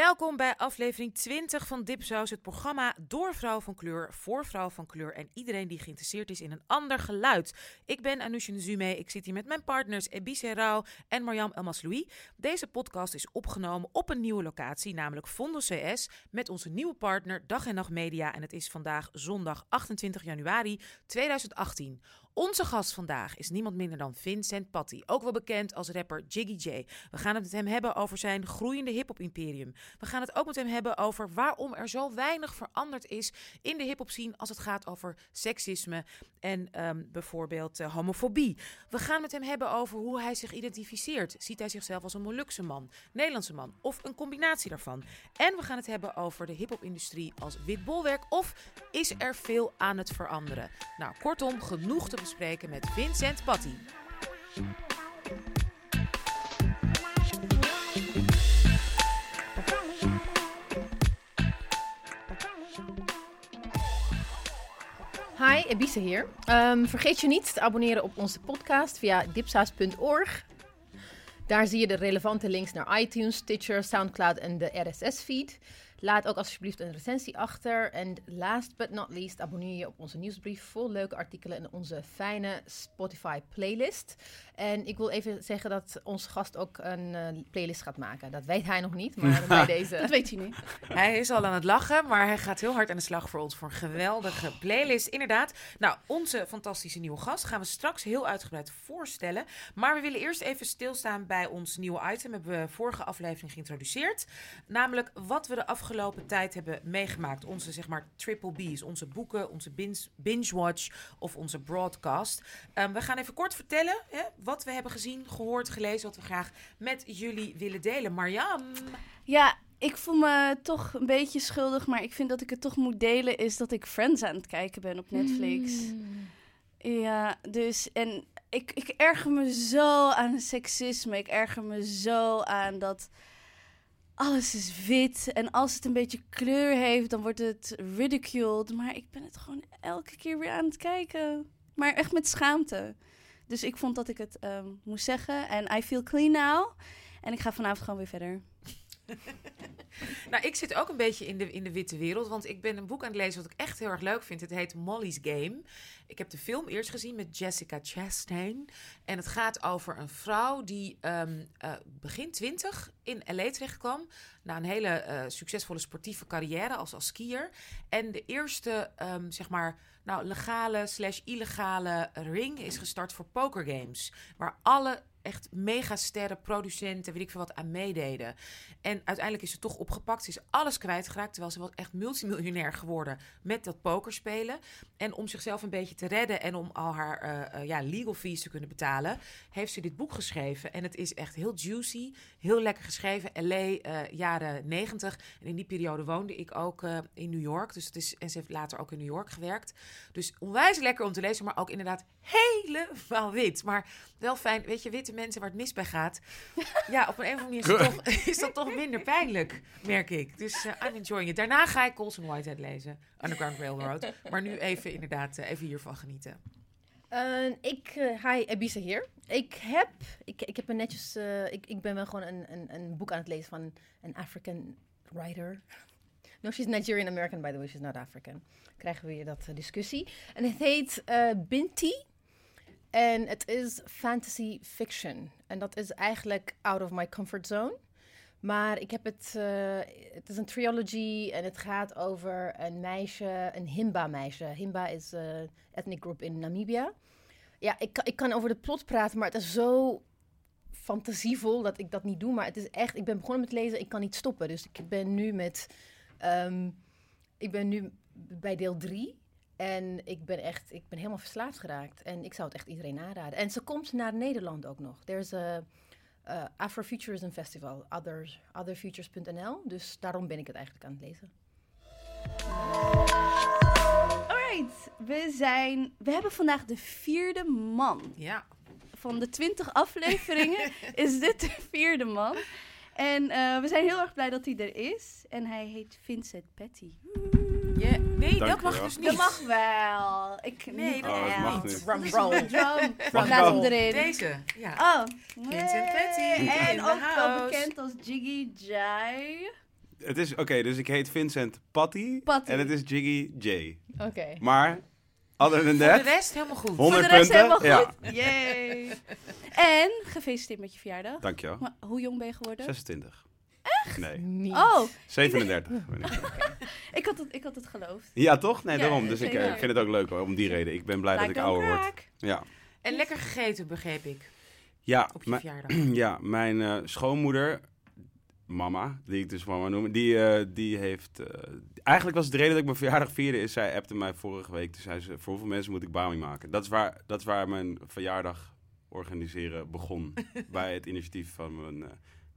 Welkom bij aflevering 20 van Dipsaus, het programma door vrouw van kleur, voor vrouw van kleur en iedereen die geïnteresseerd is in een ander geluid. Ik ben Anousje Zume, ik zit hier met mijn partners Ebise Rauw en Marjam Elmasloui. Deze podcast is opgenomen op een nieuwe locatie, namelijk Fondo CS, met onze nieuwe partner Dag en Nacht Media en het is vandaag zondag 28 januari 2018. Onze gast vandaag is niemand minder dan Vincent Patty, ook wel bekend als rapper Jiggy J. We gaan het met hem hebben over zijn groeiende hip-hop imperium. We gaan het ook met hem hebben over waarom er zo weinig veranderd is in de hip-hop scene als het gaat over seksisme en ehm, bijvoorbeeld uh, homofobie. We gaan met hem hebben over hoe hij zich identificeert. Ziet hij zichzelf als een Molukse man, Nederlandse man of een combinatie daarvan? En we gaan het hebben over de hip-hop-industrie als wit bolwerk of is er veel aan het veranderen? Nou, kortom, genoeg te bespreken met Vincent Patty. Hi, Ebise hier. Um, vergeet je niet te abonneren op onze podcast via dipsaus.org. Daar zie je de relevante links naar iTunes, Stitcher, Soundcloud en de RSS-feed. Laat ook alsjeblieft een recensie achter. En last but not least, abonneer je op onze nieuwsbrief vol leuke artikelen in onze fijne Spotify playlist. En ik wil even zeggen dat onze gast ook een uh, playlist gaat maken. Dat weet hij nog niet, maar bij deze... dat weet hij niet. Hij is al aan het lachen, maar hij gaat heel hard aan de slag voor ons voor een geweldige playlist. Inderdaad. Nou, onze fantastische nieuwe gast gaan we straks heel uitgebreid voorstellen. Maar we willen eerst even stilstaan bij ons nieuwe item. Hebben we vorige aflevering geïntroduceerd. Namelijk wat we de afgelopen tijd hebben meegemaakt. Onze, zeg maar, triple B's. Onze boeken, onze binge-watch of onze broadcast. Um, we gaan even kort vertellen hè, wat we hebben gezien, gehoord, gelezen, wat we graag met jullie willen delen. Marjam. Ja, ik voel me toch een beetje schuldig, maar ik vind dat ik het toch moet delen, is dat ik Friends aan het kijken ben op Netflix. Mm. Ja, dus en ik, ik erger me zo aan seksisme. Ik erger me zo aan dat alles is wit. En als het een beetje kleur heeft, dan wordt het ridiculed. Maar ik ben het gewoon elke keer weer aan het kijken. Maar echt met schaamte. Dus ik vond dat ik het um, moest zeggen. En I feel clean now. En ik ga vanavond gewoon weer verder. nou, ik zit ook een beetje in de, in de witte wereld. Want ik ben een boek aan het lezen wat ik echt heel erg leuk vind. Het heet Molly's Game. Ik heb de film eerst gezien met Jessica Chastain. En het gaat over een vrouw die um, begin twintig in LA terecht kwam. Na een hele uh, succesvolle sportieve carrière als, als skier. En de eerste, um, zeg maar, nou, legale slash illegale ring is gestart voor pokergames. Waar alle echt megasterren, producenten, weet ik veel wat, aan meededen. En uiteindelijk is ze toch opgepakt. Ze is alles kwijtgeraakt, terwijl ze was echt multimiljonair geworden met dat pokerspelen. En om zichzelf een beetje te redden en om al haar uh, uh, ja, legal fees te kunnen betalen, heeft ze dit boek geschreven. En het is echt heel juicy, heel lekker geschreven. LA, uh, jaren 90. En in die periode woonde ik ook in New York. Dus het is, en ze heeft later ook in New York gewerkt. Dus onwijs lekker om te lezen, maar ook inderdaad helemaal wit. Maar wel fijn, weet je, witte mensen waar het mis bij gaat. Ja, op een of andere manier is, het toch, is dat toch minder pijnlijk, merk ik. Dus uh, I'm enjoying it. Daarna ga ik Colson Whitehead lezen, Underground Railroad. Maar nu even inderdaad, uh, even hiervan genieten. Uh, ik, uh, hi, Ebisa hier. Ik heb, ik, ik heb een netjes, uh, ik, ik ben wel gewoon een, een, een boek aan het lezen van een African writer. No, she's Nigerian American, by the way, she's not African. Krijgen we weer dat discussie. En het heet Binti. En het is fantasy fiction. En dat is eigenlijk out of my comfort zone. Maar ik heb het. Uh, het is een trilogy en het gaat over een meisje, een Himba-meisje. Himba is een uh, ethnic group in Namibia. Ja, ik, ik kan over de plot praten, maar het is zo fantasievol dat ik dat niet doe. Maar het is echt. Ik ben begonnen met lezen, ik kan niet stoppen. Dus ik ben nu met. Um, ik ben nu bij deel 3. En ik ben echt, ik ben helemaal verslaafd geraakt. En ik zou het echt iedereen aanraden. En ze komt naar Nederland ook nog. There's a uh, Afrofuturism Festival, other, otherfutures.nl. Dus daarom ben ik het eigenlijk aan het lezen. Alright, we zijn, we hebben vandaag de vierde man. Ja. Van de twintig afleveringen is dit de vierde man. En uh, we zijn heel erg blij dat hij er is. En hij heet Vincent Petty. Nee, Dank dat mag dus niet. Dat mag wel. Ik, nee, dat oh, mag niet. Drum roll. Drum. Laat hem erin. Deze, ja. Oh. Vincent Petty. En ook wel bekend als Jiggy Jai. Het is, oké, dus ik heet Vincent Patty. Patty. En het is Jiggy J. Oké. Maar, other than Voor de rest helemaal goed. 100 Voor de rest punten. helemaal Ja, goed. Yay. En gefeliciteerd met je verjaardag. dankjewel. Maar hoe jong ben je geworden? 26. Echt? Nee, Niet. Oh, 37. ben ik. ik had het, ik had het geloofd. Ja, toch? Nee, Ja, daarom. Dus ik eh, zeker. vind het ook leuk hoor, om die reden. Ik ben blij dat ik ouder word. Ja. En lekker gegeten, begreep ik, Ja, op je mijn- verjaardag. ja, mijn eh, schoonmoeder, mama, die ik dus mama noem, die, eh, die heeft... eh, eigenlijk was het de reden dat ik mijn verjaardag vierde, is zij appte mij vorige week. Toen zei ze, voor hoeveel mensen moet ik Bami maken? Dat is waar, dat is waar mijn verjaardag organiseren begon. bij het initiatief van mijn eh,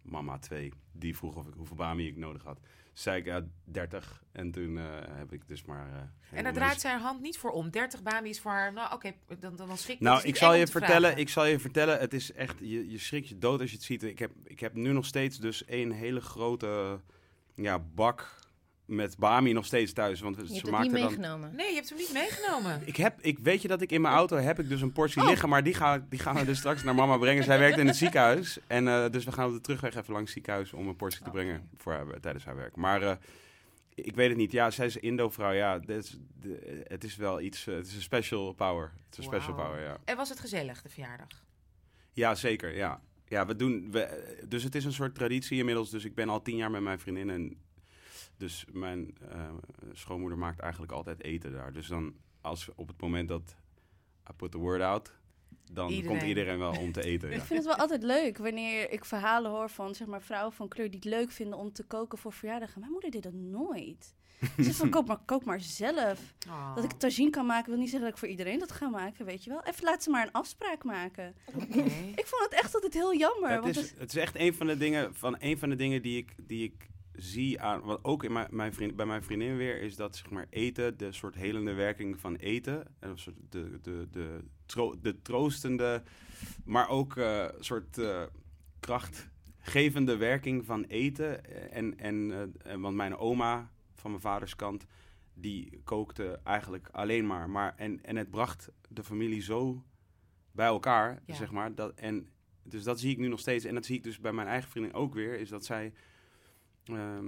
mama 2. Die vroeg of ik, hoeveel Bami ik nodig had. zei ik, ja, 30. En toen eh, heb ik dus maar... eh, En daar draait mis- zij haar hand niet voor om. 30 Bami is voor haar, nou oké, dan, dan, dan schrik Nou, is ik niet zal, eng je vertellen, vragen. ik zal je vertellen, het is echt, je, je schrikt je dood als je het ziet. Ik heb, ik heb nu nog steeds dus één hele grote ja, bak met Bami nog steeds thuis. Want Je ze hebt niet er dan... meegenomen. Nee, je hebt hem niet meegenomen. Ik heb, ik weet je dat ik in mijn auto heb ik dus een portie Oh. liggen, maar die gaan, die gaan we dus straks naar mama brengen. Zij werkt in het ziekenhuis en eh, dus we gaan op de terugweg even langs het ziekenhuis om een portie te brengen voor haar, tijdens haar werk. Maar eh, ik weet het niet. Ja, zij is Indo-vrouw. Ja, dit is, de- het is wel iets. eh, het is een special power. Het is een special power. Ja. En was het gezellig, de verjaardag? Ja, zeker. Ja. Ja, we doen. We, dus het is een soort traditie inmiddels. Dus ik ben al tien jaar met mijn vriendin. En dus mijn eh, schoonmoeder maakt eigenlijk altijd eten daar. Dus dan, als op het moment dat I put the word out, dan Iedereen. komt iedereen wel om te eten. Ja. Ik vind het wel altijd leuk wanneer ik verhalen hoor van zeg maar, vrouwen van kleur die het leuk vinden om te koken voor verjaardagen. Mijn moeder deed dat nooit. Ze zegt van kook maar, kook maar zelf. Oh. Dat ik tagine kan maken wil niet zeggen dat ik voor iedereen dat ga maken, weet je wel. Even laat ze maar een afspraak maken. Oké. Ik vond het echt altijd heel jammer. het, want is, het- het is echt een van de dingen, van een van de dingen die ik, die ik zie aan, wat ook in mijn, mijn vriend, bij mijn vriendin weer, is dat zeg maar eten, de soort helende werking van eten, en een soort de, de, de, tro- de troostende, maar ook eh, soort eh, krachtgevende werking van eten. Eh, En, en, eh, en want mijn oma van mijn vaders kant, die kookte eigenlijk alleen maar. maar en, en het bracht de familie zo bij elkaar, Ja. zeg maar. Dat, en, dus dat zie ik nu nog steeds. En dat zie ik dus bij mijn eigen vriendin ook weer. Is dat zij ehm,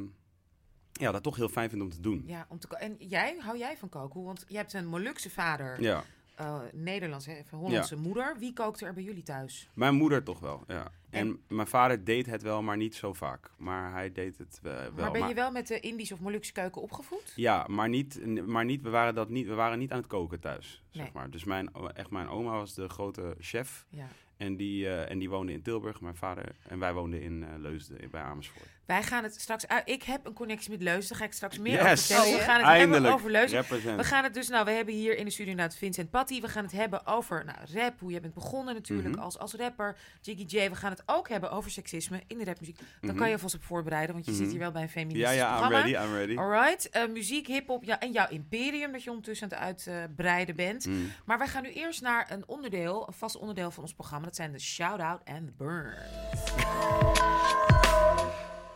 ja, dat toch heel fijn vindt om te doen. Ja, om te en jij, hou jij van koken? Want je hebt een Molukse vader, Ja, eh Nederlands, hè, van Hollandse moeder. Wie kookte er bij jullie thuis? mijn moeder toch wel, ja. En, En- mijn vader deed het wel, maar niet zo vaak. Maar hij deed het eh, wel. maar ben je wel met de Indische of Molukse keuken opgevoed? Ja, maar niet, maar niet, we, waren dat niet, we waren niet aan het koken thuis, zeg maar. Dus mijn, echt mijn oma was de grote chef. Ja. En die, eh, en die woonde in Tilburg, mijn vader. En wij woonden in eh, Leusden, bij Amersfoort. Wij gaan het straks uit. Ik heb een connectie met Leusden. Daar ga ik straks meer Yes. over vertellen. Oh, we ja? gaan het Eindelijk, hebben over represent. We gaan het dus, nou, we hebben hier in de studio inderdaad Vincent Patty. We gaan het hebben over nou, rap, hoe je bent begonnen natuurlijk Mhm. als, als rapper. Jiggy J, we gaan het ook hebben over seksisme in de rapmuziek. Daar Mhm. kan je vast op voorbereiden, want je Mhm. zit hier wel bij een Ja, feministisch ja, I'm programma. ready, I'm ready. Alright, eh, muziek, hip-hop ja, en jouw imperium dat je ondertussen aan het uitbreiden bent. Mm. Maar wij gaan nu eerst naar een onderdeel, een vast onderdeel van ons programma. Dat zijn de shout-out en de burn.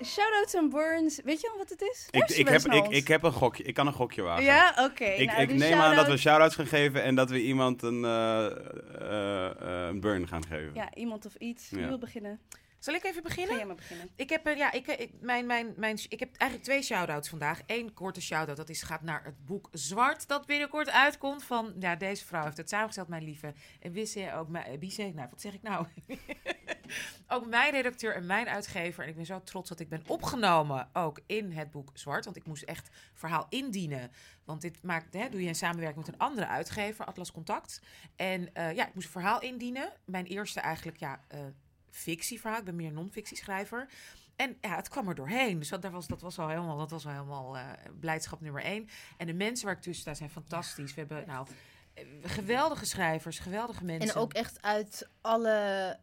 Shout-outs en burns. Weet je al wat het is? Ik, ik, heb, ik, ik heb een gokje, ik kan een gokje wagen. Ja, oké. Ik, nou, ik neem aan dat we shout-out- shout-outs gaan geven en dat we iemand een, eh, eh, een burn gaan geven. Ja, iemand of iets. Wie Ja. wil beginnen? Zal ik even Ga beginnen? jij maar beginnen. Ik heb, eh, ja, ik, eh, ik, mijn, mijn, mijn, ik heb eigenlijk twee shout-outs vandaag. Eén korte shout-out, dat is, gaat naar het boek Zwart, dat binnenkort uitkomt. Van, ja, deze vrouw heeft het samengesteld, mijn lieve. En wist je ook, mijn, eh, Bise, nou, wat zeg ik nou? ook mijn redacteur en mijn uitgever. En ik ben zo trots dat ik ben opgenomen ook in het boek Zwart. Want ik moest echt verhaal indienen. Want dit maakt, hè, doe je in samenwerking met een andere uitgever, Atlas Contact. En eh, ja, ik moest een verhaal indienen. Mijn eerste eigenlijk, ja... eh, fictieverhaal. Ik ben meer een non-fictieschrijver. En ja, het kwam er doorheen. Dus dat, was, dat was al helemaal, dat was al helemaal eh, blijdschap nummer één. En de mensen waar ik tussen sta zijn fantastisch. We hebben nou eh, geweldige schrijvers, geweldige mensen. En ook echt uit alle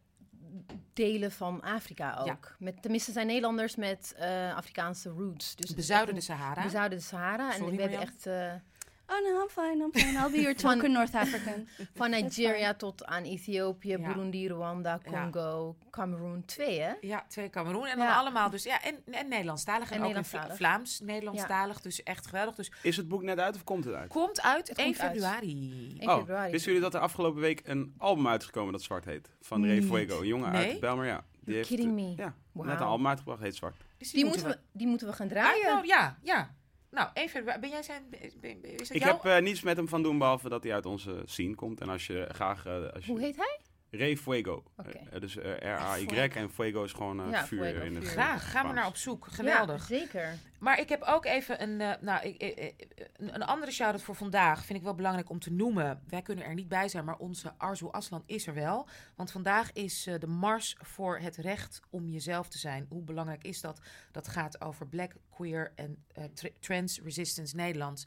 delen van Afrika ook. Ja. Met, tenminste zijn Nederlanders met eh, Afrikaanse roots. Dus het is bezuiden de echt Sahara. de Sahara. Sorry, en we hebben Marjan. echt Oh no, I'm fine, I'm fine. I'll be your token North African. van Nigeria tot aan Ethiopië, Ja. Burundi, Rwanda, Ja. Congo, Cameroen. Twee, hè? Ja, twee Cameroen. En dan Ja. allemaal dus, ja, en, en Nederlandstalig. En, En ook in Nederlandstalig. Vla- Vlaams, Nederlandstalig. Dus echt geweldig. Dus Is het boek net uit of komt het uit? komt uit Het 1 komt uit. februari. 1 oh, februari. wisten jullie dat er afgelopen week een album uitgekomen dat zwart heet? Van Ray. Fuego, een jongen Nee? uit Belmer, ja. Die You're kidding me. Ja, Wauw. net een album uitgebracht, heet Zwart. Dus Die moeten, we, die moeten we gaan draaien. uitnodigen. Ja, ja. Nou, even, ben jij zijn... ben- ben- is dat Ik jou? heb eh, niets met hem van doen, behalve dat hij uit onze scene komt. En als je graag... eh, als je, Hoe heet hij? Ray Fuego. Oké. Eh, dus R-A-Y. En Fuego is gewoon eh, Ja, vuur Fuego, in het vuur. Graag, gaan we naar op zoek. Geweldig. Ja, zeker. Maar ik heb ook even een, eh, nou, ik, een, andere shout-out voor vandaag. Vind ik wel belangrijk om te noemen. Wij kunnen er niet bij zijn, maar onze Arzu Aslan is er wel. Want vandaag is eh, de Mars voor het recht om jezelf te zijn. Hoe belangrijk is dat? Dat gaat over Black, Queer en eh, tra- Trans Resistance Nederlands,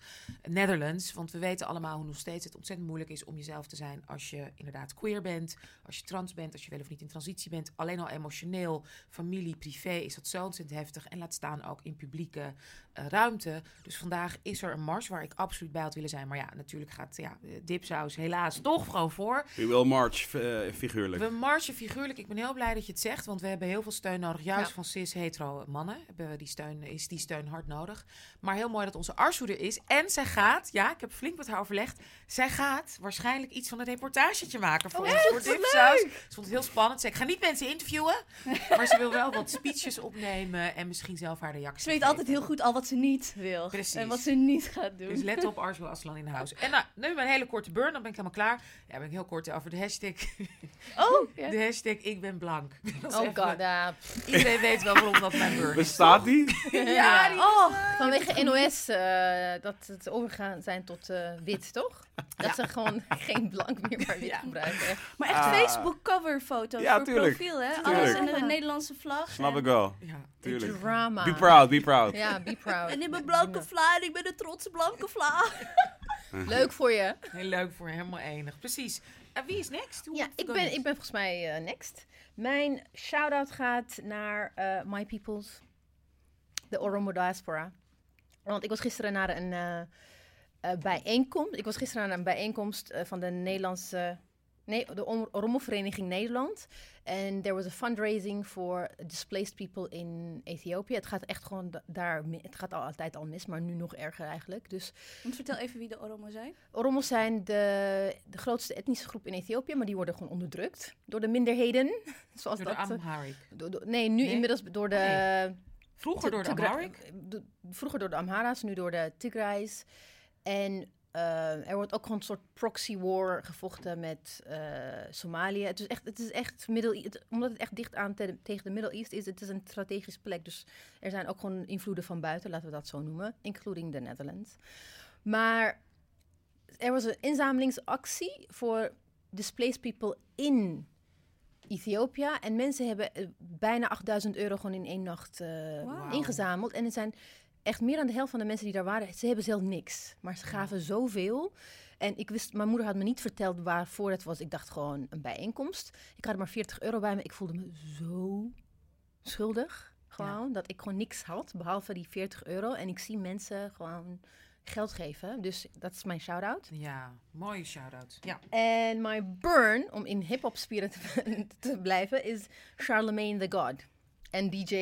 Netherlands. Want we weten allemaal hoe nog steeds het ontzettend moeilijk is om jezelf te zijn als je inderdaad queer bent, als je trans bent, als je wel of niet in transitie bent. Alleen al emotioneel, familie, privé is dat zo ontzettend heftig. En laat staan ook in publieke eh, ruimte. Dus vandaag is er een mars waar ik absoluut bij had willen zijn. Maar ja, natuurlijk gaat ja, eh, dipsaus helaas toch gewoon voor. We will march, eh, figuurlijk. We marchen figuurlijk. Ik ben heel blij dat je het zegt, want we hebben heel veel steun nodig. Juist Ja. van cis-hetero mannen hebben we die steun, is die steun hard nodig. Maar heel mooi dat onze Arsu er is. En zij gaat, ja, ik heb flink met haar overlegd. Zij gaat waarschijnlijk iets van een reportagetje maken voor Oh, ons. Voor Dipsaus. Ze vond het heel spannend. Ze zei, ik ga niet mensen interviewen. maar ze wil wel wat speeches opnemen en misschien zelf haar reactie Ze weet altijd heel goed al wat ze niet wil. Precies. En wat ze niet gaat doen. Dus let op Arzu Aslan in huis. En nou, nu een hele korte burn, dan ben ik helemaal klaar. Ja, ben ik heel kort over de hashtag. Oh. De hashtag ik ben blank. Dat Oh even- god, ja. Iedereen weet wel waarom dat mijn burn is. Bestaat die? Ja, die Oh, vanwege NOS eh, dat het overgaan zijn tot eh, wit, toch? Dat ze gewoon geen blank meer, maar wit Ja. gebruiken. Maar echt Ah. Facebook cover foto's Ja, voor tuurlijk. profiel, hè? Tuurlijk. Alles in de Nederlandse vlag. Snap en- ik wel. Ja. Tuurlijk. Drama. Be proud, be proud. Ja, be proud. En ik ben blanke vla en ik ben een trotse blanke vla. Leuk voor je. Heel leuk voor helemaal enig. Precies. En wie is next? Hoe Ja, ik ben, ik ben volgens mij eh, next. Mijn shout-out gaat naar eh, My Peoples, de Oromo Diaspora. Want ik was gisteren naar een eh, eh, bijeenkomst. Ik was gisteren naar een bijeenkomst eh, van de Nederlandse. Nee, de Om- Oromo-vereniging Nederland. En there was a fundraising for displaced people in Ethiopië. Het gaat echt gewoon da- daar. Het gaat al altijd al mis, maar nu nog erger eigenlijk. Dus Want vertel even wie de Oromo zijn. Oromos zijn de, de grootste etnische groep in Ethiopië, maar die worden gewoon onderdrukt door de minderheden. Zoals Door de dat. eh, Amharic. nee, nu Nee? inmiddels door de. Oh, Vroeger Ti- door de Amharic. Vroeger door de Amhara's, nu door de Tigrays. En eh, er wordt ook gewoon een soort proxy war gevochten met eh, Somalië. Het is echt, het is echt Middle het, omdat het echt dicht aan te- tegen de Middle East is. Het is een strategische plek, dus er zijn ook gewoon invloeden van buiten, laten we dat zo noemen, including the Netherlands. Maar er was een inzamelingsactie voor displaced people in Ethiopië. En mensen hebben eh, bijna 8000 euro gewoon in één nacht eh, ingezameld. En er zijn echt meer dan de helft van de mensen die daar waren, ze hebben zelf niks. Maar ze gaven zoveel. En ik wist, mijn moeder had me niet verteld waarvoor het was. Ik dacht gewoon een bijeenkomst. Ik had maar 40 euro bij me. Ik voelde me zo schuldig. Gewoon, dat ik gewoon niks had, behalve die 40 euro. En ik zie mensen gewoon geld geven. Dus dat is mijn shout-out. Ja, mooie shout-out. Ja. En mijn burn, om in hip-hop spirit te, te blijven, is Charlemagne the God. En DJ.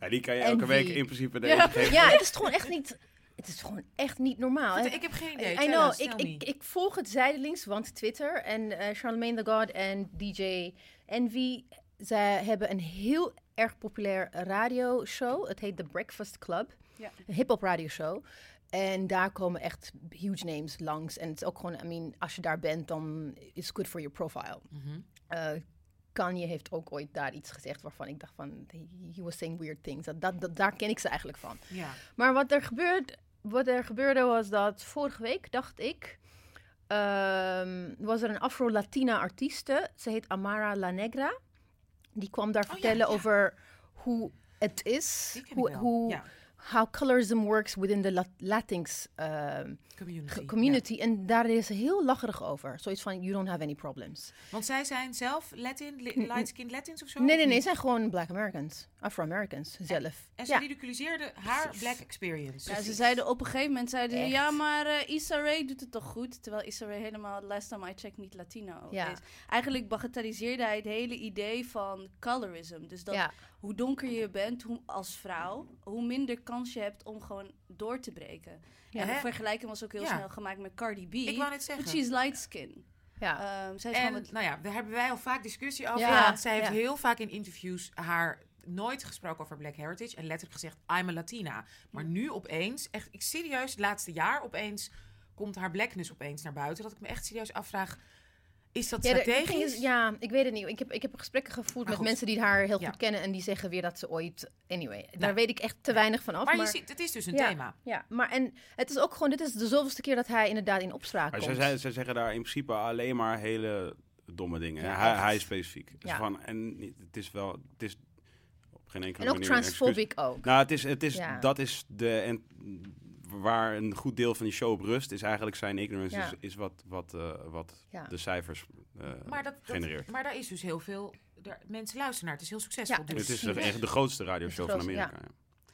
Ja, die kan je elke week in principe Ja. geven. Ja, het is gewoon echt niet. Het is gewoon echt niet normaal. hè. Ik heb geen idee. I know, ik, ik, ik volg het zijdelings, want Twitter en eh, Charlemagne the God en DJ Envy, zij hebben een heel erg populair radioshow. Het heet The Breakfast Club, Ja. een hip-hop radioshow. En daar komen echt huge names langs. En het is ook gewoon, I mean, als je daar bent, dan is good for your profile. Mhm. Eh, Kanye heeft ook ooit daar iets gezegd waarvan ik dacht van, he, was saying weird things. Dat, dat, dat- daar ken ik ze eigenlijk van. Ja. Maar wat er, gebeurt, wat er gebeurde was dat vorige week, dacht ik, ehm, was er een Afro-Latina artieste. Ze heet Amara La Negra. Die kwam daar Oh, vertellen ja. over hoe het is, hoe, hoe. How colorism works within the Lat- Latinx ehm, Community. community. En daar is ze heel lacherig over. Zoiets van, you don't have any problems. Want zij zijn zelf Latin, li- light-skinned Latins of zo? Nee, nee, nee, ze zijn gewoon Black Americans. Afro-Americans zelf. En ze ja. ridiculiseerde haar black experience. Ja, ze zeiden op een gegeven moment, zeiden ze, ja, maar eh Issa Rae doet het toch goed? Terwijl Issa Rae helemaal, last time I checked, niet Latino Ja. is. Eigenlijk bagatelliseerde hij het hele idee van colorism. Dus dat ja. hoe donker je bent hoe, als vrouw, hoe minder kans je hebt om gewoon door te breken. Ja, en de vergelijking was ook heel Ja. snel gemaakt met Cardi B. Ik wou net zeggen. Want she's light skin. ja. Ehm, zij is En nou ja, daar hebben wij al vaak discussie over. Ja, want zij heeft ja. heel vaak in interviews haar nooit gesproken over Black Heritage en letterlijk gezegd, I'm a Latina. Maar nu opeens, echt, ik serieus, het laatste jaar opeens komt haar blackness opeens naar buiten. Dat ik me echt serieus afvraag, is dat Ja, strategisch? is- ja, ik weet het niet. Ik heb, ik heb gesprekken gevoerd met goed. mensen die haar heel Ja. goed kennen en die zeggen weer dat ze ooit. Anyway, daar Nou. weet ik echt te weinig van af. maar, je ziet, het is dus een ja, thema. Ja, maar en het is ook gewoon, dit is de zoveelste keer dat hij inderdaad in opspraak Maar komt. zij, zij, zij zeggen daar in principe alleen maar hele domme dingen. Ja, hij, hij is specifiek. Dus van, en niet- het is wel, het is geen enkele en ook manier transphobic ook. Nou, het is, het is, Ja. dat is de, en waar een goed deel van die show op rust, is eigenlijk zijn ignorance, Ja. is, is wat, wat, eh, wat Ja. de cijfers eh, Maar, dat, dat- genereert. maar daar is dus heel veel, daar, mensen luisteren naar. Het is heel succesvol. Ja, dus. het is de, echt de grootste radioshow Het van Amerika. ja.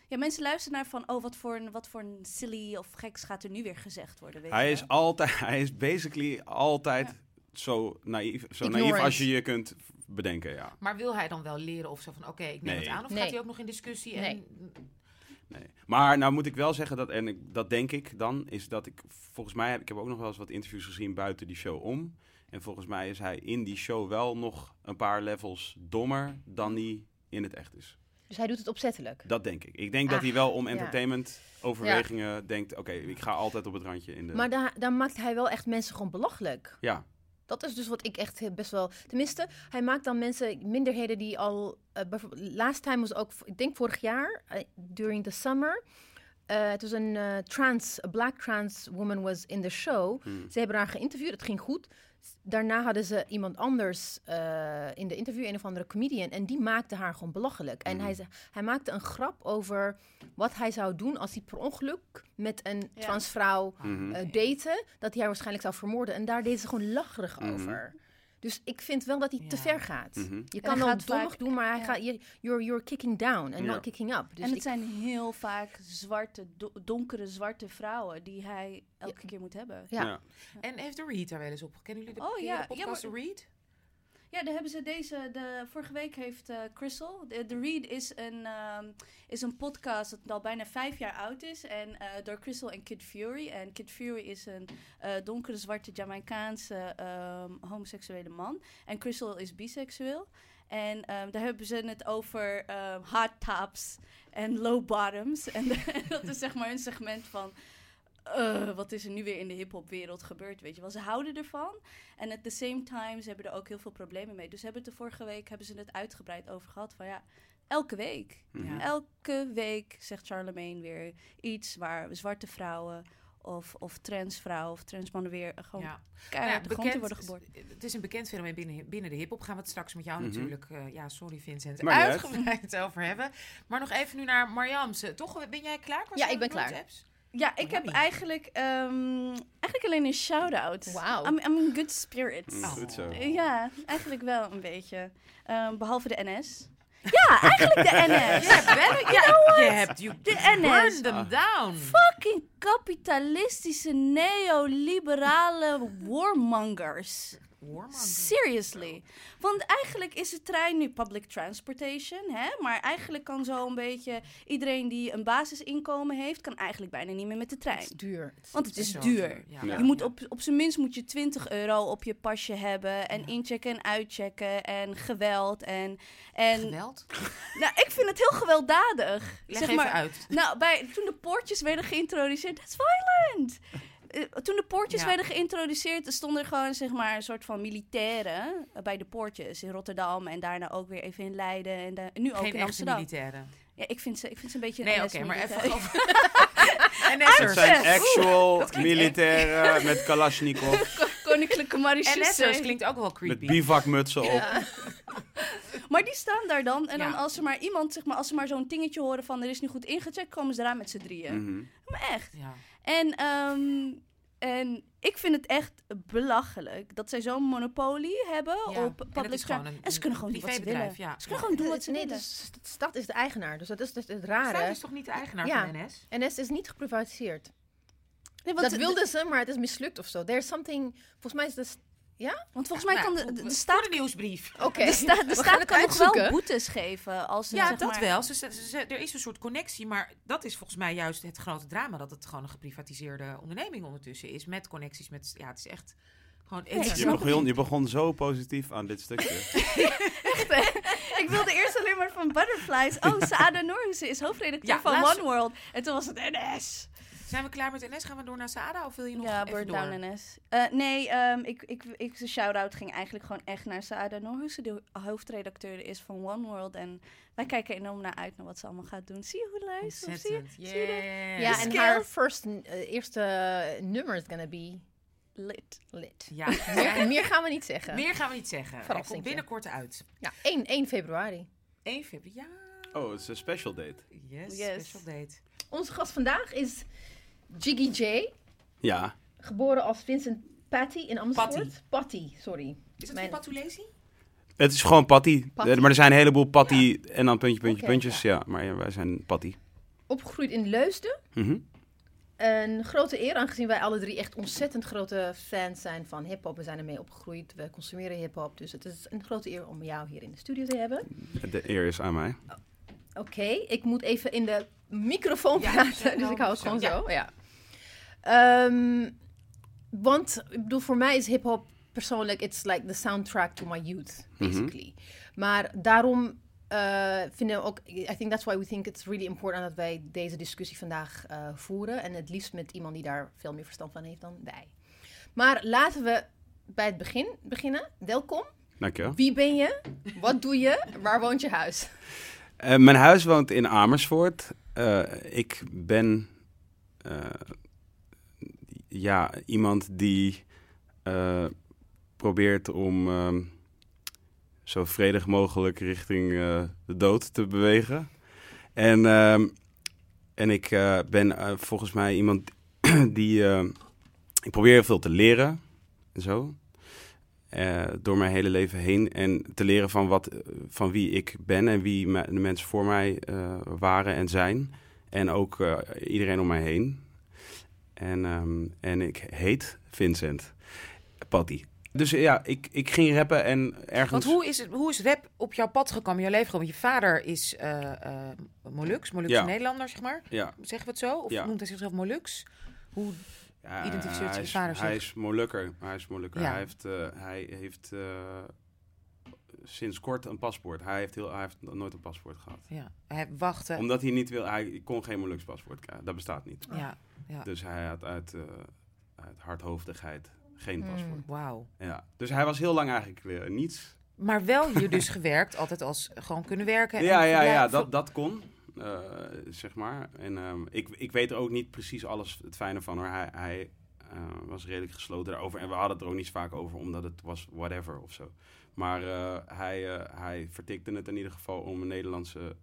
Ja, mensen luisteren naar van, oh, wat voor, een, wat voor een silly of geks gaat er nu weer gezegd worden. Weet Hij je is altijd, hij is basically altijd zo naïef, zo naïef als je je kunt bedenken, ja. Maar wil hij dan wel leren of zo van, oké, ik neem Nee. het aan? Of Nee. gaat hij ook nog in discussie? En, Nee. Nee. Maar nou moet ik wel zeggen dat, en ik, dat denk ik dan, is dat ik volgens mij heb ik heb ook nog wel eens wat interviews gezien buiten die show om. En volgens mij is hij in die show wel nog een paar levels dommer dan hij in het echt is. Dus hij doet het opzettelijk. Dat denk ik. Ik denk dat Ah, hij wel om ja. entertainment overwegingen denkt, oké, ik ga altijd op het randje in de... Maar daar, daar maakt hij wel echt mensen gewoon belachelijk. ja, Dat is dus wat ik echt best wel. Tenminste, hij maakt dan mensen, minderheden die al. eh, bijvoorbeeld, last time was ook, ik denk vorig jaar, eh, during the summer. eh, het was een trans, a black trans woman was in the show. Hmm. Ze hebben haar geïnterviewd, het ging goed. Daarna hadden ze iemand anders eh, in de interview, een of andere comedian, en die maakte haar gewoon belachelijk. En hij, ze- hij maakte een grap over wat hij zou doen als hij per ongeluk met een Ja. transvrouw eh, daten, dat hij haar waarschijnlijk zou vermoorden. En daar deed ze gewoon lacherig Mhm. over. Dus ik vind wel dat hij te ver gaat. Mhm. Je hij kan wel dommig vaak- doen, maar hij ja. gaat, you're, you're kicking down en Ja. not kicking up. Dus en het ik- zijn heel vaak zwarte, do- donkere zwarte vrouwen die hij elke keer moet hebben. Ja. Ja. En heeft de Read daar wel eens op? Kennen jullie de, Oh, ja. de podcast Ja, Read? Ja, daar hebben ze deze. De, vorige week heeft eh, Crystal. De, Read is een, ehm, is een podcast dat al bijna vijf jaar oud is. En eh, door Crystal en Kid Fury. En Kid Fury is een eh, donkere, zwarte, Jamaicaanse ehm, homoseksuele man. En Crystal is biseksueel. En ehm, daar hebben ze het over hot tops en low bottoms. En dat is zeg maar een segment van. Eh, wat is er nu weer in de hip-hop-wereld gebeurd? Weet je wel, ze houden ervan. En at the same time, ze hebben er ook heel veel problemen mee. Dus ze hebben het de vorige week hebben ze het uitgebreid over gehad. Van ja, elke week. Mhm. Ja. Elke week zegt Charlemagne weer iets waar zwarte vrouwen of, of transvrouwen of transmannen weer gewoon Ja. keihard Nou de grond in worden geboord. Het is een bekend fenomeen binnen, binnen de hip-hop. Gaan we het straks met jou Mhm. natuurlijk, eh, ja, sorry Vincent, Maakt niet uit. uitgebreid over hebben. Maar nog even nu naar Marjamse. Toch, ben jij klaar? qua Ja, ik ben klaar. Apps? Ja, ik heb eigenlijk, ehm, eigenlijk alleen een shout-out. Wauw. I'm, I'm in good spirits. Mm, Goed zo. Oh. Ja, eigenlijk wel een beetje. Ehm, behalve de NS. Ja, eigenlijk de NS. Je hebt wel, ja, je hebt, you De burn NS. them down. Fucking kapitalistische neoliberale warmongers. Seriously. Want eigenlijk is de trein nu public transportation, hè? Maar eigenlijk kan zo een beetje iedereen die een basisinkomen heeft, kan eigenlijk bijna niet meer met de Het trein. is duur. Het is- Want het is duur. Ja. Ja. Je moet op, op zijn minst moet je 20 euro op je pasje hebben. En Ja. inchecken en uitchecken. En geweld. En, en Geweld? nou, ik vind het heel gewelddadig. Leg zeg even maar, uit. nou, bij, toen de poortjes werden geïntroduceerd, that's violent. Eh, toen de poortjes Ja. werden geïntroduceerd, stonden er gewoon zeg maar een soort van militairen eh, bij de poortjes in Rotterdam en daarna ook weer even in Leiden en, nu ook Geen in echte Amsterdam. militairen. Ja, ik vind ze, ik vind ze een beetje Nee, oké, maar even over... Het zijn actual militairen met Kalashnikov, Koninklijke Marechaussee. NS'ers klinkt ook wel met creepy. bivakmutsen op. Maar die staan daar dan. En dan als ze maar iemand, zeg maar, als ze maar zo'n dingetje horen van er is niet goed ingecheckt, komen ze eraan met z'n drieën. Mhm. Maar echt. Ja. En, ehm, en ik vind het echt belachelijk dat zij zo'n monopolie hebben Ja, op public een- En ze kunnen gewoon doen wat ze willen. ja. Ze kunnen gewoon doen wat ze nee, willen. dus de stad is de eigenaar. Dus dat is dus het Zij rare. is toch niet de eigenaar Ja. van NS? NS is niet geprivatiseerd. Nee, Dat de- wilden ze, maar het is mislukt of zo. There's something... Volgens mij is het... Want volgens mij Nou, kan de, de, de Voor staat, de nieuwsbrief. Oké, de staat, de we gaan staat kan nog wel boetes geven als ze Ja, zeg dat maar, wel. Ze, ze- ze- er is een soort connectie, maar dat is volgens mij juist het grote drama. Dat het gewoon een geprivatiseerde onderneming ondertussen is. Met connecties met... Ja, het is echt gewoon... Je begon, je begon zo positief aan dit stukje. Echt, hè? ik wilde eerst alleen maar van Butterflies. Oh, Saada Noorhuizen is hoofdredacteur Ja, van laatst- One World. En toen was het NS. Zijn we klaar met NS? Gaan we door naar Saada of wil je nog Ja, even Bird door? Down NS. Eh, nee, ehm, ik, ik, ik, de shout-out ging eigenlijk gewoon echt naar Saada Noorhuizen, de hoofdredacteur is van One World. En wij kijken enorm naar uit naar wat ze allemaal gaat doen. Zie je hoe luistert? Zie je? Ontzettend. Zie je? Yes. Ja, en haar first, eh, eerste nummer is gonna be Lit. lit. Ja, Meer, meer gaan we niet zeggen. meer gaan we niet zeggen. Hij komt binnenkort uit. Ja, 1, 1 februari. 1 februari. Ja. Oh, het is een special date. Yes, Yes. special date. Onze gast vandaag is Jiggy J, Ja. geboren als Vincent Patty in Amersfoort. Patty. Patty, sorry. Is het Mijn- voor Patulesi? Het is gewoon patty. Patty. Eh, Maar er zijn een heleboel patty en dan puntje, puntje, puntjes. Ja, maar ja, wij zijn patty. Opgegroeid in Leusden. Mhm. Een grote eer, aangezien wij alle drie echt ontzettend grote fans zijn van hip-hop. We zijn ermee opgegroeid, we consumeren hip-hop. Dus het is een grote eer om jou hier in de studio te hebben. De eer is aan mij. Oké, ik moet even in de microfoon praten, ja, dus ik hou het gewoon zo. Ja. Ehm, want ik bedoel, voor mij is hip-hop persoonlijk, it's like the soundtrack to my youth, Mhm. basically. Maar daarom eh, vinden we ook, I think that's why we think it's really important dat wij deze discussie vandaag eh, voeren. En het liefst met iemand die daar veel meer verstand van heeft dan wij. Maar laten we bij het begin beginnen. Welkom. Dankjewel. Wie ben je? Wat doe je? Waar woont je huis? Eh, mijn huis woont in Amersfoort. Eh, ik ben eh, ja, iemand die eh, probeert om zo vredig mogelijk richting de dood te bewegen. En, en ik ben volgens mij iemand die... ik probeer heel veel te leren en zo. Eh, door mijn hele leven heen. En te leren van, wat, van wie ik ben en wie me- de mensen voor mij eh, waren en zijn. En ook eh, iedereen om mij heen. En, ehm, en ik heet Vincent Patty. Dus ja, ik, ik ging rappen en ergens... Want hoe is, het, hoe is rap op jouw pad gekomen, jouw leven gekomen? Je vader is Molux, Molukse Ja. Nederlander, zeg maar. Ja, Zeggen we het zo? Of Ja. noemt hij zichzelf Molux? Hoe, Ja, Identificeert hij je is- vader Hij is Molukker. Hij is Molukker. Ja. Hij heeft, eh, hij heeft eh, sinds kort een paspoort. Hij heeft, heel, hij heeft nooit een paspoort gehad. ja, hij wachtte. Omdat hij niet wil... Hij kon geen Moluks paspoort krijgen. Dat bestaat niet. Ja, ja. Dus hij had uit, eh, uit hardhoofdigheid geen Hmm. paspoort. wauw. Ja. Dus hij was heel lang eigenlijk weer niets. Maar wel hier dus gewerkt, altijd als gewoon kunnen werken. en Ja, ja, ja, dat, dat kon. Eh, zeg maar. En ehm, ik, ik weet er ook niet precies alles het fijne van hoor. Hij, hij eh, was redelijk gesloten daarover. En we hadden het er ook niet vaak over, omdat het was whatever of zo. Maar eh, hij, hij vertikte het in ieder geval om een Nederlandse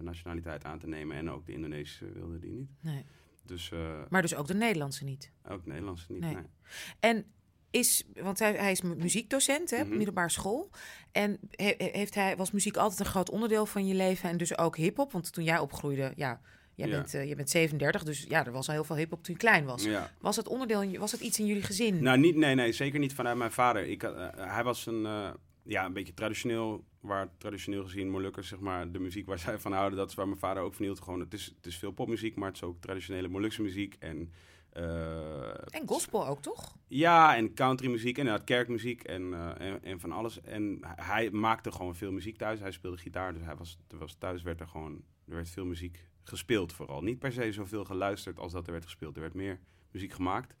nationaliteit aan te nemen. En ook de Indonesische wilde die niet. Nee. Dus Maar dus ook de Nederlandse niet. ook Nederlandse niet. Nee. nee. En is, want hij, hij is mu- muziekdocent, hè, op Mhm. middelbare school. En he- he- heeft hij, was muziek altijd een groot onderdeel van je leven en dus ook hip-hop? Want toen jij opgroeide, ja, jij, Ja. Bent, eh, je bent 37, dus ja, er was al heel veel hip-hop toen je klein was. Ja. Was het onderdeel, was het iets in jullie gezin? Nou, niet, nee, nee, zeker niet vanuit mijn vader. Ik, had, eh, hij was een, eh, ja, een beetje traditioneel, waar traditioneel gezien Molukkers, zeg maar, de muziek waar zij van houden, dat is waar mijn vader ook van hield. Gewoon, het is, het is veel popmuziek, maar het is ook traditionele Molukse muziek en... eh, En gospel ook, toch? ja, en countrymuziek en inderdaad kerkmuziek en, eh, en, en van alles. En hij maakte gewoon veel muziek thuis. Hij speelde gitaar, dus hij was, er was thuis werd er gewoon er werd veel muziek gespeeld vooral. Niet per se zoveel geluisterd als dat er werd gespeeld. Er werd meer muziek gemaakt.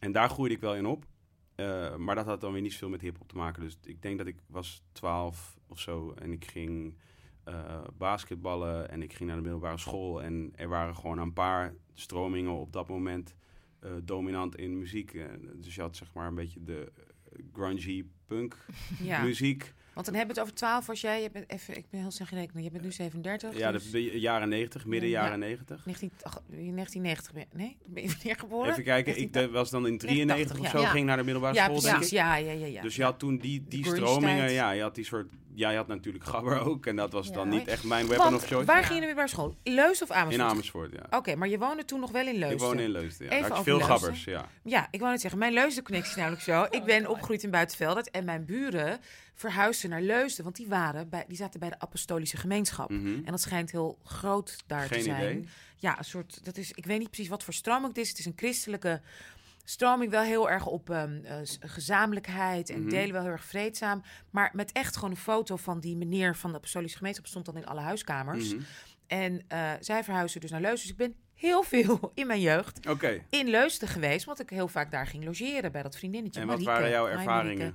En daar groeide ik wel in op. Eh, maar dat had dan weer niet zoveel met hip-hop te maken. Dus ik denk dat ik was 12 of zo en ik ging eh, basketballen en ik ging naar de middelbare school. En er waren gewoon een paar stromingen op dat moment eh, dominant in muziek. Eh, dus je had zeg maar een beetje de grungy punk Ja. muziek. Want dan hebben we het over 12 als jij, je bent even, ik ben heel snel gerekend, je bent nu 37. Ja, dus de, de jaren 90, midden Ja. jaren 90. 19, ach, 1990 ben je, nee? Ben je wanneer geboren? Even kijken, ik was dan in 93 of 89, zo, ja. ging naar de middelbare school, precies. Ja, ja, ja, ja. Dus je had toen die, die stromingen, ja, je had die soort... Ja, je had natuurlijk Gabber ook en dat was dan niet echt mijn weapon Want of choice. waar Ja. ging je naar de middelbare school? Leusden of Amersfoort? In Amersfoort, ja. Oké, maar je woonde toen nog wel in Leusden. Ik woonde in Leusden, ja. Even Daar had je over veel Leusden. Gabbers, ja. Ja, ik wou net zeggen, mijn Leusden-connectie is namelijk zo. Ik ben God. opgegroeid in Buitenveldert en mijn buren verhuisden naar Leusden. Want die, waren bij, die zaten bij de apostolische gemeenschap. Mhm. En dat schijnt heel groot daar te Geen zijn. idee. Ja, een soort, dat is, ik weet niet precies wat voor stroming het is. Het is een christelijke stroming wel heel erg op s- gezamenlijkheid en Mhm. delen wel heel erg vreedzaam. Maar met echt gewoon een foto van die meneer van de apostolische gemeenschap stond dan in alle huiskamers. Mhm. En eh, zij verhuisden dus naar Leusden. Dus ik ben heel veel in mijn jeugd in Leusden geweest, want ik heel vaak daar ging logeren bij dat vriendinnetje. En wat Marieke. waren jouw ervaringen?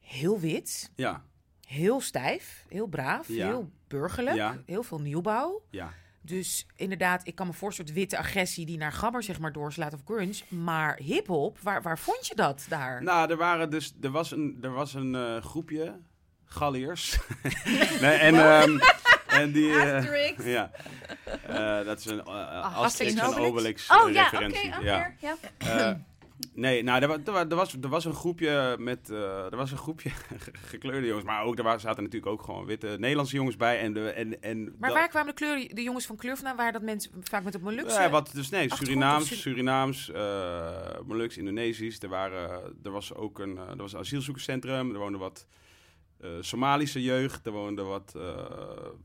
Heel wit, Ja, heel stijf, heel braaf, Ja. heel burgerlijk, Ja. heel veel nieuwbouw. ja. Dus inderdaad, ik kan me voorstellen, soort witte agressie die naar gabber zeg maar doorslaat of grunge. Maar hip-hop, waar, waar vond je dat daar? Nou, er waren dus, er was een, er was een eh, groepje Galliërs. nee, en, ehm, en die, Asterix. ja, Eh, dat is een uh, Asterix en Obelix? Obelix Oh ja, oké, referentie. I'm ja. Ja. Eh, nee, nou, er, er, wa- er was, er was een groepje met, eh, er was een groepje gekleurde jongens, maar ook, er zaten natuurlijk ook gewoon witte Nederlandse jongens bij. En de, en, en maar dat- waar kwamen de, kleur, de jongens van kleur vandaan? Waren dat mensen vaak met een Molukse? Ja, wat, dus nee, Surinaams, Sur- Surinaams, eh Moluks, Indonesisch. Er, waren, er was ook een, eh, er was een asielzoekerscentrum. Er woonde wat eh, Somalische jeugd. Er woonde wat, eh,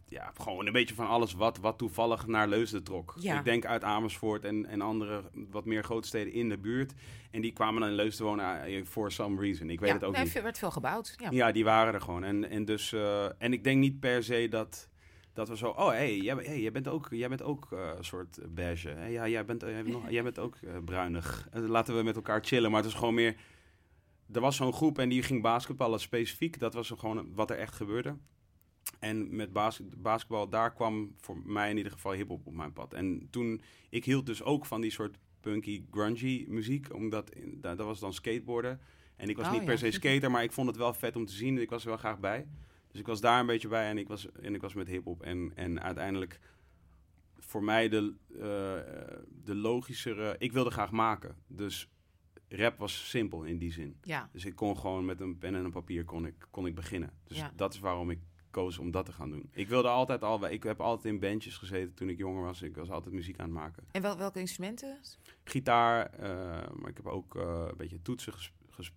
ja, gewoon een beetje van alles wat, wat toevallig naar Leusden trok. Ja. Ik denk uit Amersfoort en, en andere wat meer grote steden in de buurt. En die kwamen dan in Leusden wonen eh, for some reason. Ik weet ja, het ook niet. Er werd veel gebouwd. Ja. Ja, die waren er gewoon. En, en, dus, eh, en ik denk niet per se dat, dat we zo... Oh, hey, jij, hey, jij bent ook, jij bent ook eh, een soort beige. Hey, ja, jij, bent, jij, bent nog, jij bent ook eh, bruinig. Eh, laten we met elkaar chillen. Maar het is gewoon meer... Er was zo'n groep en die ging basketballen specifiek. Dat was gewoon wat er echt gebeurde. En met bas basketbal, daar kwam voor mij in ieder geval hip-hop op mijn pad. En toen, ik hield dus ook van die soort punky, grungy muziek. Omdat, dat, was dan skateboarden. En ik was Oh, niet ja. per se skater, maar ik vond het wel vet om te zien. Ik was er wel graag bij. Dus ik was daar een beetje bij en ik was, en ik was met hip-hop. En, en uiteindelijk voor mij de, eh, de logischere. Ik wilde graag maken. Dus rap was simpel in die zin. Ja. Dus ik kon gewoon met een pen en een papier kon ik, kon ik beginnen. Dus Ja. dat is waarom ik koos om dat te gaan doen. Ik wilde altijd al, ik heb altijd in bandjes gezeten toen ik jonger was. Ik was altijd muziek aan het maken. En wel, welke instrumenten? Gitaar, eh, maar ik heb ook eh, een beetje toetsen,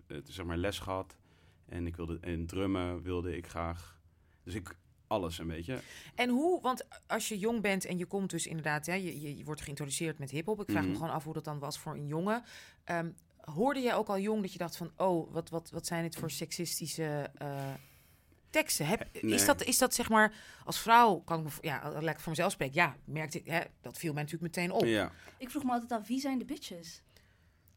eh, zeg maar les gehad. En ik wilde en drummen wilde ik graag. Dus ik alles een beetje. En hoe, want als je jong bent en je komt dus inderdaad, hè, je, je, je wordt geïntroduceerd met hip-hop. Ik vraag me Mhm. gewoon af hoe dat dan was voor een jongen. Ehm, hoorde jij ook al jong dat je dacht van, oh, wat, wat, wat zijn dit voor seksistische eh, teksten? Heb, Nee. is, dat, is dat zeg maar, als vrouw, kan ik me, voor- ja, ik voor mezelf spreken, ja, merkte ik, hè, dat viel mij natuurlijk meteen op. Ja. Ik vroeg me altijd af, wie zijn de bitches?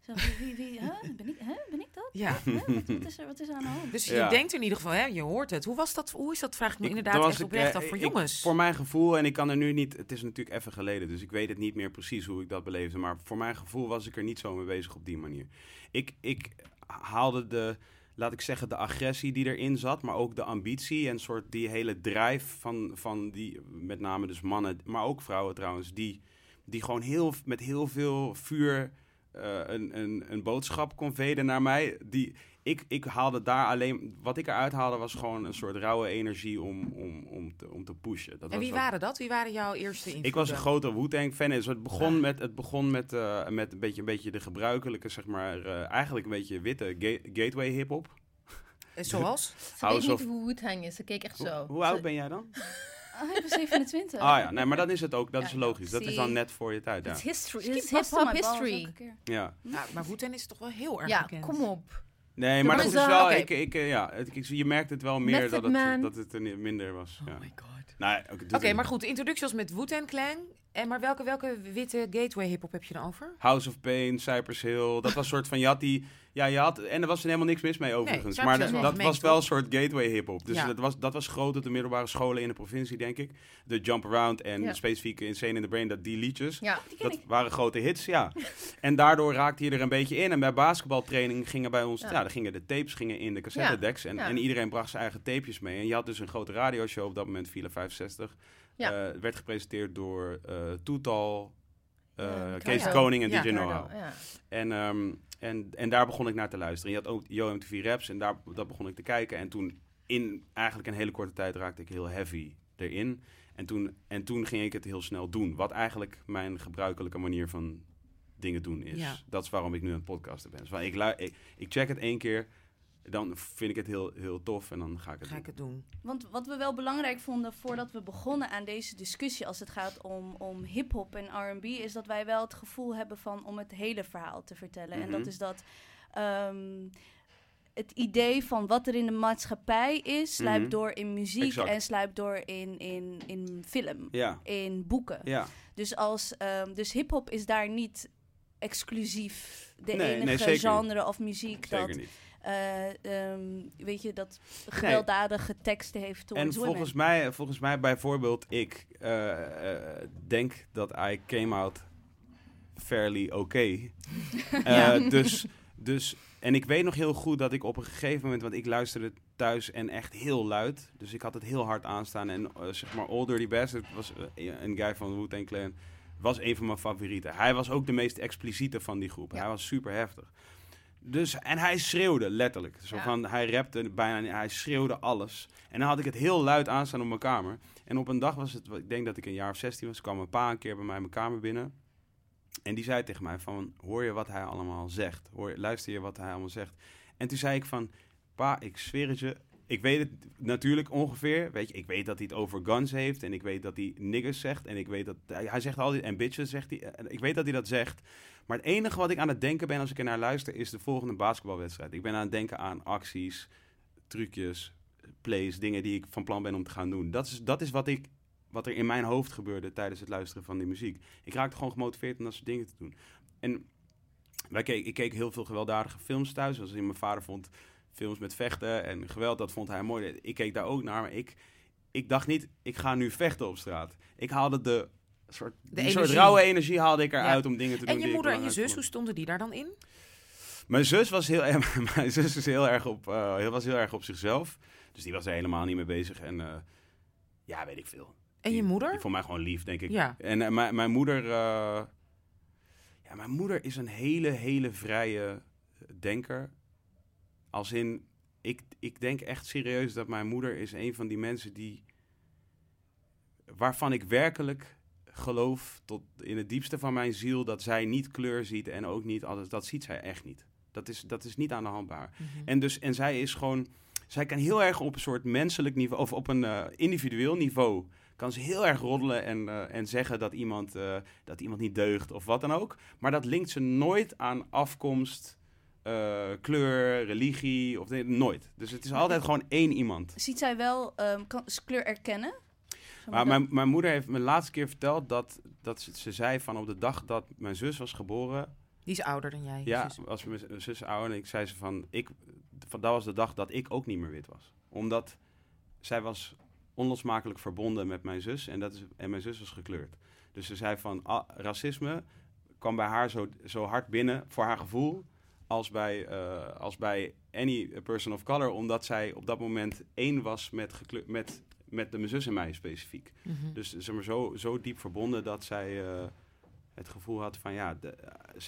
Zo, wie, wie, huh? Ben, ik, huh? ben ik dat? Ja. Huh? Wat, wat, is er, wat is er aan de hand? Dus je Ja. denkt in ieder geval, hè, je hoort het. Hoe was dat? Hoe is dat? Vraag ik me Ik- inderdaad dat echt ik, oprecht eh, af voor ik- jongens. Voor mijn gevoel, en ik kan er nu niet... Het is natuurlijk even geleden, dus ik weet het niet meer precies hoe ik dat beleefde. Maar voor mijn gevoel was ik er niet zo mee bezig op die manier. Ik, ik haalde de, laat ik zeggen, de agressie die erin zat, maar ook de ambitie en soort die hele drijf van, van die, met name dus mannen, maar ook vrouwen trouwens, die, die gewoon heel, met heel veel vuur eh, een, een, een boodschap conveyden naar mij. Die, ik, ik haalde daar alleen, wat ik eruit haalde was gewoon een soort rauwe energie om, om, om, te, om te pushen. Dat en wie wat- waren dat? Wie waren jouw eerste invloeden? ik was een grote Wu-Tang fan. Dus het begon met, het begon met, eh, met een, beetje, een beetje de gebruikelijke, zeg maar, eh, eigenlijk een beetje witte ga- gateway hip-hop. Zoals? Ze weet niet hoe Wu-Tang is. Ze keek echt zo. hoe oud ben jij dan? Ah, ik ben 27. Ah ja, nee, maar dan is het ook, dat Ja, is logisch. Dat is dan net voor je tijd, ja. It's history. Vast in hip-hop history. ja. Nou, maar Wu-Tang is toch wel heel erg Ja, bekend. kom op. Nee, Ja, maar het zo- is wel, ik, ik, eh, ja, het, ik, je merkt het wel meer dat het, dat het er minder was. Ja. Oh my god. Nou, oké, het. maar goed, de introductie was met Wu-Tang Clan. En maar welke, welke witte gateway hip-hop heb je dan over? House of Pain, Cypress Hill, dat was een soort van, je had die, ja, je had, en er was er helemaal niks mis mee overigens, maar dat, was wel een soort gateway hip-hop. Dus Ja. dat, was, dat was groot op de middelbare scholen in de provincie, denk ik. De Jump Around en Ja. specifiek Insane in the Brain, dat die liedjes. Ja. Dat waren grote hits, ja. en daardoor raakte je er een beetje in. En bij basketbaltraining gingen bij ons, Ja. ja, dan gingen de tapes gingen in de cassettedecks. En, en iedereen bracht zijn eigen tapejes mee. En je had dus een grote radioshow op dat moment, Villa 65. Ja. Eh, werd gepresenteerd door eh Toetal, Ja, Kees de. Koning en Ja, DJ Noah. ja. En, ehm, en, en daar begon ik naar te luisteren. Je had ook YoMTV Raps en daar, dat begon ik te kijken. En toen in eigenlijk een hele korte tijd raakte ik heel heavy erin. En toen, en toen ging ik het heel snel doen. Wat eigenlijk mijn gebruikelijke manier van dingen doen is. Ja. Dat is waarom ik nu aan het podcasten ben. Dus ik, ik, ik check het één keer dan vind ik het heel, heel tof en dan ga ik het Ga ik doen. het doen. Want wat we wel belangrijk vonden voordat we begonnen aan deze discussie, als het gaat om, om hip-hop en RB, is dat wij wel het gevoel hebben van om het hele verhaal te vertellen. En dat Mhm. is dat ehm, het idee van wat er in de maatschappij is, sluipt Mhm. door in muziek Exact. en sluipt door in, in, in film, Ja, in boeken. ja. Dus, als, ehm, dus hip-hop is daar niet exclusief de Nee, nee, enige genre of muziek Zeker dat, niet. Eh, ehm, weet je, dat gewelddadige teksten heeft En towards women. volgens mij, volgens mij bijvoorbeeld, ik eh, eh, denk dat I came out fairly okay. Eh, dus, dus, en ik weet nog heel goed dat ik op een gegeven moment, want ik luisterde thuis en echt heel luid. Dus ik had het heel hard aanstaan. En zeg maar, Old Dirty Bastard was een guy van Wu-Tang Clan. Was een van mijn favorieten. Hij was ook de meest expliciete van die groep. Ja. Hij was super heftig. Dus, en hij schreeuwde letterlijk. Zo Ja. van, hij rapte bijna, hij schreeuwde alles. En dan had ik het heel luid aanstaan op mijn kamer. En op een dag was het, ik denk dat ik een jaar of 16 was, kwam mijn pa een keer bij mij in mijn kamer binnen. En die zei tegen mij van, hoor je wat hij allemaal zegt? Hoor, luister je wat hij allemaal zegt? En toen zei ik van, pa, ik zweer het je, ik weet het natuurlijk ongeveer. Weet je, ik weet dat hij het over guns heeft en ik weet dat hij niggers zegt. En ik weet dat, hij hij zegt altijd, en bitches zegt hij, en ik weet dat hij dat zegt. Maar het enige wat ik aan het denken ben als ik er naar luister, is de volgende basketbalwedstrijd. Ik ben aan het denken aan acties, trucjes, plays, dingen die ik van plan ben om te gaan doen. Dat is, dat is wat, ik, wat er in mijn hoofd gebeurde tijdens het luisteren van die muziek. Ik raakte gewoon gemotiveerd om dat soort dingen te doen. En wij ik keek heel veel gewelddadige films thuis. Zoals mijn vader vond films met vechten en geweld, dat vond hij mooi. Ik keek daar ook naar, maar ik, ik dacht niet, ik ga nu vechten op straat. Ik haalde de soort, die soort rauwe energie haalde ik eruit Ja. om dingen te doen En je moeder en je zus, hoe stonden die daar dan in? Mijn zus was heel, erg- mijn zus is heel erg op, heel- was heel erg op zichzelf. Dus die was er helemaal niet mee bezig. En eh, ja, weet ik veel. En je moeder? Die vond mij gewoon lief, denk ik. Ja. En eh, mijn- mijn moeder... ja, mijn moeder is een hele, hele vrije denker. Als in... Ik, ik denk echt serieus dat mijn moeder is een van die mensen die... Waarvan ik werkelijk geloof tot in het diepste van mijn ziel... dat zij niet kleur ziet en ook niet alles. Dat ziet zij echt niet. Dat is, dat is niet aan de hand bij haar. Mhm. En, dus, en zij is gewoon... Zij kan heel erg op een soort menselijk niveau... of op een eh, individueel niveau... kan ze heel erg roddelen en, eh, en zeggen dat iemand, eh, dat iemand niet deugt of wat dan ook. Maar dat linkt ze nooit aan afkomst, kleur, religie of nooit. Dus het is altijd gewoon één iemand. Ziet zij wel, ehm, kan kleur erkennen? Maar mijn, mijn moeder heeft me de laatste keer verteld dat, dat ze, ze zei van op de dag dat mijn zus was geboren... Die is ouder dan jij. Ja, zus. als mijn zus ouder en ik zei ze van, ik, van, dat was de dag dat ik ook niet meer wit was. Omdat zij was onlosmakelijk verbonden met mijn zus en, dat is, en mijn zus was gekleurd. Dus ze zei van, ah, racisme kwam bij haar zo, zo hard binnen voor haar gevoel als bij, eh, als bij any person of color, omdat zij op dat moment één was met, met, met de mijn zus en mij specifiek. Mhm. Dus zeg maar, zo, zo diep verbonden dat zij eh, het gevoel had van ja, de,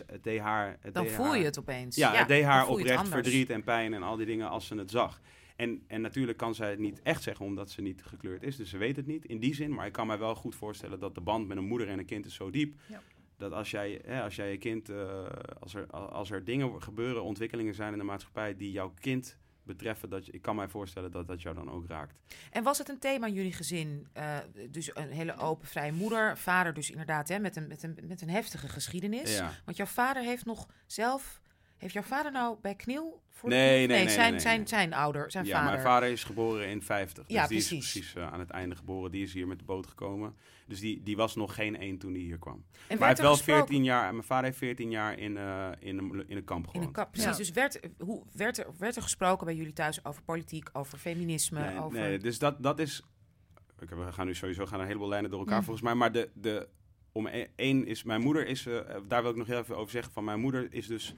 het deed haar. Het dan deed voel haar- je het opeens. Ja, het deed haar oprecht verdriet en pijn en al die dingen als ze het zag. En, en natuurlijk kan zij het niet echt zeggen omdat ze niet gekleurd is. Dus ze weet het niet in die zin. Maar ik kan mij wel goed voorstellen dat de band met een moeder en een kind is zo diep. Ja. Dat als jij, hè, als jij je kind, eh, als, er, als er dingen gebeuren, ontwikkelingen zijn in de maatschappij die jouw kind betreffen, dat je, ik kan mij voorstellen dat dat jou dan ook raakt. En was het een thema in jullie gezin? Eh, dus een hele open, vrije moeder. Vader dus inderdaad hè, met, een, met, een, met een heftige geschiedenis. Ja. Want jouw vader heeft nog zelf... Heeft jouw vader nou bij Kniel... Voor Nee, nee, nee, zijn, nee, zijn, nee. zijn ouder, zijn ja, vader. mijn vader is geboren in 50. Dus Ja, die precies. is precies eh, aan het einde geboren. Die is hier met de boot gekomen. Dus die, die was nog geen één toen hij hier kwam. En Maar hij heeft wel gesproken 14 jaar, mijn vader heeft 14 jaar in, eh, in, een, in een kamp In gewoond. een kap, precies. Ja. Dus werd, hoe, werd, er, werd er gesproken bij jullie thuis over politiek, over feminisme, Nee, over... nee, dus dat, dat is. ik- We gaan nu sowieso gaan een heleboel lijnen door elkaar Mm. volgens mij. Maar de, de, om e- één is. Mijn moeder is. eh, daar wil ik nog heel even over zeggen. Van mijn moeder is dus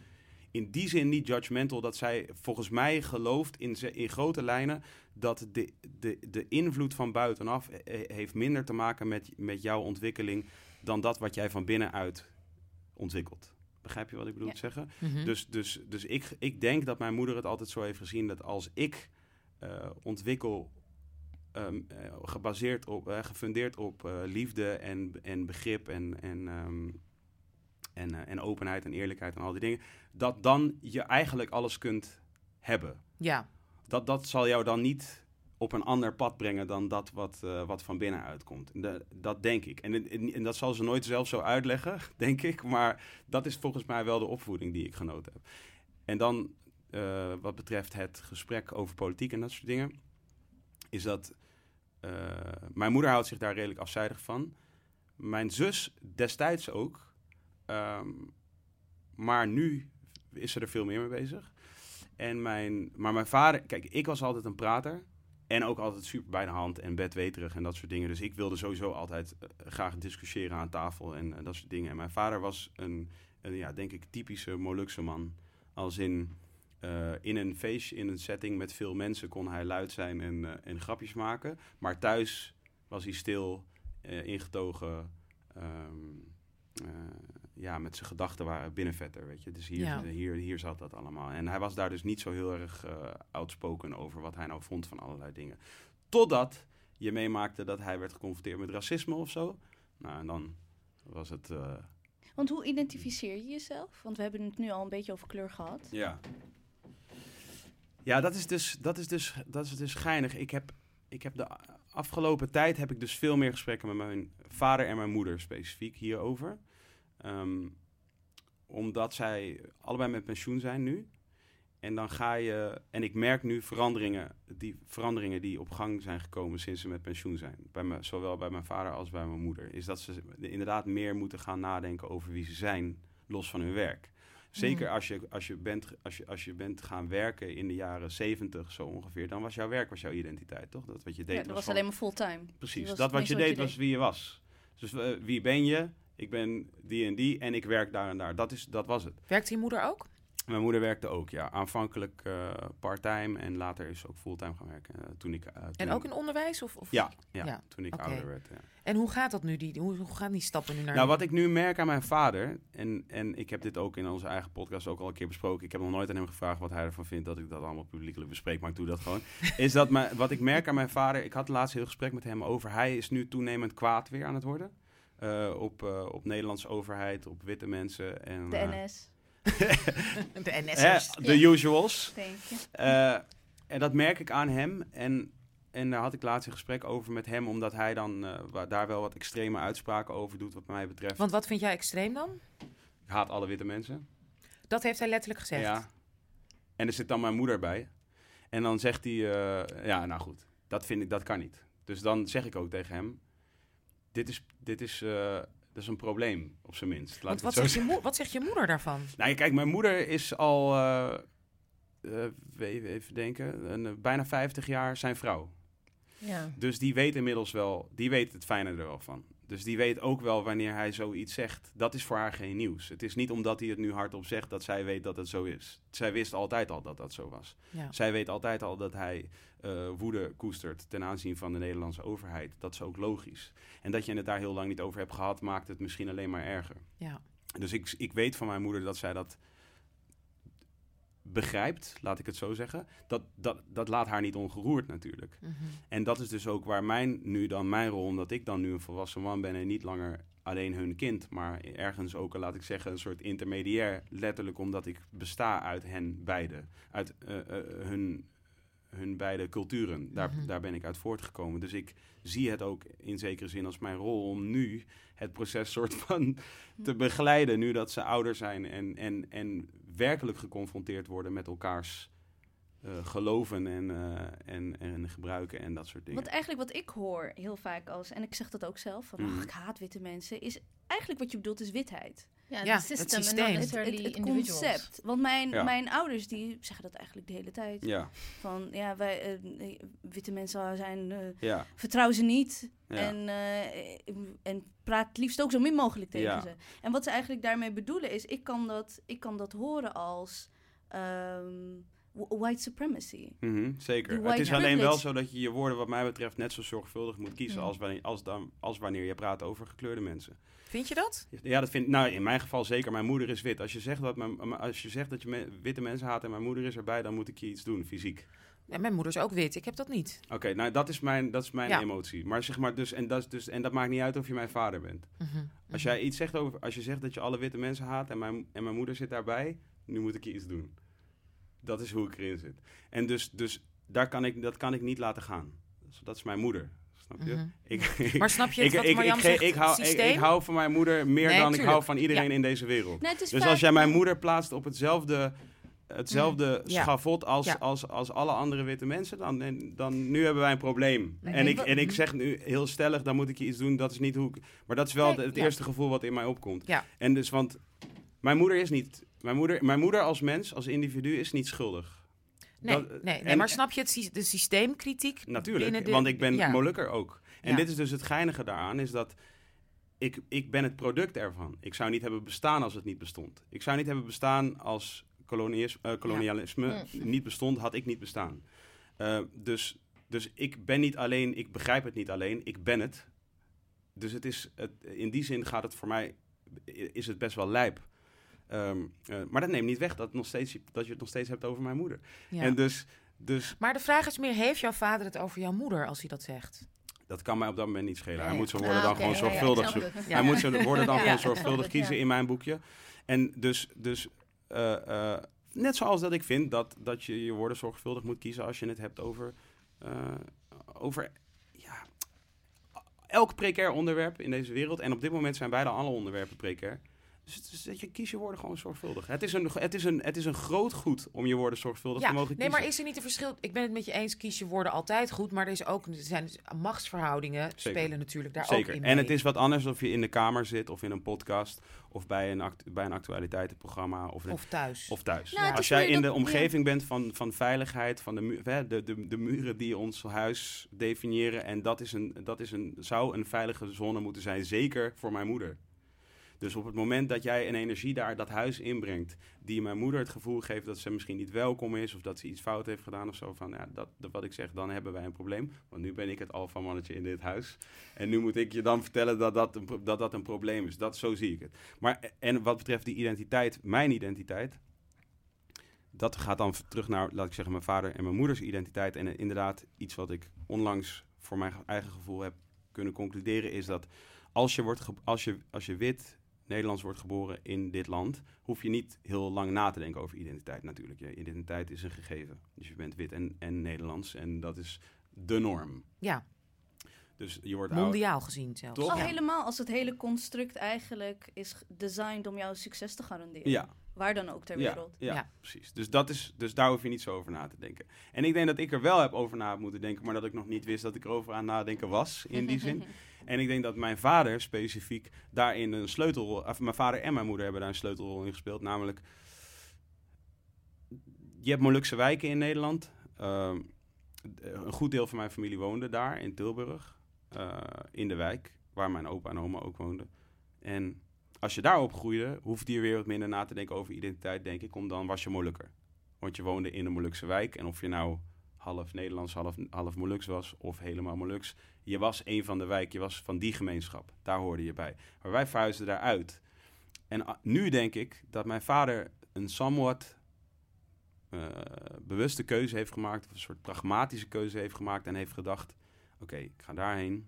in die zin niet judgmental. Dat zij volgens mij gelooft in, in grote lijnen. Dat de, de, de invloed van buitenaf eh, heeft minder te maken met, met jouw ontwikkeling. dan dat wat jij van binnenuit ontwikkelt. Begrijp je wat ik bedoel Ja. te zeggen? Mhm. Dus, dus, dus ik, ik denk dat mijn moeder het altijd zo heeft gezien dat als ik eh, ontwikkel, ehm, eh, gebaseerd op, eh, gefundeerd op eh, liefde en, en begrip en, en, ehm, en, eh, en openheid en eerlijkheid en al die dingen, dat dan je eigenlijk alles kunt hebben. Ja, Dat, dat zal jou dan niet op een ander pad brengen dan dat wat, eh, wat van binnenuit komt. En dat, denk ik. En, en, en dat zal ze nooit zelf zo uitleggen, denk ik. Maar dat is volgens mij wel de opvoeding die ik genoten heb. En dan, eh, wat betreft het gesprek over politiek en dat soort dingen, is dat mijn moeder houdt zich daar redelijk afzijdig van. Mijn zus destijds ook. Ehm, maar nu is ze er veel meer mee bezig. En mijn, maar mijn vader, kijk, ik was altijd een prater. En ook altijd super bij de hand en bedweterig en dat soort dingen. Dus ik wilde sowieso altijd eh, graag discussiëren aan tafel en dat soort dingen. En mijn vader was een, ja, denk ik, typische Molukse man. Als in, eh, in een feestje, in een setting met veel mensen kon hij luid zijn en, eh, en grapjes maken. Maar thuis was hij stil, ingetogen, ehm, eh, ja, met zijn gedachten waren binnenvetter, weet je. Dus hier, Ja. hier, hier zat dat allemaal. En hij was daar dus niet zo heel erg eh outspoken over wat hij nou vond van allerlei dingen. Totdat je meemaakte dat hij werd geconfronteerd met racisme of zo. Nou, en dan was het... eh, Want hoe identificeer je jezelf? Want we hebben het nu al een beetje over kleur gehad. Ja. Ja, dat is dus, dat is dus, dat is dus geinig. Ik heb, ik heb de afgelopen tijd heb ik dus veel meer gesprekken met mijn vader en mijn moeder specifiek hierover. Ehm, omdat zij allebei met pensioen zijn nu. En dan ga je, en ik merk nu veranderingen die, veranderingen die op gang zijn gekomen sinds ze met pensioen zijn. Bij me, zowel bij mijn vader als bij mijn moeder. Is dat ze inderdaad meer moeten gaan nadenken over wie ze zijn, los van hun werk. Zeker Mm. als, je, als, je bent, als, je, als je bent gaan werken in de jaren zeventig zo ongeveer, dan was jouw werk was jouw identiteit, toch? Dat wat je deed Ja, dat was alleen maar fulltime. Precies, dat wat je deed was wie je was. Dus eh, wie ben je? Ik ben die en die en ik werk daar en daar. Dat, is, dat was het. werkt je moeder ook? Mijn moeder werkte ook, ja. Aanvankelijk eh parttime en later is ze ook fulltime gaan werken. eh, toen ik, eh, En ook in onderwijs? Of, of? Ja, ja, Ja, toen ik ouder werd. Ja. En hoe gaat dat nu? Die, hoe, hoe gaan die stappen nu naar Nou, wat ik nu merk aan mijn vader, en, en ik heb dit ook in onze eigen podcast ook al een keer besproken. Ik heb nog nooit aan hem gevraagd wat hij ervan vindt dat ik dat allemaal publiekelijk bespreek, maar ik doe dat gewoon. is dat mijn, wat ik merk aan mijn vader, ik had laatst heel gesprek met hem over, hij is nu toenemend kwaad weer aan het worden. Eh, op, eh, op Nederlandse overheid, op witte mensen. En, De eh, NS. de NS'ers? de usuals. Eh, en dat merk ik aan hem. En, en daar had ik laatst een gesprek over met hem, omdat hij dan eh, daar wel wat extreme uitspraken over doet, wat mij betreft. Want wat vind jij extreem dan? Ik haat alle witte mensen. Dat heeft hij letterlijk gezegd. Ja. En er zit dan mijn moeder bij. En dan zegt hij, eh, ja, nou goed, dat vind ik, dat kan niet. Dus dan zeg ik ook tegen hem, dit is, dit is, eh, dat is een probleem, op zijn minst. Laat wat zegt, je wat zegt je moeder daarvan? Nou, kijk, mijn moeder is al, eh, eh, even denken, een, bijna 50 jaar zijn vrouw. Ja. Dus die weet inmiddels wel, die weet het fijne er wel van. Dus die weet ook wel wanneer hij zoiets zegt. Dat is voor haar geen nieuws. Het is niet omdat hij het nu hardop zegt dat zij weet dat het zo is. Zij wist altijd al dat dat zo was. Ja. Zij weet altijd al dat hij eh, woede koestert ten aanzien van de Nederlandse overheid. Dat is ook logisch. En dat je het daar heel lang niet over hebt gehad, maakt het misschien alleen maar erger. Ja. Dus ik, ik weet van mijn moeder dat zij dat begrijpt, laat ik het zo zeggen. Dat, dat, dat laat haar niet ongeroerd natuurlijk. Mhm. En dat is dus ook waar mijn, nu dan mijn rol, omdat ik dan nu een volwassen man ben en niet langer alleen hun kind, maar ergens ook, laat ik zeggen, een soort intermediair. Letterlijk omdat ik besta uit hen beiden, uit eh, eh, hun, hun beide culturen. Daar, Mhm. daar ben ik uit voortgekomen. Dus ik zie het ook in zekere zin als mijn rol om nu het proces soort van te begeleiden, nu dat ze ouder zijn en, en, en werkelijk geconfronteerd worden met elkaars eh, geloven en, eh, en, en gebruiken en dat soort dingen. Want eigenlijk wat ik hoor heel vaak als, en ik zeg dat ook zelf, van ach, ik haat witte mensen, is eigenlijk wat je bedoelt is witheid. Ja, Ja, het het system en systeem. Het- het, het concept. Want mijn, Ja. mijn ouders die zeggen dat eigenlijk de hele tijd. Ja, Van ja, wij, eh, witte mensen zijn, eh, ja, vertrouw ze niet. ja. En, eh, en praat het liefst ook zo min mogelijk tegen Ja. ze. En wat ze eigenlijk daarmee bedoelen is, ik kan dat, ik kan dat horen als ehm, white supremacy. Mhm, zeker. Het is alleen wel zo dat je je woorden wat mij betreft net zo zorgvuldig moet kiezen als, wanneer, als, dan, als wanneer je praat over gekleurde mensen. Vind je dat? Ja, dat vind nou in mijn geval zeker. Mijn moeder is wit. Als je zegt dat, mijn, als je, zegt dat je me- witte mensen haat en mijn moeder is erbij, dan moet ik je iets doen, fysiek. Ja, mijn moeder is ook wit. Ik heb dat niet. Oké, nou dat is mijn, dat is mijn Ja. emotie. Maar zeg maar dus en, dat is dus, en dat maakt niet uit of je mijn vader bent. Mhm. Als jij iets zegt over, als je zegt dat je alle witte mensen haat en mijn, en mijn moeder zit daarbij, nu moet ik je iets doen. Dat is hoe ik erin zit. En dus, dus daar kan ik, dat kan ik niet laten gaan. Dat is mijn moeder. Snap je? Mhm. ik, ik, Maar snap je ik, wat ik, Marjam zegt, ik, hou, ik, hou van mijn moeder meer Nee, dan ik hou van iedereen in deze wereld. Nee, is Dus als jij mijn moeder plaatst op hetzelfde, hetzelfde Ja. schavot als, Ja. als, als alle andere witte mensen, dan, en, dan nu hebben wij een probleem. Nee, en, ik, en ik zeg nu heel stellig, dan moet ik je iets doen. Dat is niet hoe ik... Maar dat is wel het ja. eerste gevoel wat in mij opkomt. En dus, want mijn moeder is niet... Mijn moeder, mijn moeder als mens, als individu, is niet schuldig. Nee, Dat- nee, nee en- maar snap je het, de systeemkritiek? Natuurlijk, de- want ik ben ja. Molukker ook. En Ja. dit is dus het geinige daaraan, is dat ik, ik ben het product ervan. Ik zou niet hebben bestaan als het niet bestond. Ik zou niet hebben bestaan als eh, kolonialisme niet bestond, had ik niet bestaan. Eh, dus, dus ik ben niet alleen, ik begrijp het niet alleen, ik ben het. Dus het is, het, in die zin gaat het voor mij, is het best wel lijp. Ehm, eh, maar dat neemt niet weg dat, nog steeds, dat je het nog steeds hebt over mijn moeder. Ja. En dus, dus Maar de vraag is meer, heeft jouw vader het over jouw moeder als hij dat zegt? Dat kan mij op dat moment niet schelen. Hij moet zijn woorden Ah, dan gewoon ja, ja, zorgvuldig. Ja. Hij moet zijn woorden dan Ja, gewoon zorgvuldig ja. kiezen in mijn boekje. En dus, dus eh, eh, net zoals dat ik vind dat, dat je je woorden zorgvuldig moet kiezen als je het hebt over, eh, over ja, elk precair onderwerp in deze wereld. En op dit moment zijn bijna alle onderwerpen precair. Dus, dat je kies je woorden gewoon zorgvuldig. Het is een, het is een, het is een groot goed om je woorden zorgvuldig Ja, te mogen nee, kiezen. maar is er niet een verschil? Ik ben het met je eens, kies je woorden altijd goed. Maar er, is ook, er zijn dus- machtsverhoudingen Zeker. spelen natuurlijk daar Zeker. ook in En mee. het is wat anders of je in de kamer zit of in een podcast of bij een, act- bij een actualiteitenprogramma of, Of thuis. of thuis. Nou, Als jij in de omgeving bent van, van veiligheid, van de, de, de, de muren die ons huis definiëren en dat, is een, dat is een, zou een veilige zone moeten zijn, zeker voor mijn moeder. Dus op het moment dat jij een energie daar dat huis inbrengt, die mijn moeder het gevoel geeft dat ze misschien niet welkom is of dat ze iets fout heeft gedaan of zo, van ja, dat, wat ik zeg, dan hebben wij een probleem. Want nu ben ik het alfamannetje in dit huis. En nu moet ik je dan vertellen dat dat een, dat, dat een probleem is. Dat, zo zie ik het. Maar en wat betreft die identiteit, mijn identiteit, dat gaat dan terug naar, laat ik zeggen, mijn vader en mijn moeders identiteit. En eh, inderdaad, iets wat ik onlangs voor mijn ge- eigen gevoel heb kunnen concluderen, is dat als je, wordt als je, als je wit Nederlands wordt geboren in dit land, hoef je niet heel lang na te denken over identiteit natuurlijk. Je identiteit is een gegeven. Dus je bent wit en, en Nederlands en dat is de norm. ja, Dus je wordt oud. mondiaal gezien zelfs. Toch? Al Ja. helemaal als het hele construct eigenlijk is designed om jouw succes te garanderen. Ja, Waar dan ook ter ja, wereld. ja, Ja. precies. Dus, dat is, dus daar hoef je niet zo over na te denken. En ik denk dat ik er wel heb over na moeten denken, maar dat ik nog niet wist dat ik erover aan nadenken was, in die zin. En ik denk dat mijn vader specifiek daarin een sleutelrol... Of mijn vader en mijn moeder hebben daar een sleutelrol in gespeeld. Namelijk, je hebt Molukse wijken in Nederland. Ehm, een goed deel van mijn familie woonde daar, in Tilburg. eh, in de wijk, waar mijn opa en oma ook woonden. En als je daar opgroeide, hoefde je weer wat minder na te denken over identiteit, denk ik. Om dan was je Molukker. Want je woonde in een Molukse wijk. En of je nou half Nederlands, half, half Moluks was, of helemaal Moluks je was een van de wijk, je was van die gemeenschap. Daar hoorde je bij. Maar wij verhuisden daaruit. En ah, nu denk ik dat mijn vader een somewhat eh, bewuste keuze heeft gemaakt, of een soort pragmatische keuze heeft gemaakt en heeft gedacht: oké, ik ga daarheen.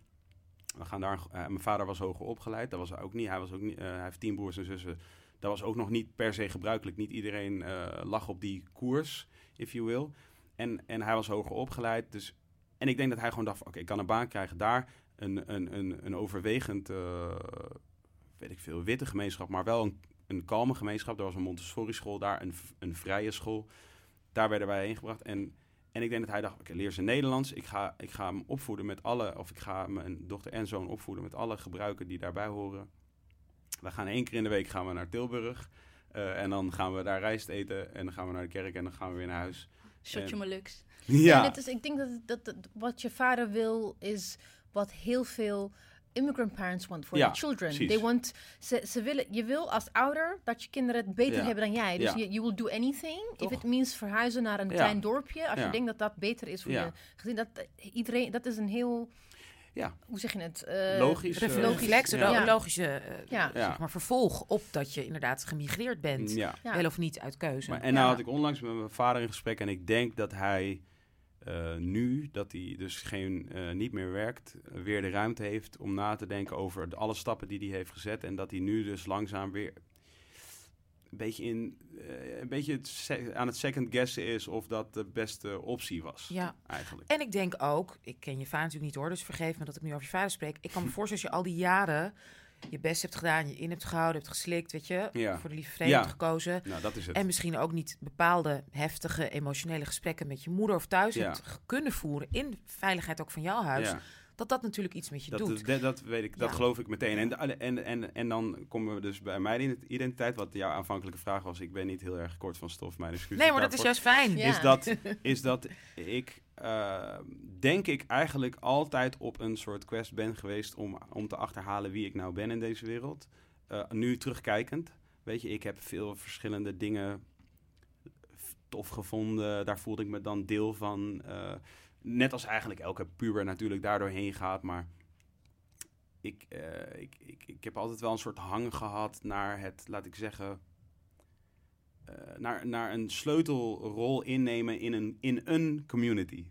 We gaan daar. eh, mijn vader was hoger opgeleid, dat was ook niet. Hij, was ook niet, eh, hij heeft tien broers en zussen. Dat was ook nog niet per se gebruikelijk. Niet iedereen lag op die koers, if you will. En, en hij was hoger opgeleid, dus en ik denk dat hij gewoon dacht: oké, ik kan een baan krijgen daar. Een, een, een, een overwegend, eh, weet ik veel, witte gemeenschap, maar wel een, een kalme gemeenschap. Er was een Montessori-school daar, een, een vrije school. Daar werden wij heen gebracht. En, en ik denk dat hij dacht: oké, leer ze Nederlands. Ik ga, ik ga hem opvoeden met alle, of ik ga mijn dochter en zoon opvoeden met alle gebruiken die daarbij horen. We gaan één keer in de week gaan we naar Tilburg. eh, en dan gaan we daar rijst eten. En dan gaan we naar de kerk en dan gaan we weer naar huis. Shotje maar luks. Ja. Het is, ik denk dat, dat, dat wat je vader wil is wat heel veel immigrant parents want for Ja, their children. precies. They want, ze, ze willen, je wil als ouder dat je kinderen het beter Ja. hebben dan jij. Dus je you will do anything Toch? if it means verhuizen naar een klein dorpje. Als je denkt dat dat beter is voor je gezin. Dat, iedereen, dat is een heel, ja. hoe zeg je het? Logisch. Ja. Ja. logische eh, Ja. Zeg maar, vervolg op dat je inderdaad gemigreerd bent. Ja. Ja. Wel of niet uit keuze. Maar, en Ja. nou had ik onlangs met mijn vader in gesprek en ik denk dat hij eh, nu, dat hij dus geen, eh, niet meer werkt, weer de ruimte heeft om na te denken over alle stappen die hij heeft gezet. En dat hij nu dus langzaam weer... een beetje, in, eh, een beetje aan het second guessen is of dat de beste optie was. Ja. Eigenlijk. En ik denk ook, ik ken je vader natuurlijk niet hoor, dus vergeef me dat ik nu over je vader spreek. Ik kan me voorstellen als je al die jaren je best hebt gedaan, je in hebt gehouden, hebt geslikt, weet je, Ja. voor de lieve vrede Ja. hebt gekozen. Nou, dat is het. En misschien ook niet bepaalde heftige emotionele gesprekken met je moeder of thuis Ja. hebt kunnen voeren in veiligheid ook van jouw huis. Dat dat natuurlijk iets met je Dat, doet. dat, dat weet ik, dat Ja. geloof ik meteen. En, en, en, en dan komen we dus bij mijn identiteit, wat jouw aanvankelijke vraag was. Ik ben niet heel erg kort van stof, mijn excuses nee, maar dat is juist fijn. Ja. Is dat, is dat ik, eh, denk ik, eigenlijk altijd op een soort quest ben geweest om, om te achterhalen wie ik nou ben in deze wereld. Eh, nu terugkijkend, weet je, ik heb veel verschillende dingen tof gevonden. Daar voelde ik me dan deel van. Eh, net als eigenlijk elke puber natuurlijk daardoor heen gaat, maar ik, eh, ik, ik, ik heb altijd wel een soort hang gehad naar het, laat ik zeggen, eh, naar, naar een sleutelrol innemen in een, in een community.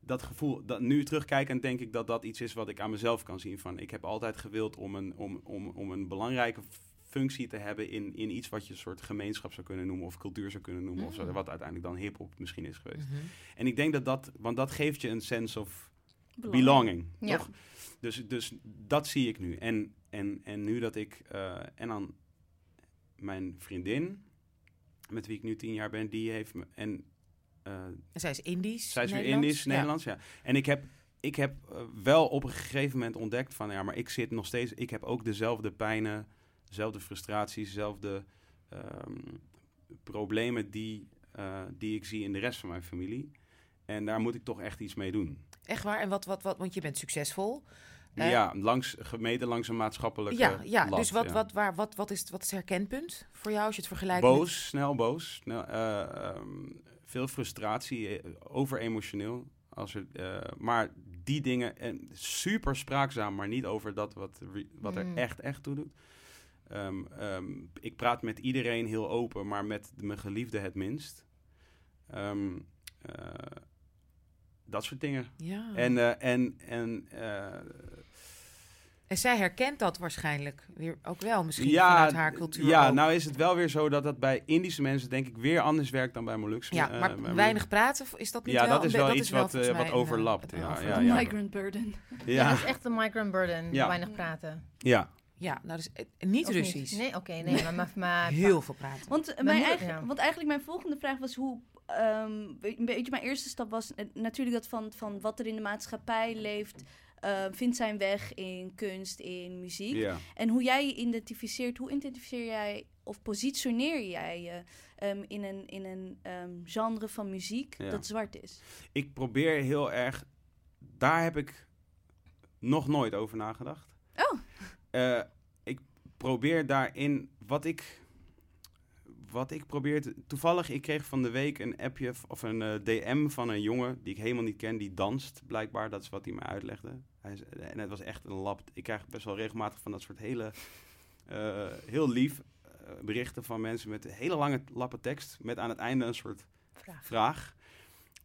Dat gevoel, dat nu terugkijkend denk ik dat dat iets is wat ik aan mezelf kan zien. Van, ik heb altijd gewild om een, om, om, om een belangrijke functie te hebben in, in iets wat je een soort gemeenschap zou kunnen noemen of cultuur zou kunnen noemen. Of zo, Mm. wat uiteindelijk dan hip-hop misschien is geweest. Mhm. En ik denk dat dat, want dat geeft je een sense of belonging. Ja. Toch? Dus, dus dat zie ik nu. En, en, en nu dat ik. eh, en dan mijn vriendin, met wie ik nu tien jaar ben, die heeft me. En eh, zij is Indisch. zij is weer? Indisch, Nederlands, ja. En ik heb, ik heb eh, wel op een gegeven moment ontdekt van ja, maar ik zit nog steeds. Ik heb ook dezelfde pijnen, dezelfde frustraties, dezelfde ehm, problemen die, eh, die ik zie in de rest van mijn familie. En daar moet ik toch echt iets mee doen. Echt waar? En wat, wat, wat, want je bent succesvol. Ja, langs, gemeten langs een maatschappelijke Ja, ja. lat, dus wat, ja. Wat, waar, wat, wat, is, het- wat is het herkenpunt voor jou als je het vergelijkt Boos, snel boos. Snel, ehm, veel frustratie, eh, over emotioneel. Als er, maar die dingen, en super spraakzaam, maar niet over dat wat, wat er Mm. echt, echt toe doet. Ehm, ehm, ik praat met iedereen heel open, maar met mijn geliefde het minst. Ehm, eh, dat soort dingen. Ja. En, eh, en, en eh, En zij herkent dat waarschijnlijk weer ook wel, misschien ja, vanuit haar cultuur. Ja, ook. nou is het wel weer zo dat dat bij Indische mensen denk ik weer anders werkt dan bij Molukse. ja, maar weinig praten, is dat niet Ja, wel? dat is wel be- iets wat, volgens eh, wat een, overlapt, een ja, ja, De ja. migrant burden. Ja. Ja, dat is echt een migrant burden, Ja. weinig praten. ja. Ja, nou dus eh, niet Of Russisch. Nee, oké, nee, maar, maar, maar Heel veel praten. Want, Mijn eigen, ja. want eigenlijk mijn volgende vraag was hoe... ehm, een beetje mijn eerste stap was eh, natuurlijk dat van, van wat er in de maatschappij leeft... eh, vindt zijn weg in kunst, in muziek. ja. En hoe jij je identificeert, hoe identificeer jij of positioneer jij je ehm, in een, in een ehm, genre van muziek Ja. dat zwart is? Ik probeer heel erg... Daar heb ik nog nooit over nagedacht. Oh. Eh, ik probeer daarin... Wat ik... Wat ik probeer... te- toevallig, ik kreeg van de week een appje of een eh, DM van een jongen die ik helemaal niet ken. Die danst, blijkbaar. Dat is wat hij me uitlegde. Hij is, en het was echt een lab. Ik krijg best wel regelmatig van dat soort hele... eh, heel lief eh, berichten van mensen met hele lange lappen tekst. Met aan het einde een soort Vraag. vraag.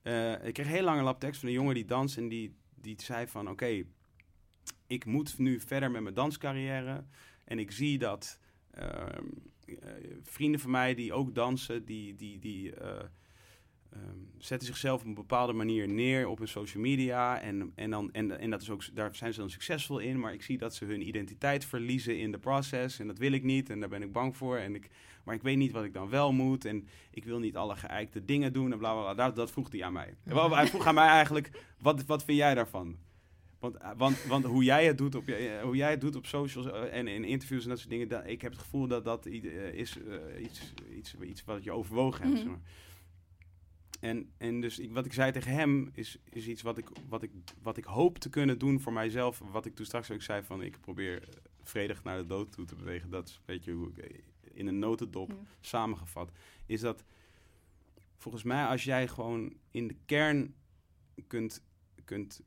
Eh, ik kreeg een hele lange lap tekst van een jongen die danst en die, die zei van... Oké, ik moet nu verder met mijn danscarrière. En ik zie dat ehm, eh, vrienden van mij die ook dansen, die, die, die eh, ehm, zetten zichzelf op een bepaalde manier neer op hun social media. En, en, dan, en, en dat is ook, daar zijn ze dan succesvol in. Maar ik zie dat ze hun identiteit verliezen in de proces. En dat wil ik niet. En daar ben ik bang voor. En ik, maar ik weet niet wat ik dan wel moet. En ik wil niet alle geëikte dingen doen. En bla bla bla. Dat, dat vroeg hij aan mij. Hij vroeg aan mij eigenlijk: wat, wat vind jij daarvan? Want, eh, want, want hoe, jij het doet op eh, hoe jij het doet op socials eh, en in interviews en dat soort dingen, dat, ik heb het gevoel dat dat is iets, iets, iets wat je overwogen hebt. Mhm. zeg maar. En, en dus ik, wat ik zei tegen hem is, is iets wat ik, wat, ik, wat ik hoop te kunnen doen voor mijzelf. Wat ik toen straks ook zei van ik probeer vredig naar de dood toe te bewegen. Dat is een beetje hoe ik in een notendop Ja. samengevat. Is dat volgens mij als jij gewoon in de kern kunt, kunt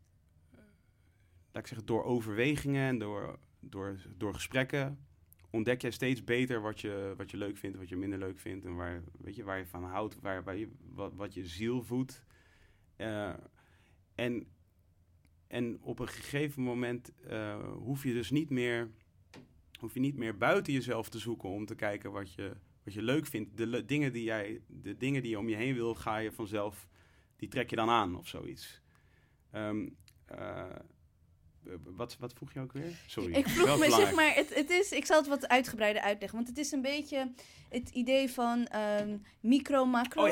laat ik zeggen, door overwegingen en door, door, door gesprekken ontdek jij steeds beter wat je, wat je leuk vindt, wat je minder leuk vindt en waar, weet je, waar je van houdt, waar, waar je, wat, wat je ziel voedt. Eh, en, en op een gegeven moment eh, hoef je dus niet meer, hoef je niet meer buiten jezelf te zoeken om te kijken wat je, wat je leuk vindt, de dingen die jij, de dingen die je om je heen wil, ga je vanzelf, die trek je dan aan of zoiets. Ehm, eh, wat, wat vroeg je ook weer? Sorry. Ik vroeg me, zeg maar, het, het is, ik zal het wat uitgebreider uitleggen. Want het is een beetje het idee van ehm, micro-macro Oh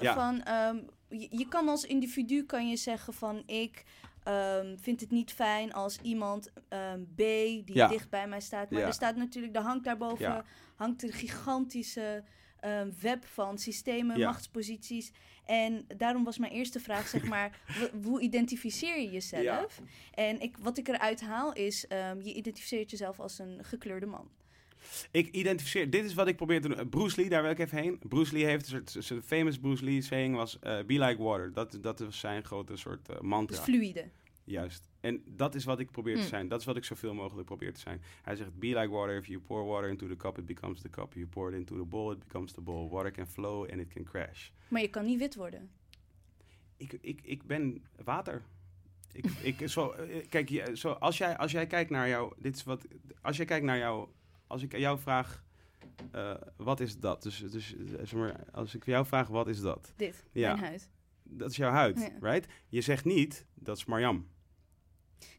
ja. Van, ehm, je, je kan als individu kan je zeggen van ik ehm, vind het niet fijn als iemand B die Ja. dicht bij mij staat. Maar Ja. er staat natuurlijk, er hangt daarboven hangt een gigantische ehm, web van systemen, Ja. machtsposities. En daarom was mijn eerste vraag, zeg maar, hoe identificeer je jezelf? En ik, wat ik eruit haal is, ehm, je identificeert jezelf als een gekleurde man. Ik identificeer, dit is wat ik probeer te doen. Bruce Lee, daar wil ik even heen. Bruce Lee heeft een soort, famous Bruce Lee saying was, eh, be like water. Dat, dat was zijn grote soort eh, mantra. Dus fluïde. Juist. En dat is wat ik probeer te Hmm. zijn. Dat is wat ik zoveel mogelijk probeer te zijn. Hij zegt, be like water. If you pour water into the cup, it becomes the cup. You pour it into the bowl, it becomes the bowl. Water can flow and it can crash. Maar je kan niet wit worden. Ik, ik, ik ben water. Ik, ik, zo, eh, kijk, je- zo, als, jij, als jij kijkt naar jou, dit is wat, als jij kijkt naar jou, als ik jou vraag, eh, wat is dat? Dus, dus eh, zeg maar, als ik jou vraag, wat is dat? Dit, Ja. mijn huid. Dat is jouw huid, Ja. right? Je zegt niet, dat is Marjam.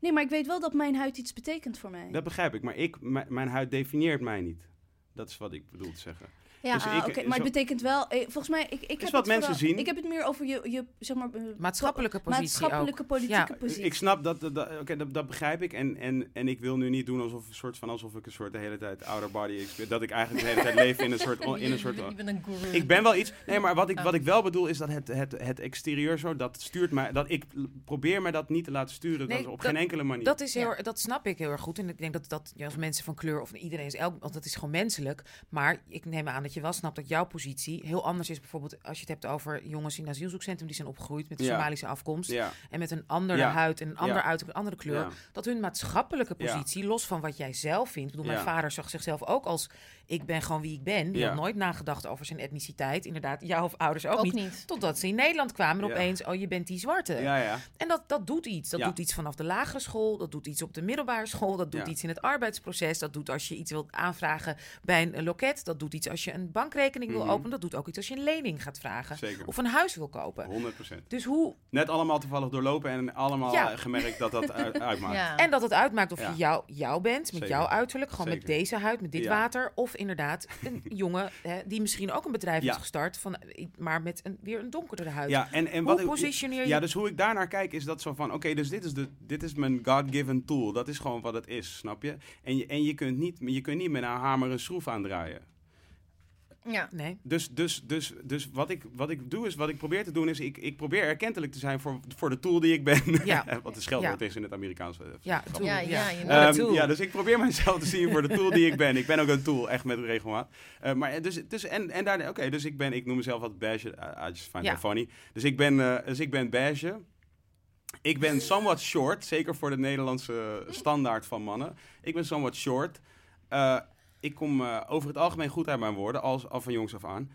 Nee, maar ik weet wel dat mijn huid iets betekent voor mij. Dat begrijp ik, maar ik, mijn, huid definieert mij niet. Dat is wat ik bedoel te zeggen. Ja, Dus Ah, oké, maar het betekent wel... eh, volgens mij, ik, ik heb wat het mensen vooral- zien. Ik heb het meer over je, je zeg maar... eh, Maatschappelijke positie maatschappelijke ook. politieke Ja, positie. Ik snap dat, dat, dat- oké, dat, dat begrijp ik. En, en, en ik wil nu niet doen alsof, een soort van, alsof ik een soort de hele tijd outer body experience. Dat ik eigenlijk de hele tijd leef in een soort. In een soort een guru. ik ben wel iets. Nee, maar wat ik, wat ik wel bedoel is dat het, het, het exterieur zo, dat stuurt mij. Dat ik probeer me dat niet te laten sturen. Nee, dat is op dat- geen enkele manier. Dat, is heel, Ja. dat snap ik heel erg goed. En ik denk dat, dat ja, als mensen van kleur of iedereen is elk, want dat is gewoon menselijk. Maar ik neem aan dat je wel snapt dat jouw positie heel anders is. Bijvoorbeeld als je het hebt over jongens in een asielzoekcentrum die zijn opgegroeid met een Ja. Somalische afkomst. ja, En met een andere Ja. huid en een ander uiterlijk, een andere kleur. Dat hun maatschappelijke positie, los van wat jij zelf vindt. Ik bedoel, mijn vader zag zichzelf ook als ik ben gewoon wie ik ben. Die Ja. had nooit nagedacht over zijn etniciteit. Inderdaad, jouw ouders ook, ook niet. niet. Totdat ze in Nederland kwamen en Ja. opeens, oh je bent die zwarte. ja, ja. En dat, dat doet iets. Dat Ja. doet iets vanaf de lagere school, dat doet iets op de middelbare school, dat doet Ja. iets in het arbeidsproces, dat doet als je iets wilt aanvragen bij een, loket, dat doet iets als je een bankrekening wil Mhm. openen, dat doet ook iets als je een lening gaat vragen Zeker. of een huis wil kopen. 100%. Dus hoe, Net allemaal toevallig doorlopen en allemaal Ja. gemerkt dat dat uit- uitmaakt. Ja. en dat het uitmaakt of Ja. je jou, jou bent, met Zeker. jouw uiterlijk, gewoon met deze huid, met dit Ja. water, of inderdaad een jongen hè, die misschien ook een bedrijf Ja. heeft gestart, van, maar met een, weer een donkerdere huid. Ja, en, en hoe wat positioneer je Ja, dus hoe ik daarnaar kijk is dat zo van... Oké, dus dit is, de, dit is mijn God-given tool. Dat is gewoon wat het is, snap je? En je, en je, kunt, niet, je kunt niet met een hamer een schroef aandraaien. Ja. Nee. Dus, dus, dus, dus wat, ik, wat ik doe is, wat ik probeer te doen is... Ik, ik probeer erkentelijk te zijn voor, voor de tool die ik ben. Ja. wat een scheldwoord is in het Amerikaans. eh, Ja, tool, Ja, ja. ja, Ehm, tool. ja, dus ik probeer mezelf te zien voor de tool die ik ben. Ik ben ook een tool, echt met regelmaat. Eh, maar dus, dus, en, en daar, oké, dus ik ben, ik noem mezelf wat beige. I just find Ja. that funny. Dus ik ben, eh, dus ik ben beige. Ik ben somewhat short, zeker voor de Nederlandse standaard van mannen. Ik ben somewhat short. Eh, ik kom eh, over het algemeen goed uit mijn woorden, als, al van jongs af aan.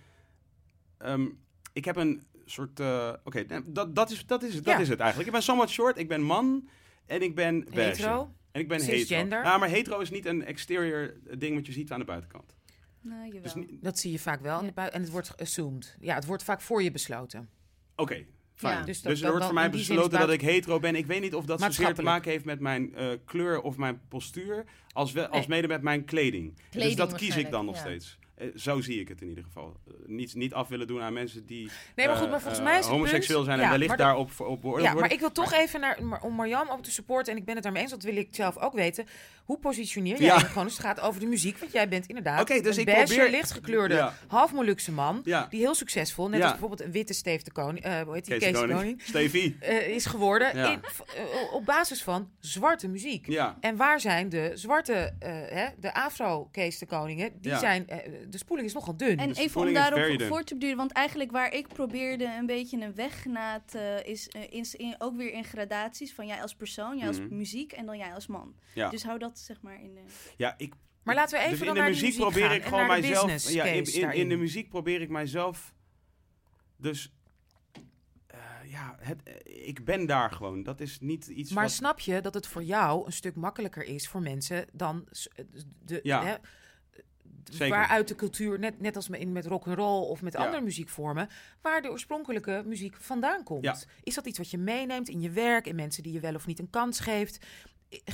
Ehm, ik heb een soort... eh, Oké, nee, dat, dat, is, dat, is, het- dat Ja. is het eigenlijk. Ik ben somewhat short, ik ben man en ik ben beige. Hetero? En ik ben Cisgender? hetero. Ja, maar hetero is niet een exterior ding wat je ziet aan de buitenkant. Nou. Dus Dat zie je vaak wel. in de En het wordt assumed. Ja, het wordt vaak voor je besloten. Oké, fijn. Ja. Dus, Dus er dat- wordt voor mij besloten dat ik hetero ben. Ik weet niet of dat zozeer te maken heeft met mijn eh, kleur of mijn postuur, als, we, als Nee. mede met mijn kleding. dus Kleding dat kies ik dan nog steeds. Eh, zo zie ik het in ieder geval. Eh, niet, niet af willen doen aan mensen die Nee, maar goed, maar volgens eh, mij is het homoseksueel punt- zijn en Ja, wellicht daarop voor- op beoordeeld Ja, worden. maar ik wil toch even naar, om Marjam ook te supporten, en ik ben het daarmee eens, dat wil ik zelf ook weten. Hoe positioneer jij Ja. je gewoon als het gaat over de muziek? Want jij bent inderdaad Oké, dus een ik probeer- lichtgekleurde, Ja. half Molukse man, Ja. die heel succesvol, net Ja. als bijvoorbeeld een witte Steve de Koning, eh hoe heet die, Kees Koning. Koning, Stevie. is geworden in, op basis van zwarte muziek. Ja. En waar zijn de zwarte, hè, de afro-Kees de Koningen? Die zijn, de spoeling is nogal dun. En Dus even om daarop voor te beduren, want eigenlijk waar ik probeerde een beetje een weg na te, is, eh, is in, ook weer in gradaties van jij als persoon, jij als Mhm. muziek en dan jij als man. Ja. Dus hou dat zeg maar in de... Ja, ik maar laten we even dus dan in de naar muziek, probeer gaan ik en gewoon mijzelf. business Ja, in, in, de muziek probeer ik mijzelf. Dus eh, ja, het, eh, ik ben daar gewoon. Dat is niet iets Maar wat. snap je dat het voor jou een stuk makkelijker is voor mensen dan de, Ja. hè, Zeker. waaruit de cultuur, net, net als met, in- met rock and roll of met Ja. andere muziekvormen, waar de oorspronkelijke muziek vandaan komt. Ja. Is dat iets wat je meeneemt in je werk, in mensen die je wel of niet een kans geeft?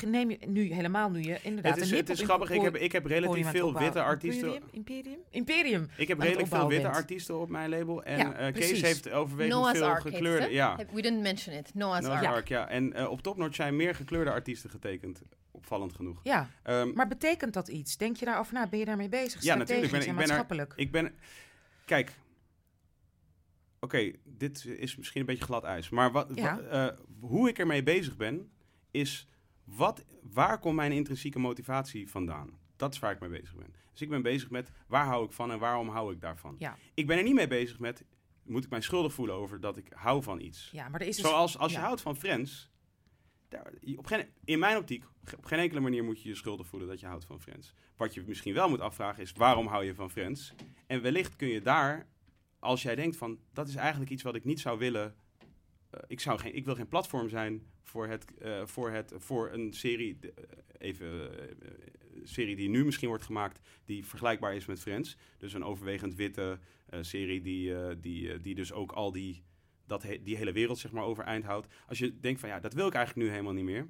Neem je nu helemaal nu je inderdaad Het is, een het is grappig, ik heb, ik heb relatief veel witte artiesten. Imperium? Imperium? Imperium. Ik heb redelijk veel witte bent. artiesten op mijn label. En Ja, eh. Kees heeft overwegend Noah's veel Ark gekleurde. Ja, We didn't mention it. Noah's, Noah's Ark. Ark, ja. En eh, op Topnotch zijn meer gekleurde artiesten getekend. Opvallend genoeg. Ja, Ehm, maar betekent dat iets? Denk je daarover na? Ben je daarmee bezig? Ja, natuurlijk ben ik- en ik ben er- maatschappelijk? Ik ben. Kijk. Oké, dit is misschien een beetje glad ijs. Maar wat, Ja. eh, hoe ik ermee bezig ben, is wat, waar komt mijn intrinsieke motivatie vandaan? Dat is waar ik mee bezig ben. Dus ik ben bezig met waar hou ik van en waarom hou ik daarvan. Ja. Ik ben er niet mee bezig met, moet ik mij schuldig voelen over dat ik hou van iets. Ja, maar er is dus... Zoals als je ja. houdt van Friends. Op geen, in mijn optiek, op geen enkele manier moet je je schuldig voelen dat je houdt van Friends. Wat je misschien wel moet afvragen is, waarom hou je van Friends? En wellicht kun je daar, als jij denkt van, dat is eigenlijk iets wat ik niet zou willen. eh, ik, zou geen, ik wil geen platform zijn voor, het, eh, voor, het, voor een serie, eh, even, eh, serie die nu misschien wordt gemaakt, die vergelijkbaar is met Friends. Dus een overwegend witte serie die, die, die dus ook al die dat die hele wereld zeg maar overeind houdt. Als je denkt van ja, dat wil ik eigenlijk nu helemaal niet meer.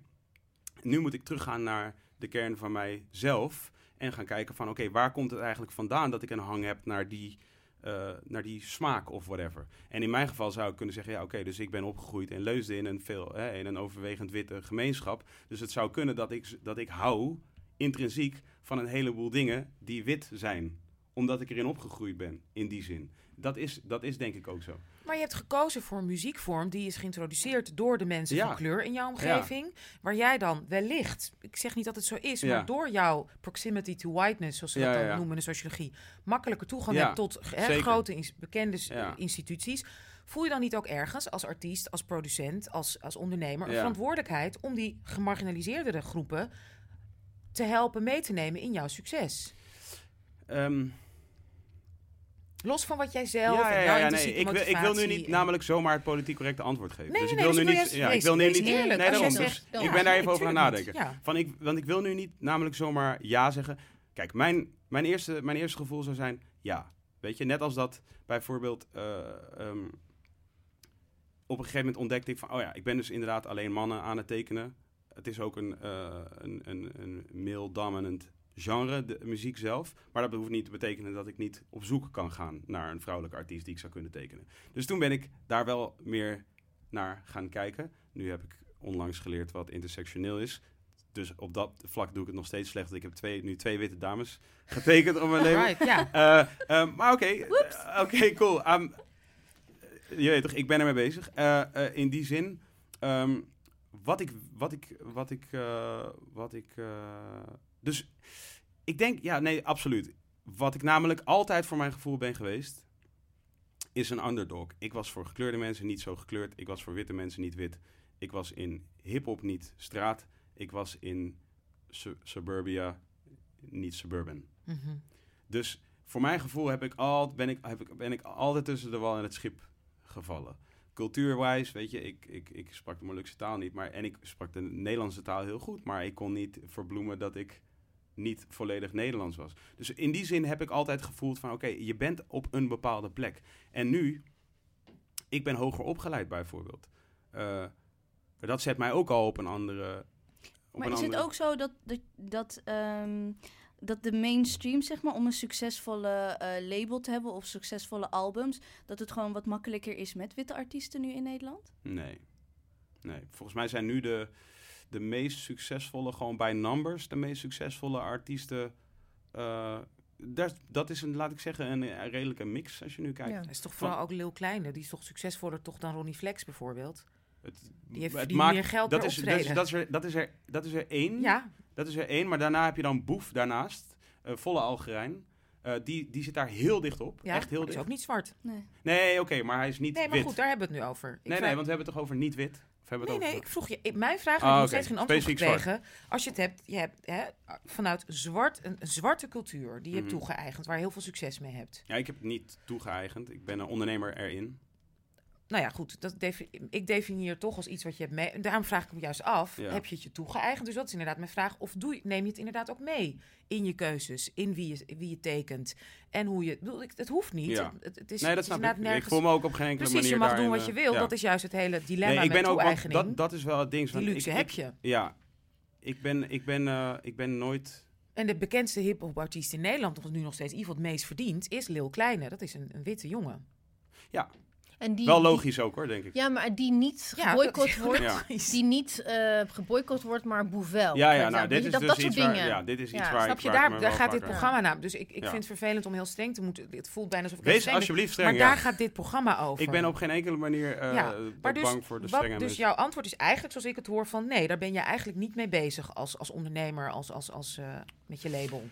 Nu moet ik teruggaan naar de kern van mijzelf en gaan kijken van oké, waar komt het eigenlijk vandaan dat ik een hang heb naar die, eh, naar die smaak of whatever. En in mijn geval zou ik kunnen zeggen ja oké, dus ik ben opgegroeid in Leusden in een, veel, hè, in een overwegend witte gemeenschap. Dus het zou kunnen dat ik, dat ik hou intrinsiek van een heleboel dingen die wit zijn. Omdat ik erin opgegroeid ben, in die zin. Dat is, dat is denk ik ook zo. Maar je hebt gekozen voor een muziekvorm die is geïntroduceerd door de mensen Ja. van kleur in jouw omgeving. Waar jij dan wellicht, ik zeg niet dat het zo is, Ja. maar door jouw proximity to whiteness, zoals ze dat dan noemen in de sociologie, makkelijker toegang hebt tot grote ins- bekende instituties. Voel je dan niet ook ergens als artiest, als producent, als, als ondernemer een verantwoordelijkheid om die gemarginaliseerdere groepen te helpen mee te nemen in jouw succes? Ehm, Los van wat jij zelf ja, ja, nee. ik, wil, ik wil nu niet en- namelijk zomaar het politiek correcte antwoord geven. Nee, dus nee, ik wil nee, nu niet. Ja, ik wil nu niet. eerlijk. Nee, daarom. Dus ik ben daar even over aan tuurlijk nadenken. Van ik, want ik wil nu niet namelijk zomaar ja zeggen. Kijk, mijn, mijn, eerste, mijn eerste gevoel zou zijn ja. Weet je, net als dat bijvoorbeeld. eh, ehm, op een gegeven moment ontdekte ik van, oh ja, ik ben dus inderdaad alleen mannen aan het tekenen. Het is ook een, eh, een, een, een male-dominant genre, de muziek zelf. Maar dat hoeft niet te betekenen dat ik niet op zoek kan gaan naar een vrouwelijke artiest die ik zou kunnen tekenen. Dus toen ben ik daar wel meer naar gaan kijken. Nu heb ik onlangs geleerd wat intersectioneel is. Dus op dat vlak doe ik het nog steeds slecht. Ik heb twee, nu twee witte dames getekend op mijn leven. Right. Eh, eh, maar oké, eh, oké, cool. Ehm, je weet toch, ik ben ermee bezig. Eh, in die zin, ehm, wat ik, wat ik, wat ik, wat ik, dus ik denk, ja, nee, absoluut. Wat ik namelijk altijd voor mijn gevoel ben geweest, is een underdog. Ik was voor gekleurde mensen niet zo gekleurd. Ik was voor witte mensen niet wit. Ik was in hip-hop niet straat. Ik was in su- suburbia niet suburban. Mhm. Dus voor mijn gevoel heb ik al, ben, ik, heb ik, ben ik altijd tussen de wal en het schip gevallen. Cultuurwijs, weet je, ik, ik, ik sprak de Molukse taal niet, maar, en ik sprak de Nederlandse taal heel goed, maar ik kon niet verbloemen dat ik niet volledig Nederlands was. Dus in die zin heb ik altijd gevoeld van, oké, je bent op een bepaalde plek. En nu, ik ben hoger opgeleid bijvoorbeeld. Eh, dat zet mij ook al op een andere... Op Maar een is het ook zo dat, dat, dat, ehm, dat de mainstream, zeg maar, om een succesvolle eh, label te hebben of succesvolle albums, dat het gewoon wat makkelijker is met witte artiesten nu in Nederland? Nee. Nee. Volgens mij zijn nu de, de meest succesvolle, gewoon bij numbers, de meest succesvolle artiesten. eh, dat, dat is een, laat ik zeggen, een, een redelijke mix als je nu kijkt. Ja. Is toch vooral ook Lil Kleine. Die is toch succesvoller toch dan Ronnie Flex bijvoorbeeld? Het, Die heeft het meer geld dat per is, dat, is, dat, is er, dat, is er, dat is er één. Ja, Dat is er één. Maar daarna heb je dan Boef daarnaast. eh, volle Algerijn. Eh, die, die zit daar heel dicht op. ja Echt heel die is dicht. ook niet zwart. Nee. Nee, oké, maar hij is niet Nee, maar wit. goed, daar hebben we het nu over. Ik nee, nee, want we hebben het toch over niet wit? Of Nee, nee, ik vroeg je. ik- Mijn vraag Ah, heb ik nog steeds geen antwoord Specifiek zwart. gekregen. Als je het hebt, je hebt hè, vanuit zwart, een, een zwarte cultuur die je hebt Mhm. toegeëigend, waar je heel veel succes mee hebt. Ja, ik heb het niet toegeëigend. Ik ben een ondernemer erin. Nou ja, goed. Dat defi- ik definieer toch als iets wat je hebt mee. Daarom vraag ik me juist af: Ja. heb je het je toegeëigend? Dus dat is inderdaad mijn vraag. Of doe je, neem je het inderdaad ook mee in je keuzes, in wie je, wie je tekent en hoe je. bedoel, ik- Het hoeft niet. Ja. Het, het is, Nee, dat is snap ik. inderdaad Ik nergens- voel me ook op geen enkele Precies, je mag doen wat je eh, wil. ja. Dat is juist het hele dilemma Nee, ik ben ook, want dat, dat is wel het ding. Die luxe ik, heb je. Ja, ik ben, ik ben, eh, ik ben nooit... En de bekendste hip-hop artiest in Nederland, of nu nog steeds Ivo het meest verdient, is Lil Kleine. Dat is een, een witte jongen. En die, Wel die- logisch ook hoor, denk ik. ja, maar die niet geboycott wordt. Ja. Die niet eh geboycott wordt, maar Boevel. Ja, ja, nou, example. dit is dat, dus dat soort iets waar, dingen. ja, dit is iets Ja, waar Snap ik, je, daar, daar gaat dit programma naar. Dus ik, ik Ja. vind het vervelend om heel streng te moeten. Het voelt bijna alsof ik Wees streng alsjeblieft streng, Maar ja. daar gaat dit programma over. Ik ben op geen enkele manier eh, Ja, ook maar dus, bang voor de wat, strenge dus jouw antwoord is eigenlijk, zoals ik het hoor, van nee, daar ben je eigenlijk niet mee bezig als, als ondernemer, als, als, als, eh, met je label.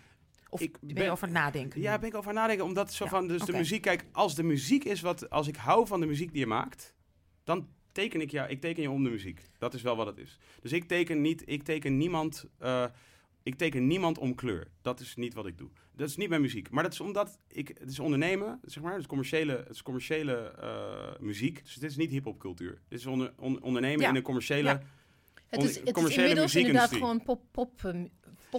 Of Ik ben, je over nadenken? Ja, ben ik over nadenken. Omdat zo Ja, van, dus de muziek, kijk, als de muziek is wat, als ik hou van de muziek die je maakt, dan teken ik jou, ik teken je om de muziek. Dat is wel wat het is. Dus ik teken niet, ik teken niemand, eh, ik teken niemand om kleur. Dat is niet wat ik doe. Dat is niet mijn muziek. Maar dat is omdat ik, het is ondernemen, zeg maar, het is commerciële, het is commerciële eh, muziek. Dus dit is niet hip-hopcultuur. Dit is onder, on- ondernemen Ja. in een commerciële. Ja. Het is, het is commerciële inmiddels inderdaad gewoon pop, pop, eh,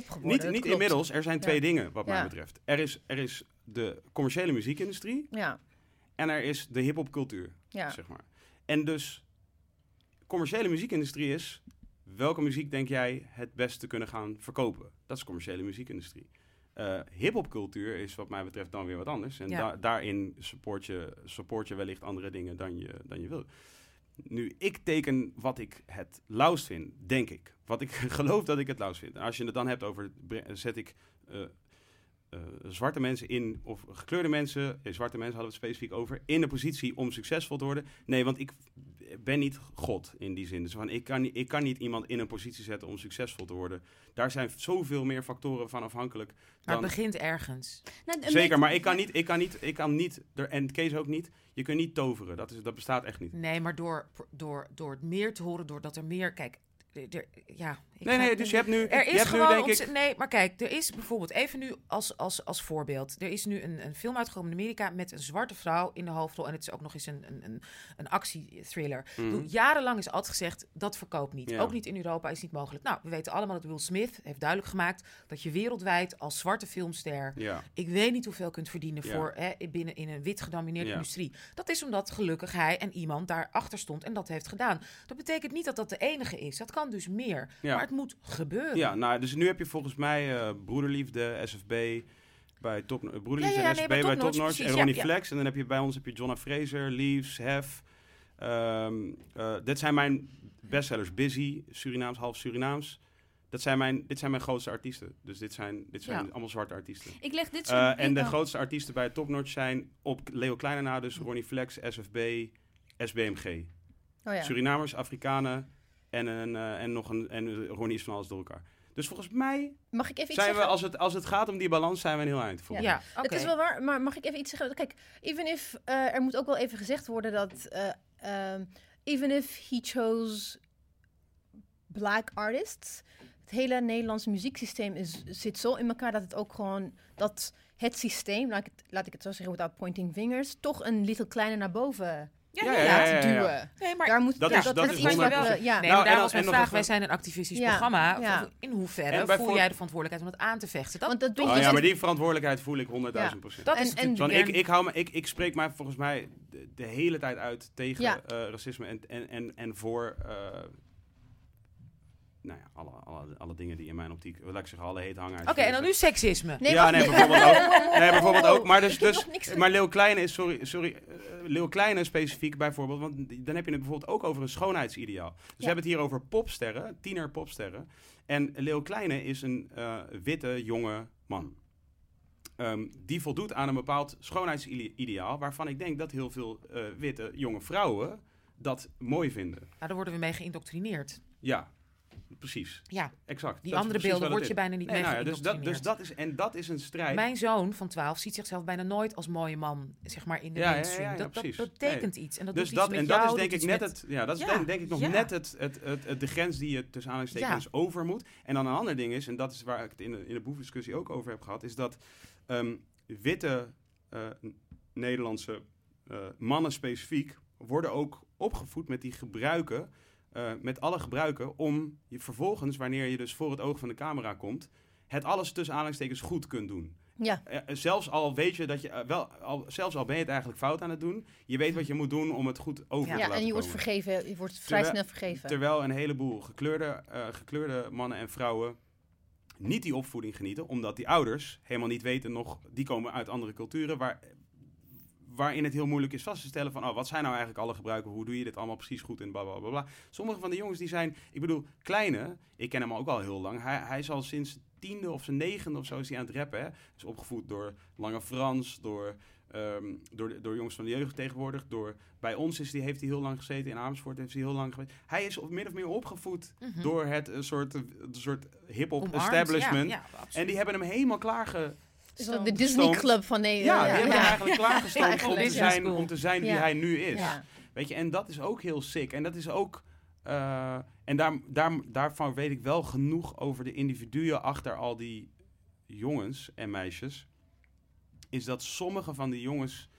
pop geworden. Niet, niet inmiddels, er zijn twee dingen wat mij betreft. Er is, er is de commerciële muziekindustrie Ja, en er is de hip-hopcultuur, ja. zeg maar. En dus, commerciële muziekindustrie is, welke muziek denk jij het beste kunnen gaan verkopen? Dat is commerciële muziekindustrie. Eh hip-hopcultuur is wat mij betreft dan weer wat anders. En Ja. da- daarin support je, support je wellicht andere dingen dan je, dan je wil. Nu, ik teken wat ik het lauwst vind, denk ik. Wat ik geloof dat ik het lauwst vind. Als je het dan hebt over, zet ik eh, eh, zwarte mensen in, of gekleurde mensen, eh, zwarte mensen hadden we het specifiek over, in de positie om succesvol te worden. Nee, want ik ben niet God in die zin. Dus van, ik, kan, niet- ik kan niet iemand in een positie zetten om succesvol te worden. Daar zijn zoveel meer factoren van afhankelijk. Maar Dan, het begint ergens. Nou, zeker, maar ik kan niet, ik kan niet, ik kan niet, er- en Kees ook niet, je kunt niet toveren. Dat, is, dat bestaat echt niet. Nee, maar door, door, door het meer te horen, doordat er meer. Kijk, ja. Ik Nee, nee, dus je hebt nu, Er je is hebt nu gewoon denk ik... Nee, maar kijk, er is bijvoorbeeld even nu als, als, als voorbeeld. Er is nu een, een film uitgekomen in Amerika met een zwarte vrouw in de hoofdrol. En het is ook nog eens een, een, een, een actiethriller. Bedoel, Mhm. Jarenlang is altijd gezegd, dat verkoopt niet. Ja. Ook niet in Europa is niet mogelijk. Nou, we weten allemaal dat Will Smith heeft duidelijk gemaakt... dat je wereldwijd als zwarte filmster... Ja, ik weet niet hoeveel kunt verdienen Ja. voor hè, binnen in een wit gedomineerde Ja. industrie. Dat is omdat gelukkig hij en iemand daarachter stond en dat heeft gedaan. Dat betekent niet dat dat de enige is. Dat kan dus meer. Ja. Maar het moet gebeuren. ja nou, dus nu heb je volgens mij eh, Broederliefde, SFB... Bij top, eh, Broederliefde Ja, ja, en SFB bij bij Top Notch, en Ronnie. Flex. En dan heb je bij ons heb je Jonna Fraser, Leaves, Hef. Ehm, eh, dit zijn mijn bestsellers. Busy, Surinaams, half Surinaams. Dat zijn mijn, dit zijn mijn grootste artiesten. Dus dit zijn, dit zijn Ja. allemaal zwarte artiesten. Ik leg dit soort Eh, en de grootste artiesten bij Topnotch zijn op Leo Kleine na, dus Ronnie Flex, SFB, SBMG. Oh ja. Surinamers, Afrikanen en, een, eh, en nog een en Ronnie is van alles door elkaar. Dus volgens mij Mag ik even iets zijn we, als het, als het gaat om die balans, zijn we een heel eind. Ja, oké. Het is wel waar, maar mag ik even iets zeggen? Kijk, even if, eh, er moet ook wel even gezegd worden dat, eh, ehm, even if he chose black artists, het hele Nederlandse muzieksysteem is, zit zo in elkaar dat het ook gewoon, dat het systeem, laat ik het, laat ik het zo zeggen, without pointing fingers, toch een little kleine naar boven Ja, Ja, ja, ja, ja. laat ja, ja. duwen. Nee, maar Daar moet, Dat ja, is- dat, dat is is iets wat we, 100%. ja. Nee, Nou, en dan- was mijn nog vraag, wij zijn een activistisch Ja, programma. ja. In hoeverre voel jij de verantwoordelijkheid om het aan te vechten? Dat, Want dat Oh je, ja, maar die verantwoordelijkheid voel ik 100.000 procent. dat En- is en- en- ik, ik, hou me, ik, ik spreek mij volgens mij de, de hele tijd uit tegen Ja. eh, racisme en, en, en, en voor eh, nou ja, alle, alle, alle dingen die in mijn optiek, laat ik zeggen, alle heet hangen. uit Oké, en dan nu seksisme. Nee, ja, nee, bijvoorbeeld ook. Nee, bijvoorbeeld ook. Maar, dus, dus, maar Leeuw Kleine is, sorry, sorry eh, Leeuw Kleine specifiek bijvoorbeeld, want dan heb je het bijvoorbeeld ook over een schoonheidsideaal. Dus we hebben het hier over popsterren, tiener popsterren. En Leeuw Kleine is een eh, witte, jonge man. Ehm, die voldoet aan een bepaald schoonheidsideaal, waarvan ik denk dat heel veel eh, witte, jonge vrouwen dat mooi vinden. Nou, daar worden we mee geïndoctrineerd. Ja, precies. Ja, Exact. die Dat andere beelden word je bijna niet Nee, mee nou ja, dus dat, dus dat is, en dat is een strijd. Mijn zoon van 12 ziet zichzelf bijna nooit als mooie man, zeg maar, in de Ja, mainstream. ja, dat, dat betekent iets. En dat dus dat, iets en dat jou, is denk ik net met- het, ja, dat is denk ik nog net het, het, het, het- de grens die je tussen aanhalingstekens over moet. En dan een ander ding is, en dat is waar ik het in de, in de boefdiscussie ook over heb gehad, is dat ehm, witte eh, Nederlandse eh, mannen specifiek worden ook opgevoed met die gebruiken, eh, met alle gebruiken, om je vervolgens, wanneer je dus voor het oog van de camera komt, het alles tussen aanhalingstekens goed kunt doen. Ja. Eh, zelfs al weet je dat je eh, wel, al, zelfs al ben je het eigenlijk fout aan het doen, je weet wat je moet doen om het goed over Ja, te Ja, laten en je wordt vergeven. Je wordt vrij snel vergeven. Terwijl een heleboel gekleurde, eh, gekleurde mannen en vrouwen niet die opvoeding genieten, omdat die ouders helemaal niet weten nog, die komen uit andere culturen waar, waarin het heel moeilijk is vast te stellen van, oh, wat zijn nou eigenlijk alle gebruiken, hoe doe je dit allemaal precies goed en bla bla bla. Sommige van de jongens die zijn, ik bedoel, kleine, ik ken hem ook al heel lang, hij, hij is al sinds tiende of zijn negende of zo is hij aan het rappen, hè. Is opgevoed door Lange Frans, door... ehm, door, door jongens van de jeugd tegenwoordig. Door, bij ons is die, heeft hij heel lang gezeten. In Amersfoort heeft hij heel lang geweest. Hij is op, min of meer opgevoed Mhm. door het een soort, een soort hip-hop establishment. Ja, ja, absoluut. en die hebben hem helemaal klaarge... Is dat de. Disney. Club van Ja, Nederland. die hebben hem eigenlijk klaargestoomd om, te ja. zijn, om te zijn wie Ja. hij nu is. Ja. Weet je, en dat is ook heel sick. En dat is ook... eh, en daar, daar, daarvan weet ik wel genoeg over de individuen achter al die jongens en meisjes. Is dat sommige van die jongens,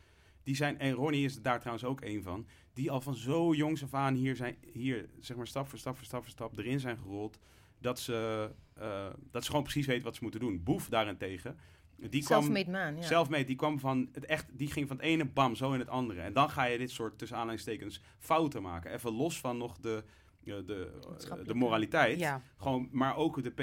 die zijn, en Ronnie is daar trouwens ook een van, die al van zo jongs af aan hier zijn, hier zeg maar stap voor stap voor stap voor stap erin zijn gerold, dat ze, eh, dat ze gewoon precies weten wat ze moeten doen. Boef daarentegen, die kwam, Self-made man, ja. Selfmade, die kwam van het echt, die ging van het ene bam zo in het andere. En dan ga je dit soort tussen aanhalingstekens fouten maken. Even los van nog de, eh, de, de, moraliteit. Ja. Gewoon, maar ook de PR,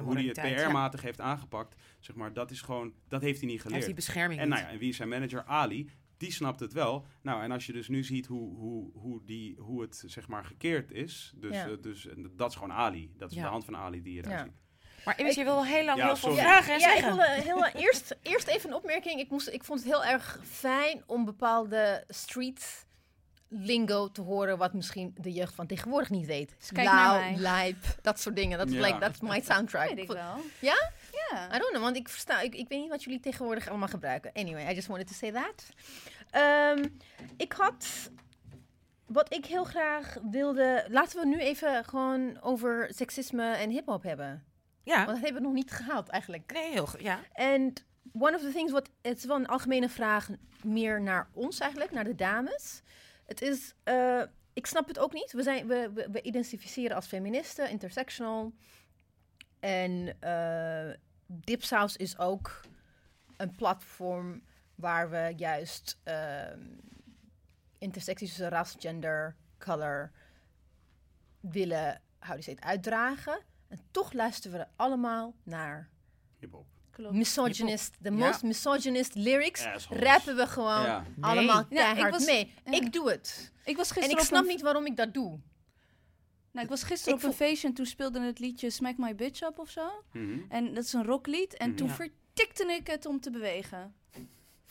hoe, hij het ja. PR-matig heeft aangepakt. Zeg maar, dat is gewoon, dat heeft hij niet Hij heeft geleerd. die bescherming En niet. nou ja, en wie is zijn manager? Ali. Die snapt het wel. Nou, en als je dus nu ziet hoe, hoe, hoe, die, hoe het zeg maar gekeerd is. Dus, Ja. eh, dus dat is gewoon Ali. Dat is de hand van Ali die je daar ziet. Maar Immers, je wil wel heel lang Ja, heel veel sorry. vragen en ja, ik wilde heel, eerst, eerst even een opmerking. Ik, moest, ik vond het heel erg fijn om bepaalde street lingo te horen... wat misschien de jeugd van tegenwoordig niet weet. kijk naar Lauw, mij. lijp, dat soort dingen. Dat is like, that's my soundtrack. Weet ik wel. Ja? Ja. I don't know, want ik versta, ik, ik weet niet wat jullie tegenwoordig allemaal gebruiken. Anyway, I just wanted to say that. Ehm, ik had, wat ik heel graag wilde, laten we nu even gewoon over seksisme en hip-hop hebben. Ja. Want dat hebben we nog niet gehaald eigenlijk. Nee, heel goed. Ja. En one of the things, wat, het is wel een algemene vraag meer naar ons eigenlijk, naar de dames. Het is, eh, ik snap het ook niet. We, zijn, we, we, we identificeren als feministen, intersectional. En eh Dipsaus is ook een platform waar we juist ehm, intersecties tussen ras, gender, color willen, you say it, uitdragen. En toch luisteren we allemaal naar Hip-hop. Klopt. misogynist, de Ja. most misogynist lyrics, Assholes. rappen we gewoon Ja. allemaal Nee. Ja, ik keihard was- mee. ja. Ik doe het. Ik was En gisteren ik op snap een, niet waarom ik dat doe. nou, ik was gisteren Ik op een feestje en toen speelde het liedje Smack My Bitch Up of zo. Mhm. En dat is een rocklied. En Mhm. toen Ja. vertikte ik het om te bewegen.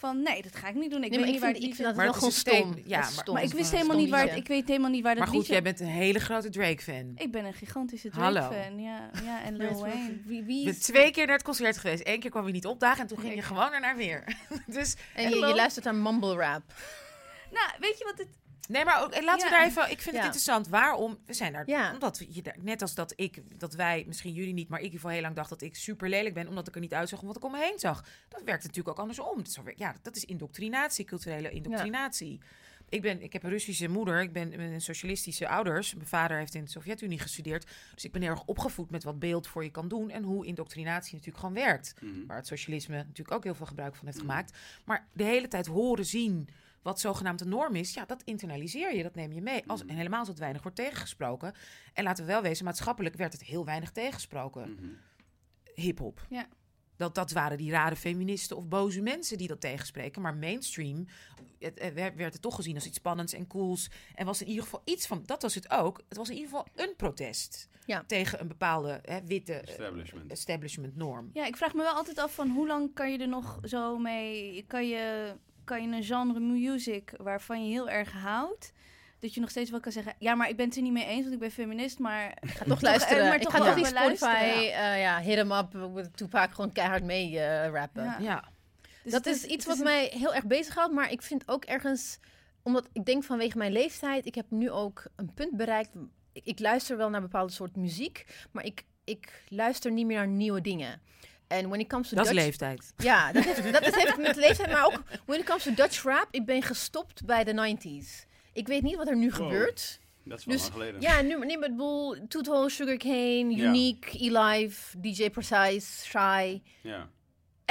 Van nee, dat ga ik niet doen. Ik Nee, weet maar niet ik waar vind, het ik vind dat Maar wel stom. Ja, maar- stom. Maar ik wist helemaal niet waar het, ik weet helemaal niet waar dat Maar goed, liedje... jij bent een hele grote Drake-fan. Ik ben een gigantische Hallo. Drake-fan. Ja, ja, en Lil Wayne. Wie, wie Je bent is... twee keer naar het concert geweest. Eén keer kwam je niet opdagen en toen ging je gewoon ernaar weer. dus, En je, je luistert naar mumble rap. Nou, weet je wat het... nee, maar ook, eh, laten we daar even... Ik vind Ja. het interessant. Waarom? We zijn daar... Ja. Omdat je daar, net als dat ik, dat wij, misschien jullie niet, maar ik in ieder geval heel lang dacht dat ik super lelijk ben, omdat ik er niet uitzag om wat ik om me heen zag. Dat werkt natuurlijk ook andersom. Ja, dat is indoctrinatie, culturele indoctrinatie. Ik, ben, ik heb een Russische moeder, ik ben met een socialistische ouders. Mijn vader heeft in de Sovjet-Unie gestudeerd. Dus ik ben heel erg opgevoed met wat beeld voor je kan doen en hoe indoctrinatie natuurlijk gewoon werkt. Mhm. Waar het socialisme natuurlijk ook heel veel gebruik van heeft gemaakt. Maar de hele tijd horen, zien wat zogenaamd de norm is, ja, dat internaliseer je, dat neem je mee. Als, en helemaal als het weinig wordt tegengesproken. En laten we wel wezen, maatschappelijk werd het heel weinig tegengesproken. Mhm. Hip-hop. Ja. Dat, dat waren die rare feministen of boze mensen die dat tegenspreken. Maar mainstream het, het werd werd het toch gezien als iets spannends en cools. En was in ieder geval iets van, dat was het ook. Het was in ieder geval een protest Ja. tegen een bepaalde hè, witte eh, Establishment. establishment norm. Ja, ik vraag me wel altijd af van hoe lang kan je er nog zo mee... Kan je, kan je een genre music waarvan je heel erg houdt... Dat je nog steeds wel kan zeggen... Ja, maar ik ben het er niet mee eens, want ik ben feminist, maar... Ik ga toch luisteren. eh, maar ik toch ga wel toch die luisteren, Spotify, eh, ja, hit 'em up, with Tupac gewoon keihard mee eh, rappen. Ja. Ja. Dus dat is iets wat een- mij heel erg bezighoudt, maar ik vind ook ergens, omdat ik denk vanwege mijn leeftijd, ik heb nu ook een punt bereikt. Ik, ik luister wel naar bepaalde soort muziek, maar ik, ik luister niet meer naar nieuwe dingen. En when it comes to Dat is Dutch, leeftijd. ja, dat heeft, dat is, heeft met leeftijd, maar ook when it comes to Dutch rap, ik ben gestopt bij de 90s. Ik weet niet wat er nu Wow. gebeurt. Dat is wel Dus, lang geleden. Ja, nu, nu met Boel, Toeto, Sugarcane, Ja. Unique, E-Live, DJ Precise, Shy. Ja.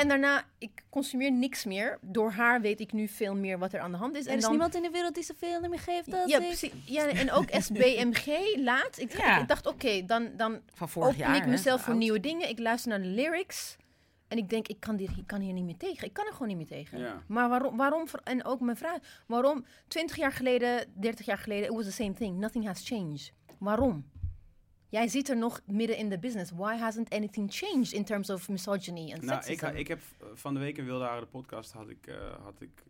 En daarna, ik consumeer niks meer. Door haar weet ik nu veel meer wat er aan de hand is. Er en is dan, niemand in de wereld die zoveel meer geeft als ja, ik. precies. Ja, en ook SBMG laat. Ik, Ja. ik dacht, oké, dan, dan Van vorig open jaar. ik hè? mezelf voor Oud. nieuwe dingen. Ik luister naar de lyrics. En ik denk, ik kan, dit, ik kan hier niet meer tegen. Ik kan er gewoon niet meer tegen. Ja. Maar waarom, waarom, en ook mijn vraag, waarom 20 jaar geleden, 30 jaar geleden, it was the same thing. Nothing has changed. Waarom? Jij zit er nog midden in de business. Why hasn't anything changed in terms of misogyny en Nou, sexism? ik, ik heb eh, van de week in Wilde Haren de podcast had ik, eh, had ik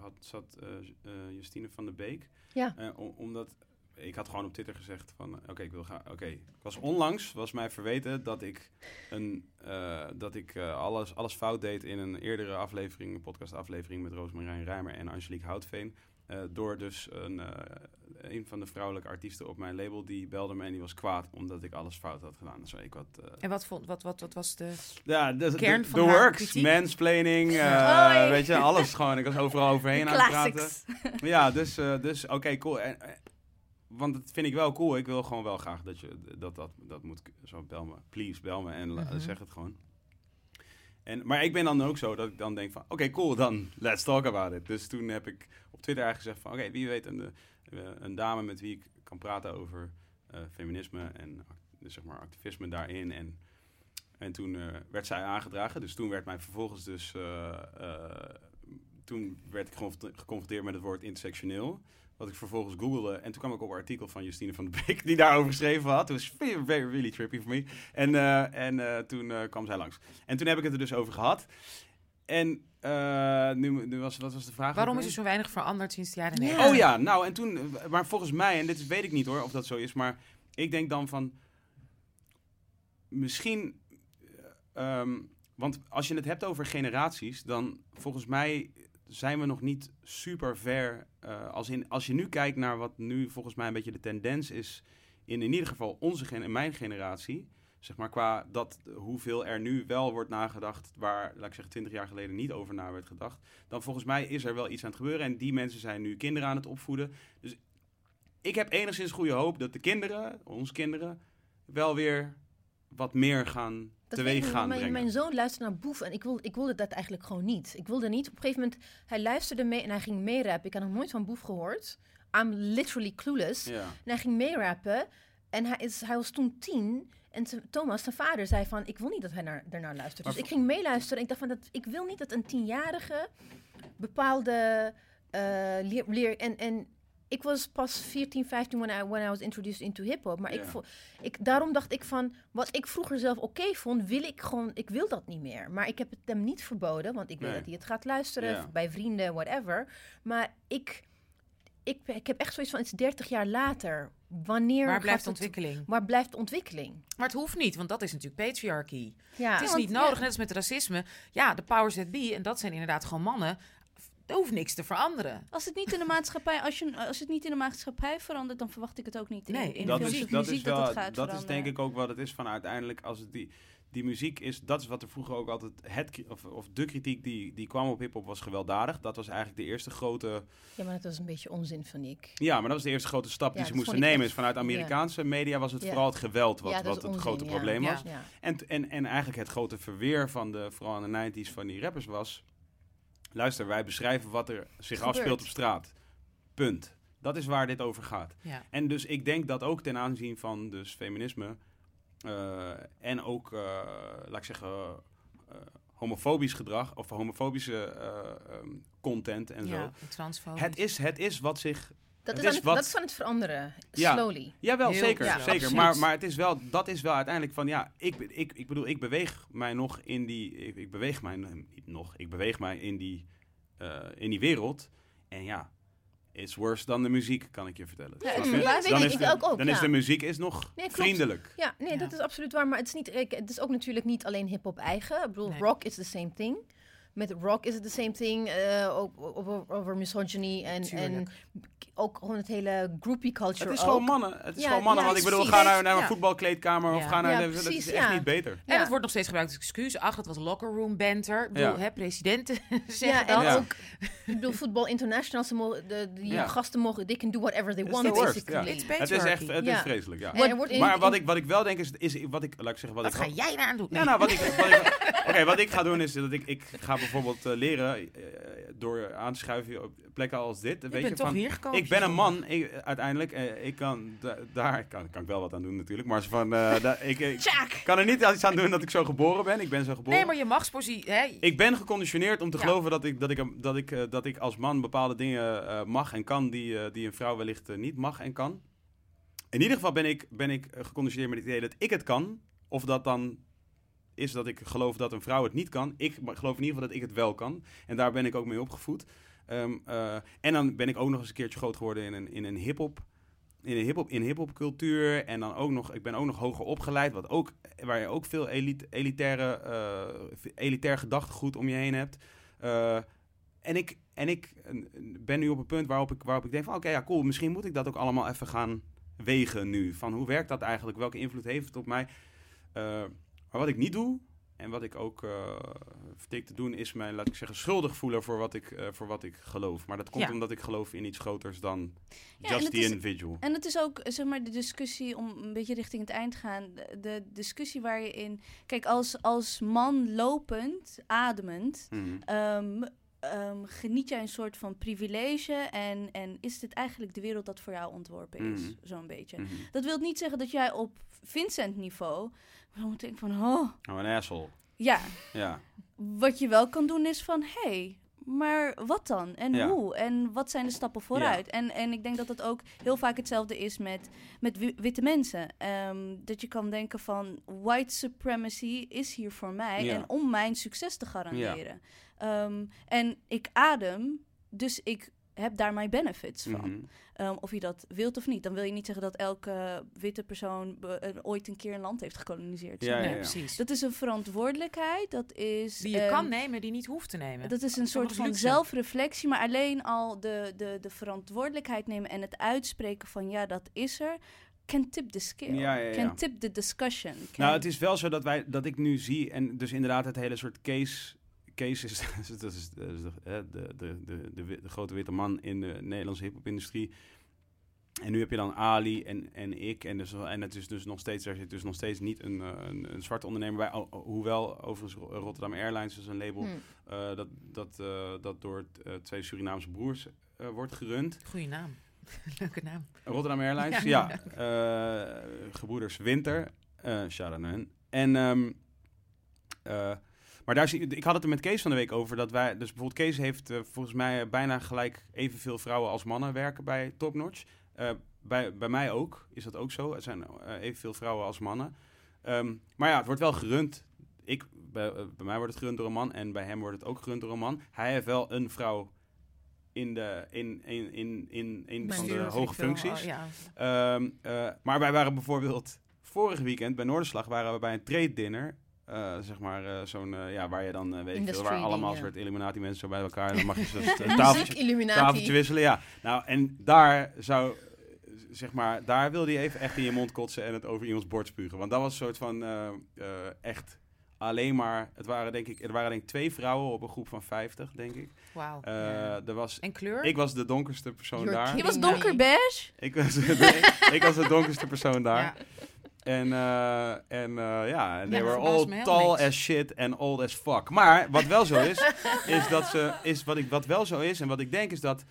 had, zat eh, Justine van der Beek. Ja. Om- omdat ik had gewoon op Twitter gezegd van, oké, ik wil gaan. Oké, ik was onlangs was mij verweten dat ik een dat ik alles alles fout deed in een eerdere aflevering, een podcastaflevering met Roosmarijn Rijmer en Angelique Houtveen. Eh, door dus een, eh, een van de vrouwelijke artiesten op mijn label, die belde me en die was kwaad omdat ik alles fout had gedaan. Dus ik wat, eh, En wat, vond, wat, wat, wat was de... ja, de, de, Kern de van haar works, kritiek? mansplaining, weet je, alles gewoon. Ik was overal overheen aan het praten. Ja, dus, dus oké, cool. En, want dat vind ik wel cool. Ik wil gewoon wel graag dat je dat, dat, dat moet. Zo bel me, please, bel me en Mhm. zeg het gewoon. En, maar ik ben dan ook zo dat ik dan denk van, oké, cool, dan let's talk about it. Dus toen heb ik op Twitter eigenlijk gezegd van, oké, wie weet een, eh, een dame met wie ik kan praten over eh, feminisme en dus zeg maar activisme daarin. En, en toen eh, werd zij aangedragen. Dus toen werd mij vervolgens dus, toen werd ik geconfronte- geconfronteerd met het woord intersectioneel. Wat ik vervolgens googelde. En toen kwam ik op een artikel van Justine van de Beek die daarover geschreven had. Het was very, very, really trippy for me. En, eh, en eh, toen eh, kwam zij langs. En toen heb ik het er dus over gehad. En eh, nu, nu was, wat was de vraag? Waarom is er weer? zo weinig veranderd sinds de jaren Ja. 90? Oh ja, nou en toen, maar volgens mij, en dit is, weet ik niet hoor of dat zo is, maar ik denk dan van, misschien, ehm, want als je het hebt over generaties, dan volgens mij zijn we nog niet super ver. Eh, als, in, als je nu kijkt naar wat nu volgens mij een beetje de tendens is, in in ieder geval onze en mijn generatie, zeg maar qua dat hoeveel er nu wel wordt nagedacht, waar, laat ik zeggen, 20 jaar geleden niet over na werd gedacht dan volgens mij is er wel iets aan het gebeuren. En die mensen zijn nu kinderen aan het opvoeden. Dus ik heb enigszins goede hoop dat de kinderen, onze kinderen, wel weer wat meer gaan teweeg gaan mijn, brengen. mijn zoon luisterde naar Boef en ik, wil, ik wilde dat eigenlijk gewoon niet. Ik wilde niet. Op een gegeven moment, hij luisterde mee en hij ging meerappen. Ik had nog nooit van Boef gehoord. I'm literally clueless. Ja. En hij ging meerappen. En hij, is, hij was toen tien. En Thomas, zijn vader, zei van... Ik wil niet dat hij naar, daarnaar luistert. Dus ik ging meeluisteren. En ik dacht van... Dat, ik wil niet dat een tienjarige bepaalde eh, leer... leer en, en ik was pas 14, 15 when I, when I was introduced into hip-hop. Maar ik, Ja. vo- ik, daarom dacht ik van... Wat ik vroeger zelf oké vond, wil ik gewoon... Ik wil dat niet meer. Maar ik heb het hem niet verboden. Want ik weet dat hij het gaat luisteren. Ja. Bij vrienden, whatever. Maar ik... Ik, ik heb echt zoiets van, het is 30 jaar later. Wanneer Waar blijft het- ontwikkeling? Waar blijft ontwikkeling? Maar het hoeft niet, want dat is natuurlijk patriarchy. Ja, het is want- niet nodig, ja. net als met racisme. Ja, de powers that be, en dat zijn inderdaad gewoon mannen. Er hoeft niks te veranderen. Als het niet in de maatschappij, als, je, als het niet in de maatschappij verandert, dan verwacht ik het ook niet in, Nee, in dat films is- dat dat het gaat dat is denk ik ook wat het is van uiteindelijk als het die, die muziek is, dat is wat er vroeger ook altijd het of, of de kritiek die, die kwam op hip-hop was gewelddadig. Dat was eigenlijk de eerste grote, ja, maar dat was een beetje onzin, vind ik. ja, maar dat was de eerste grote stap Ja, die ze moesten nemen. echt- Is vanuit Amerikaanse media was het Ja. vooral het geweld wat, wat het onzin, grote ja. probleem Ja. was. Ja. En, en, en eigenlijk het grote verweer van de, vooral in de 90s van die rappers was... Luister, wij beschrijven wat er zich Gebeurt. afspeelt op straat. Punt. Dat is waar dit over gaat. Ja. En dus ik denk dat ook ten aanzien van dus feminisme... eh, en ook, eh, laat ik zeggen, eh, homofobisch gedrag... of homofobische eh, ehm, content en ja, zo. Het is, het is wat zich... Dat, Het is is aan het, wat- dat is aan het veranderen. Ja. Slowly. Jawel, Heel- zeker. ja, zeker. absoluut. Maar, maar het is wel, dat is wel uiteindelijk van, ja, ik, ben- ik, ik bedoel, ik beweeg mij nog in die, ik, ik beweeg mij niet nog, ik beweeg mij in die, eh, in die wereld. En ja, it's worse dan de muziek, kan ik je vertellen. Ja, dan is Ik de, ook, ook, dan ja. is de muziek is nog Nee, vriendelijk. Ja, nee, Ja. dat is absoluut waar. Maar het is, niet, het is ook natuurlijk niet alleen hip-hop eigen. Ik bedoel, Nee. rock is the same thing. Met Rock is het the same thing. eh, ook over, over misogyny en, en ook gewoon het hele groupie culture. Het is ook. gewoon mannen. Het is Ja, gewoon mannen. ja, want ik bedoel, precies. ga naar, naar een Ja. voetbalkleedkamer of ga naar... Dat is echt ja. niet beter. En Ja. het wordt nog steeds gebruikt als excuus. Ach, het was locker room banter. Ik bedoel, Ja. hè, presidenten Ja, zeggen en dat. Ja. ook, ik bedoel, voetbal international, ze mogen, de, die Ja. gasten mogen, they can do whatever they want, basically. ja. It's Het is echt het Ja. is vreselijk, ja. En wordt in- Maar wat in- ik, wat ik wel denk is, is wat ik, laat ik zeggen, wat Wat ik... ga jij daar aan doen? Ja, nou, wat ik, wat ik, oké, wat ik ga doen is dat ik, ik ga bijvoorbeeld eh, leren eh, door aan te schuiven op plekken als dit. weet bent je, toch van, hier gekomen? ik ben een man, ik, uiteindelijk. eh, ik kan da- daar kan, kan ik wel wat aan doen natuurlijk, maar van, eh, da- ik, ik kan er niet iets aan doen dat ik zo geboren ben. Ik ben zo geboren. Nee, maar je machtspositie... Hè, Ik ben geconditioneerd om te Ja. geloven dat ik, dat, ik, dat, ik, eh, dat ik als man bepaalde dingen eh, mag en kan die, eh, die een vrouw wellicht eh, niet mag en kan. In ieder geval ben ik, ben ik eh, geconditioneerd met het idee dat ik het kan. Of dat dan is dat ik geloof dat een vrouw het niet kan. Ik geloof in ieder geval dat ik het wel kan. En daar ben ik ook mee opgevoed. Ehm, eh, en dan ben ik ook nog eens een keertje groot geworden in een, in een hip-hop. In een hip-hop hip-hop cultuur. En dan ook nog, ik ben ook nog hoger opgeleid. Wat ook, waar je ook veel elite, elitaire, eh, elitair gedachtegoed om je heen hebt. Eh, en ik, en ik ben nu op een punt waarop ik, waarop ik denk van... Oké, ja, cool. Misschien moet ik dat ook allemaal even gaan wegen nu. Van hoe werkt dat eigenlijk? Welke invloed heeft het op mij? Eh, maar wat ik niet doe... En wat ik ook uh, vertik te doen, is mij, laat ik zeggen, schuldig voelen voor wat ik, uh, voor wat ik geloof. Maar dat komt Ja. omdat ik geloof in iets groters dan Ja, just the is- individual. En het is ook, zeg maar, de discussie om een beetje richting het eind te gaan. De, de discussie waar je in. Kijk, als, als man lopend, ademend. Mhm. ehm, ehm, geniet jij een soort van privilege. En, en is dit eigenlijk de wereld dat voor jou ontworpen is? Mhm. Zo'n beetje. Mhm. Dat wil niet zeggen dat jij op Vincent-niveau. Dan denkt van, oh. Oh, een asshole. Ja, Ja. wat je wel kan doen is van, hé, hey, maar wat dan? En Ja. hoe? En wat zijn de stappen vooruit? En, en ik denk dat dat ook heel vaak hetzelfde is met, met wi- witte mensen. Ehm, dat je kan denken van, white supremacy is hier voor mij Ja. en om mijn succes te garanderen. Ehm, en ik adem, dus ik heb daar mijn benefits van. Mhm. Ehm, of je dat wilt of niet. Dan wil je niet zeggen dat elke witte persoon be- eh, ooit een keer een land heeft gekoloniseerd. Ja, nee, ja, ja. precies. Dat is een verantwoordelijkheid. Dat is. die je kan nemen, die niet hoeft te nemen. Dat is een soort van luxe. zelfreflectie, maar alleen al de, de, de verantwoordelijkheid nemen en het uitspreken van ja, dat is er. Can tip the scale. Ja, ja, ja. Can tip the discussion. Can- Nou, het is wel zo dat, wij, dat ik nu zie, en dus inderdaad het hele soort case, case is, dat is, dat is de, hè, de, de, de, de, wi- de grote witte man in de Nederlandse hip-hop-industrie. En nu heb je dan Ali en, en ik. En, dus, en het is dus nog steeds, er zit dus nog steeds niet een, eh, een, een zwarte ondernemer bij. Hoewel overigens Ro- Rotterdam Airlines is een label Hmm. eh, dat, dat, eh, dat door eh, twee Surinaamse broers eh, wordt gerund. Goeie naam. Leuke naam. Rotterdam Airlines, Ja. ja. Eh, gebroeders Winter. eh shout-out naar hen. En, ehm, eh, maar daar zie ik had het er met Kees van de week over. Dat wij, dus bijvoorbeeld Kees heeft eh, volgens mij bijna gelijk evenveel vrouwen als mannen werken bij Topnotch. Eh bij, bij mij ook, is dat ook zo. Er zijn eh, evenveel vrouwen als mannen. Ehm, maar ja, het wordt wel gerund. Ik, bij, bij mij wordt het gerund door een man en bij hem wordt het ook gerund door een man. Hij heeft wel een vrouw in, de, in, in, in, in, in van de hoge veel. functies. Oh, ja. Ehm, eh, maar wij waren bijvoorbeeld vorig weekend bij Noorderslag waren we bij een trade dinner. Eh, zeg maar eh, zo'n eh, ja, waar je dan weet ik veel, Industry waar allemaal soort Illuminati mensen zo bij elkaar en dan mag je zo een tafeltje, tafeltje wisselen. Ja, nou en daar zou zeg maar daar wilde je even echt in je mond kotsen en het over iemands bord spugen, want dat was een soort van eh, eh, echt alleen maar. Het waren denk ik er waren denk ik twee vrouwen op een groep van 50 denk ik. Wauw. Eh, er was En kleur? ik was de donkerste persoon You're daar. je was donker beige. Ik was, de, ik was de donkerste persoon daar. Ja. En, eh, en eh, ja, en they Ja, were all tall niks. as shit and old as fuck. Maar wat wel zo is, is dat ze, is wat, ik, wat wel zo is en wat ik denk is dat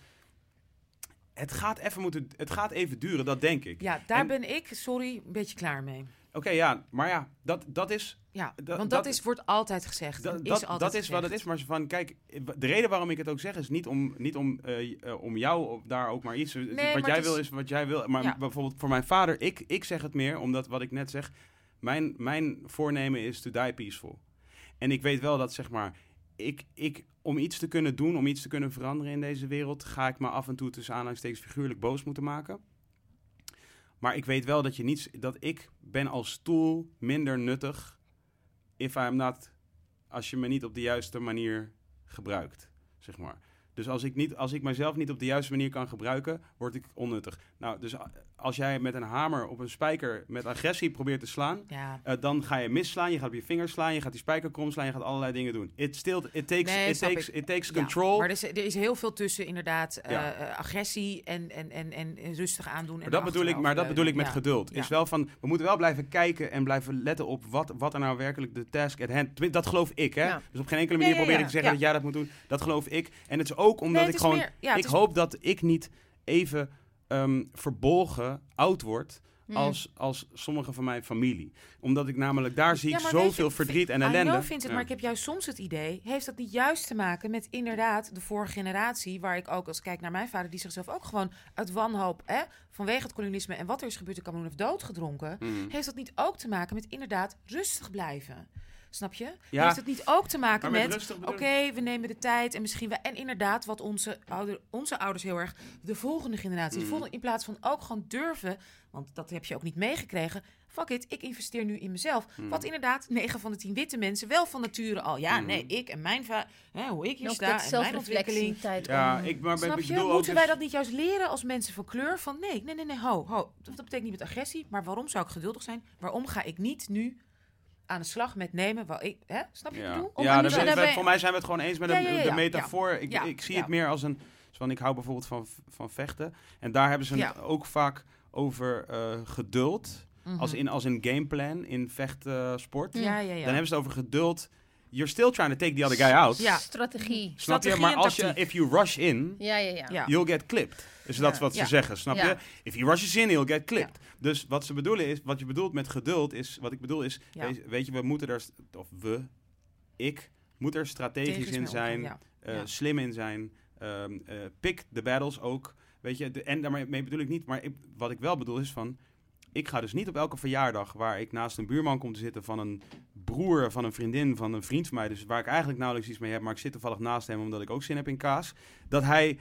het gaat even moeten, het gaat even duren, dat denk ik. Ja, daar En- ben ik, sorry, een beetje klaar mee. Oké, ja, maar ja, dat, dat is, Ja, want dat- dat, is, wordt altijd gezegd. dat, is altijd dat is wat het is. Maar van, kijk, de reden waarom ik het ook zeg is niet om, niet om, eh, eh, om jou daar ook maar iets. wat maar jij wil is- is wat jij wil. Maar Ja. bijvoorbeeld voor mijn vader, ik, ik zeg het meer omdat wat ik net zeg. Mijn, mijn voornemen is to die peaceful. En ik weet wel dat zeg maar, ik, ik, om iets te kunnen doen, om iets te kunnen veranderen in deze wereld, ga ik me af en toe tussen aanhalingstekens figuurlijk boos moeten maken. Maar ik weet wel dat je niet, dat ik ben als tool minder nuttig if I'm not, als je me niet op de juiste manier gebruikt, zeg maar. Dus als ik, niet, als ik mijzelf niet op de juiste manier kan gebruiken, word ik onnuttig. Nou, dus als jij met een hamer op een spijker met agressie probeert te slaan, Ja. eh, dan ga je misslaan, je gaat op je vingers slaan, je gaat die spijker krom slaan, je gaat allerlei dingen doen. It still, it takes, Nee, it takes, ik. it takes Ja, control. maar er is, er is heel veel tussen inderdaad eh, Ja. eh, agressie en, en, en, en rustig aandoen. Maar en dat, bedoel ik, maar dat bedoel ik met geduld. Ja. Is wel van, we moeten wel blijven kijken en blijven letten op wat, wat er nou werkelijk de task at hand... Dat geloof ik, hè? Ja. Dus op geen enkele Ja, manier ja, probeer ik te zeggen Ja. dat jij dat moet doen. Dat geloof ik. En het is ook omdat Nee, het ik gewoon... meer- ja, ik is- hoop dat ik niet even ehm, verbolgen oud word... Mm. Als, als sommige van mijn familie. Omdat ik namelijk, daar zie Ja, ik zoveel je, verdriet en ellende. know, vindt het, Ja. maar ik heb juist soms het idee, heeft dat niet juist te maken met inderdaad de vorige generatie, waar ik ook als ik kijk naar mijn vader, die zichzelf ook gewoon uit wanhoop, hè, vanwege het kolonisme en wat er is gebeurd in Cameroen heeft doodgedronken, Mm. heeft dat niet ook te maken met inderdaad rustig blijven? Snap je? Ja. Heeft het niet ook te maken Maar met oké, we nemen de tijd en misschien wel, en inderdaad wat onze, ouder, onze ouders heel erg, de volgende generatie, volgende, in plaats van ook gewoon durven, want dat heb je ook niet meegekregen, fuck it, ik investeer nu in mezelf. Mhm. Wat inderdaad 9 van de 10 witte mensen wel van nature al. Ja, Mhm. nee, ik en mijn va hè, hoe ik hier ook sta en mijn ontwikkeling. Ja, om- ik, maar Snap ik je? Moeten dus- wij dat niet juist leren als mensen van kleur? Van nee, nee, nee, nee, ho, ho. Dat, dat betekent niet met agressie, maar waarom zou ik geduldig zijn? Waarom ga ik niet nu aan de slag met nemen? Waar ik, hè? Snap je wat ik Ja, bedoel? Om ja ben- voor mij zijn we het gewoon eens met Ja, de, ja, ja, de ja. metafoor. Ik, Ja, ik zie ja. het meer als een... Van, ik hou bijvoorbeeld van, van vechten. En daar hebben ze het ook vaak over eh, geduld. Mhm. Als in, als in gameplan, in vechtsport. Ja, ja, ja. Dan hebben ze het over geduld. You're still trying to take the other guy out. Ja. Strategie. Snap je? Strategie Maar en als je, if you rush in, Ja, ja, ja. You'll get clipped. Dus dat is Ja. wat ze Ja. zeggen, snap Ja. je? If you rush in, you'll get clipped. Dus wat ze bedoelen is, wat je bedoelt met geduld is, wat ik bedoel is, Ja. weet, weet je, we moeten er, of we, ik, moet er strategisch in zijn, eh, Ja. slim in zijn, ehm, eh, pick the battles ook, weet je. De, en daarmee bedoel ik niet, maar ik, wat ik wel bedoel is van, ik ga dus niet op elke verjaardag waar ik naast een buurman kom te zitten van een broer, van een vriendin, van een vriend van mij, dus waar ik eigenlijk nauwelijks iets mee heb, maar ik zit toevallig naast hem omdat ik ook zin heb in kaas, dat hij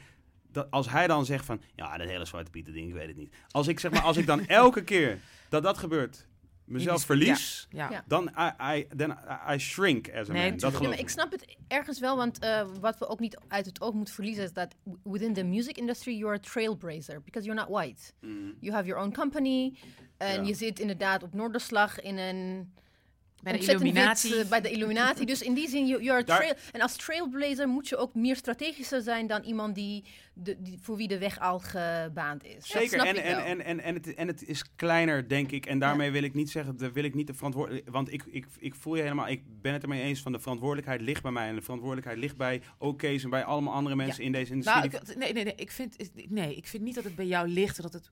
dat als hij dan zegt van, ja, dat hele zwarte pieten ding, ik weet het niet. Als ik zeg maar, als ik dan elke keer dat dat gebeurt, mezelf die- verlies, Ja. Ja. dan I, I, then I shrink as a Nee, man. Dat Ja, maar ik snap het ergens wel, want eh, wat we ook niet uit het oog moeten verliezen is dat within the music industry you're a trailblazer because you're not white. Mm. You have your own company en Ja. je zit inderdaad op Noorderslag in een Bij de wit, illuminatie. eh, bij de Illuminati. dus in die zin, you- you're a Daar- trail. En als trailblazer moet je ook meer strategischer zijn dan iemand die, de, die voor wie de weg al gebaand is. Dat Zeker, snap en, ik en, wel. en, en, en, het, en het is kleiner, denk ik. En daarmee wil ik niet zeggen, dat wil ik niet de verantwoordelijkheid... Want ik, ik, ik voel je helemaal, ik ben het ermee eens van de verantwoordelijkheid ligt bij mij. En de verantwoordelijkheid ligt bij OK's en bij allemaal andere mensen in deze industrie. Nou, ik, nee, nee, nee, ik vind, nee, ik vind niet dat het bij jou ligt. Dat het,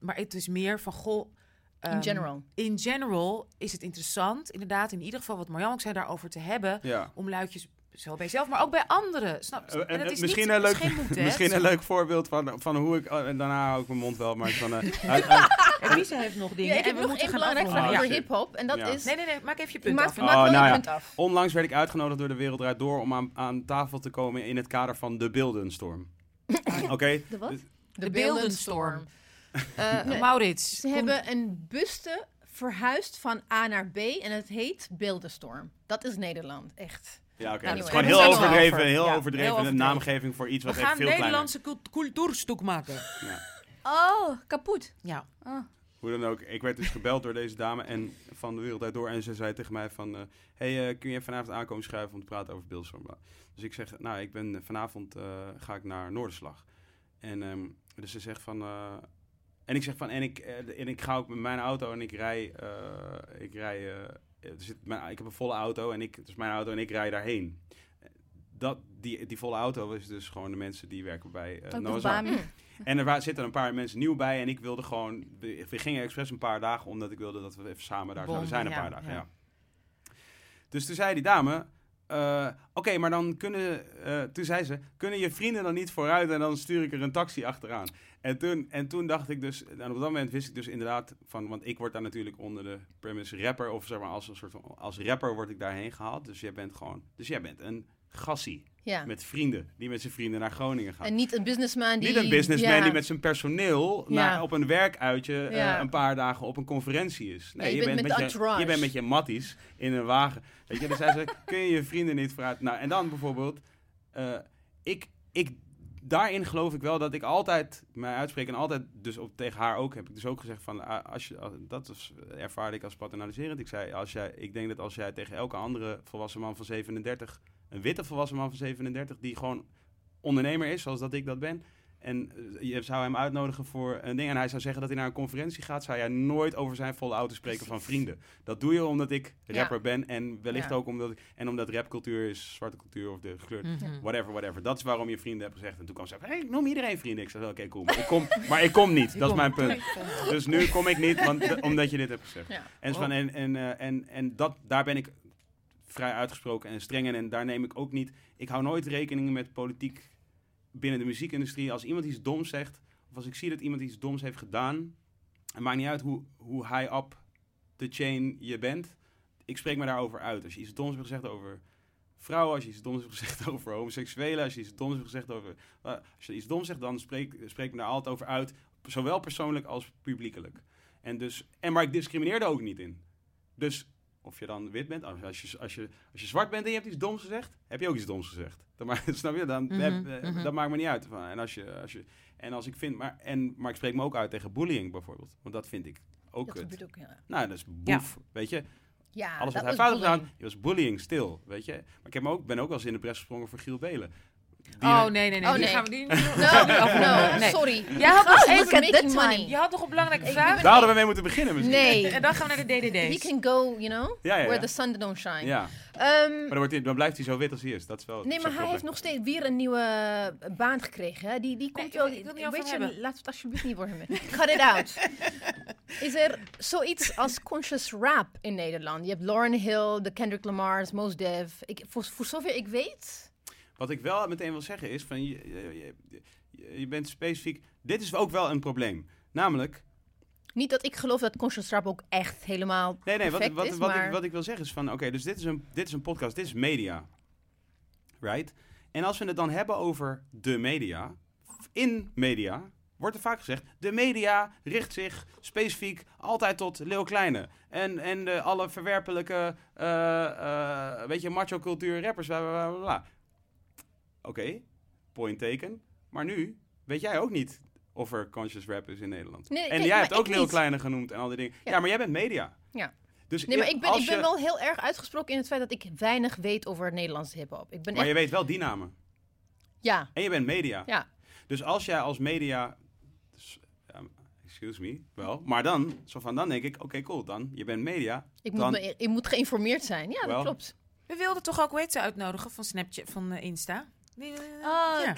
maar het is meer van, goh... In ehm, general. In general is het interessant, inderdaad, in ieder geval wat Marjan ook zei, daarover te hebben. ja. Om luidjes, zo bij jezelf, maar ook bij anderen. Snap je? Eh, en, het is misschien niet, een leuk, geen moed, hè? misschien een leuk voorbeeld van, van hoe ik... oh, en daarna hou ik mijn mond wel, maar van... eh, uit- uit- Elise heeft nog dingen. Ja, ik en we nog moeten één vraag over hip-hop. En dat Ja. is. Nee, nee, nee, maak even je punt maak, af. maak Oh, wel nou je ja. punt af. Onlangs werd ik uitgenodigd door de Wereld Draait Door om aan, aan tafel te komen in het kader van de Beeldenstorm. Oké? De wat? Dus- De beeldenstorm. Eh, Nee. Maurits. Ze kom- hebben een buste verhuisd van A naar B en het heet Beeldenstorm. Dat is Nederland, echt. Ja, oké. Nou, Het is we gewoon heel er overdreven, over. heel Ja, overdreven heel een overdreven. naamgeving voor iets We wat echt gaan veel kleiner Nederlandse cult- cultuurstuk maken. Ja. Oh, kapot. Ja. Ah. Hoe dan ook, ik werd dus gebeld door deze dame en van de wereld door. En ze zei tegen mij van, eh, hey, eh, kun je vanavond aankomen schrijven om te praten over beeldstorm? Bla. Dus ik zeg, nou, ik ben vanavond eh, ga ik naar Noorderslag. En ehm, dus ze zegt van, eh, en ik zeg van, en ik, eh, en ik ga ook met mijn auto en ik rij, eh, ik rij, eh, er zit, mijn, ik heb een volle auto en ik, het is mijn auto en ik rij daarheen. Dat, die, die volle auto is dus gewoon de mensen die werken bij. Bami. En er zitten een paar mensen nieuw bij. En ik wilde gewoon... We, gingen expres een paar dagen, omdat ik wilde dat we even samen daar zouden zijn een paar dagen. ja. Ja. Dus toen zei die dame... eh, Oké, maar dan kunnen... eh, toen zei ze, kunnen je vrienden dan niet vooruit en dan stuur ik er een taxi achteraan. En toen, en toen dacht ik dus... En op dat moment wist ik dus inderdaad van... Want ik word daar natuurlijk onder de premise rapper... Of zeg maar als een soort van... Als rapper word ik daarheen gehaald. Dus jij bent gewoon... Dus jij bent een gassie Ja. met vrienden. Die met zijn vrienden naar Groningen gaat. En niet een businessman die... Niet een businessman ja. die met zijn personeel Ja. naar, op een werkuitje eh, een paar dagen op een conferentie is. Nee, je bent met je, je bent met je matties in een wagen. Weet je, dan zei ze, kun je je vrienden niet vooruit... Nou, en dan bijvoorbeeld, eh, ik, ik, daarin geloof ik wel dat ik altijd mij uitspreek en altijd, dus op, tegen haar ook, heb ik dus ook gezegd van, ah, als je, als- dat was, ervaarde ik als paternaliserend. Ik zei, als jij, ik denk dat als jij tegen elke andere volwassen man van 37, een witte volwassen man van 37, die gewoon ondernemer is, zoals dat ik dat ben, en eh, je zou hem uitnodigen voor een ding en hij zou zeggen dat hij naar een conferentie gaat, zou jij nooit over zijn volle auto spreken van vrienden. Dat doe je omdat ik Ja. rapper ben en wellicht Ja. ook omdat ik, en omdat rapcultuur is zwarte cultuur of de gekleurde Mhm. whatever, whatever. Dat is waarom je vrienden hebt gezegd. En toen kwam ze hey, noem iedereen vrienden. Ik zei, oké, cool. Maar ik, kom, maar ik kom niet. Dat is mijn punt. Dus nu kom ik niet, want, omdat je dit hebt gezegd. Ja. En, van, en, en, eh, en, en dat, daar ben ik vrij uitgesproken en streng. En daar neem ik ook niet... Ik hou nooit rekening met politiek binnen de muziekindustrie. Als iemand iets doms zegt, of als ik zie dat iemand iets doms heeft gedaan... Het maakt niet uit hoe, hoe high up the chain je bent. Ik spreek me daarover uit. Als je iets doms hebt gezegd over vrouwen, als je iets doms hebt gezegd over homoseksuelen, als je iets doms hebt gezegd over... eh, als je iets doms zegt, dan spreek, spreek me daar altijd over uit. Zowel persoonlijk als publiekelijk. En dus, en maar ik discrimineer er ook niet in. Dus of je dan wit bent, als, je, als, je, als je zwart bent en je hebt iets doms gezegd, heb je ook iets doms gezegd. Dan, maar, snap je? Dan, Mhm, heb- eh, mhm. Dat maakt me niet uit. En als je, als je, en als ik vind, maar, en, maar ik spreek me ook uit tegen bullying bijvoorbeeld. Want dat vind ik ook Dat gebeurt ook, ja. Nou, dat is boef, weet je. Ja, Alles wat hij fout gedaan, je was bullying stil, weet je. Maar ik heb me ook, ben ook wel eens in de pres gesprongen voor Giel Belen. Die- Oh, nee, nee, nee. Oh, Die nee. gaan we die No, no, Nee. sorry. Jij had nog even making that money. Je had nog een belangrijke Ik vraag. Daar hadden we mee moeten beginnen misschien. Nee. En dan gaan we naar de He DDD's. can go, you know, Ja, ja, where the sun don't shine. Ja, Ehm, maar dan, wordt hij, dan blijft hij zo wit als hij is. Dat is wel nee, maar hij heeft nog steeds weer een nieuwe eh, baan gekregen. Hè? Die, die komt wel. wil- ik wil niet weet je, hebben. laat het alsjeblieft niet hem. Cut it out. Is er zoiets als conscious rap in Nederland? Je hebt Lauren Hill, de Kendrick Lamar's, Mos Def. Ik, voor, voor zover ik weet. Wat ik wel meteen wil zeggen is, van, je, je, je, je bent specifiek... Dit is ook wel een probleem. Namelijk, Niet dat ik geloof dat conscious rap ook echt helemaal nee, nee, wat, wat, is, wat, maar... ik, wat ik wil zeggen is van, oké, dus dit is, een, dit is een podcast, dit is media. Right? En als we het dan hebben over de media, in media, wordt er vaak gezegd, de media richt zich specifiek altijd tot Leeuw Kleine. En, en de, alle verwerpelijke, eh, eh, weet je, macho-cultuur, rappers, bla bla bla, Oké, point taken. Maar nu weet jij ook niet of er conscious rap is in Nederland. Nee, en kijk, jij hebt ook niet. Kleine genoemd en al die dingen. Ja, Ja. maar jij bent media. Ja. Dus Nee, maar ik ben, ik ben je- wel heel erg uitgesproken in het feit dat ik weinig weet over Nederlandse hip-hop. Ik ben Maar echt. je weet wel die namen. Ja, En je bent media. ja. Dus als jij als media... ja, excuse me, wel. Maar dan, zo van, dan denk ik, oké, cool, dan. Je bent media. Ik moet, me, ik moet geïnformeerd zijn. Ja, dat klopt. We wilden toch ook, weet ze, uitnodigen van Snapchat, van eh, Insta? Die, Oh, ja.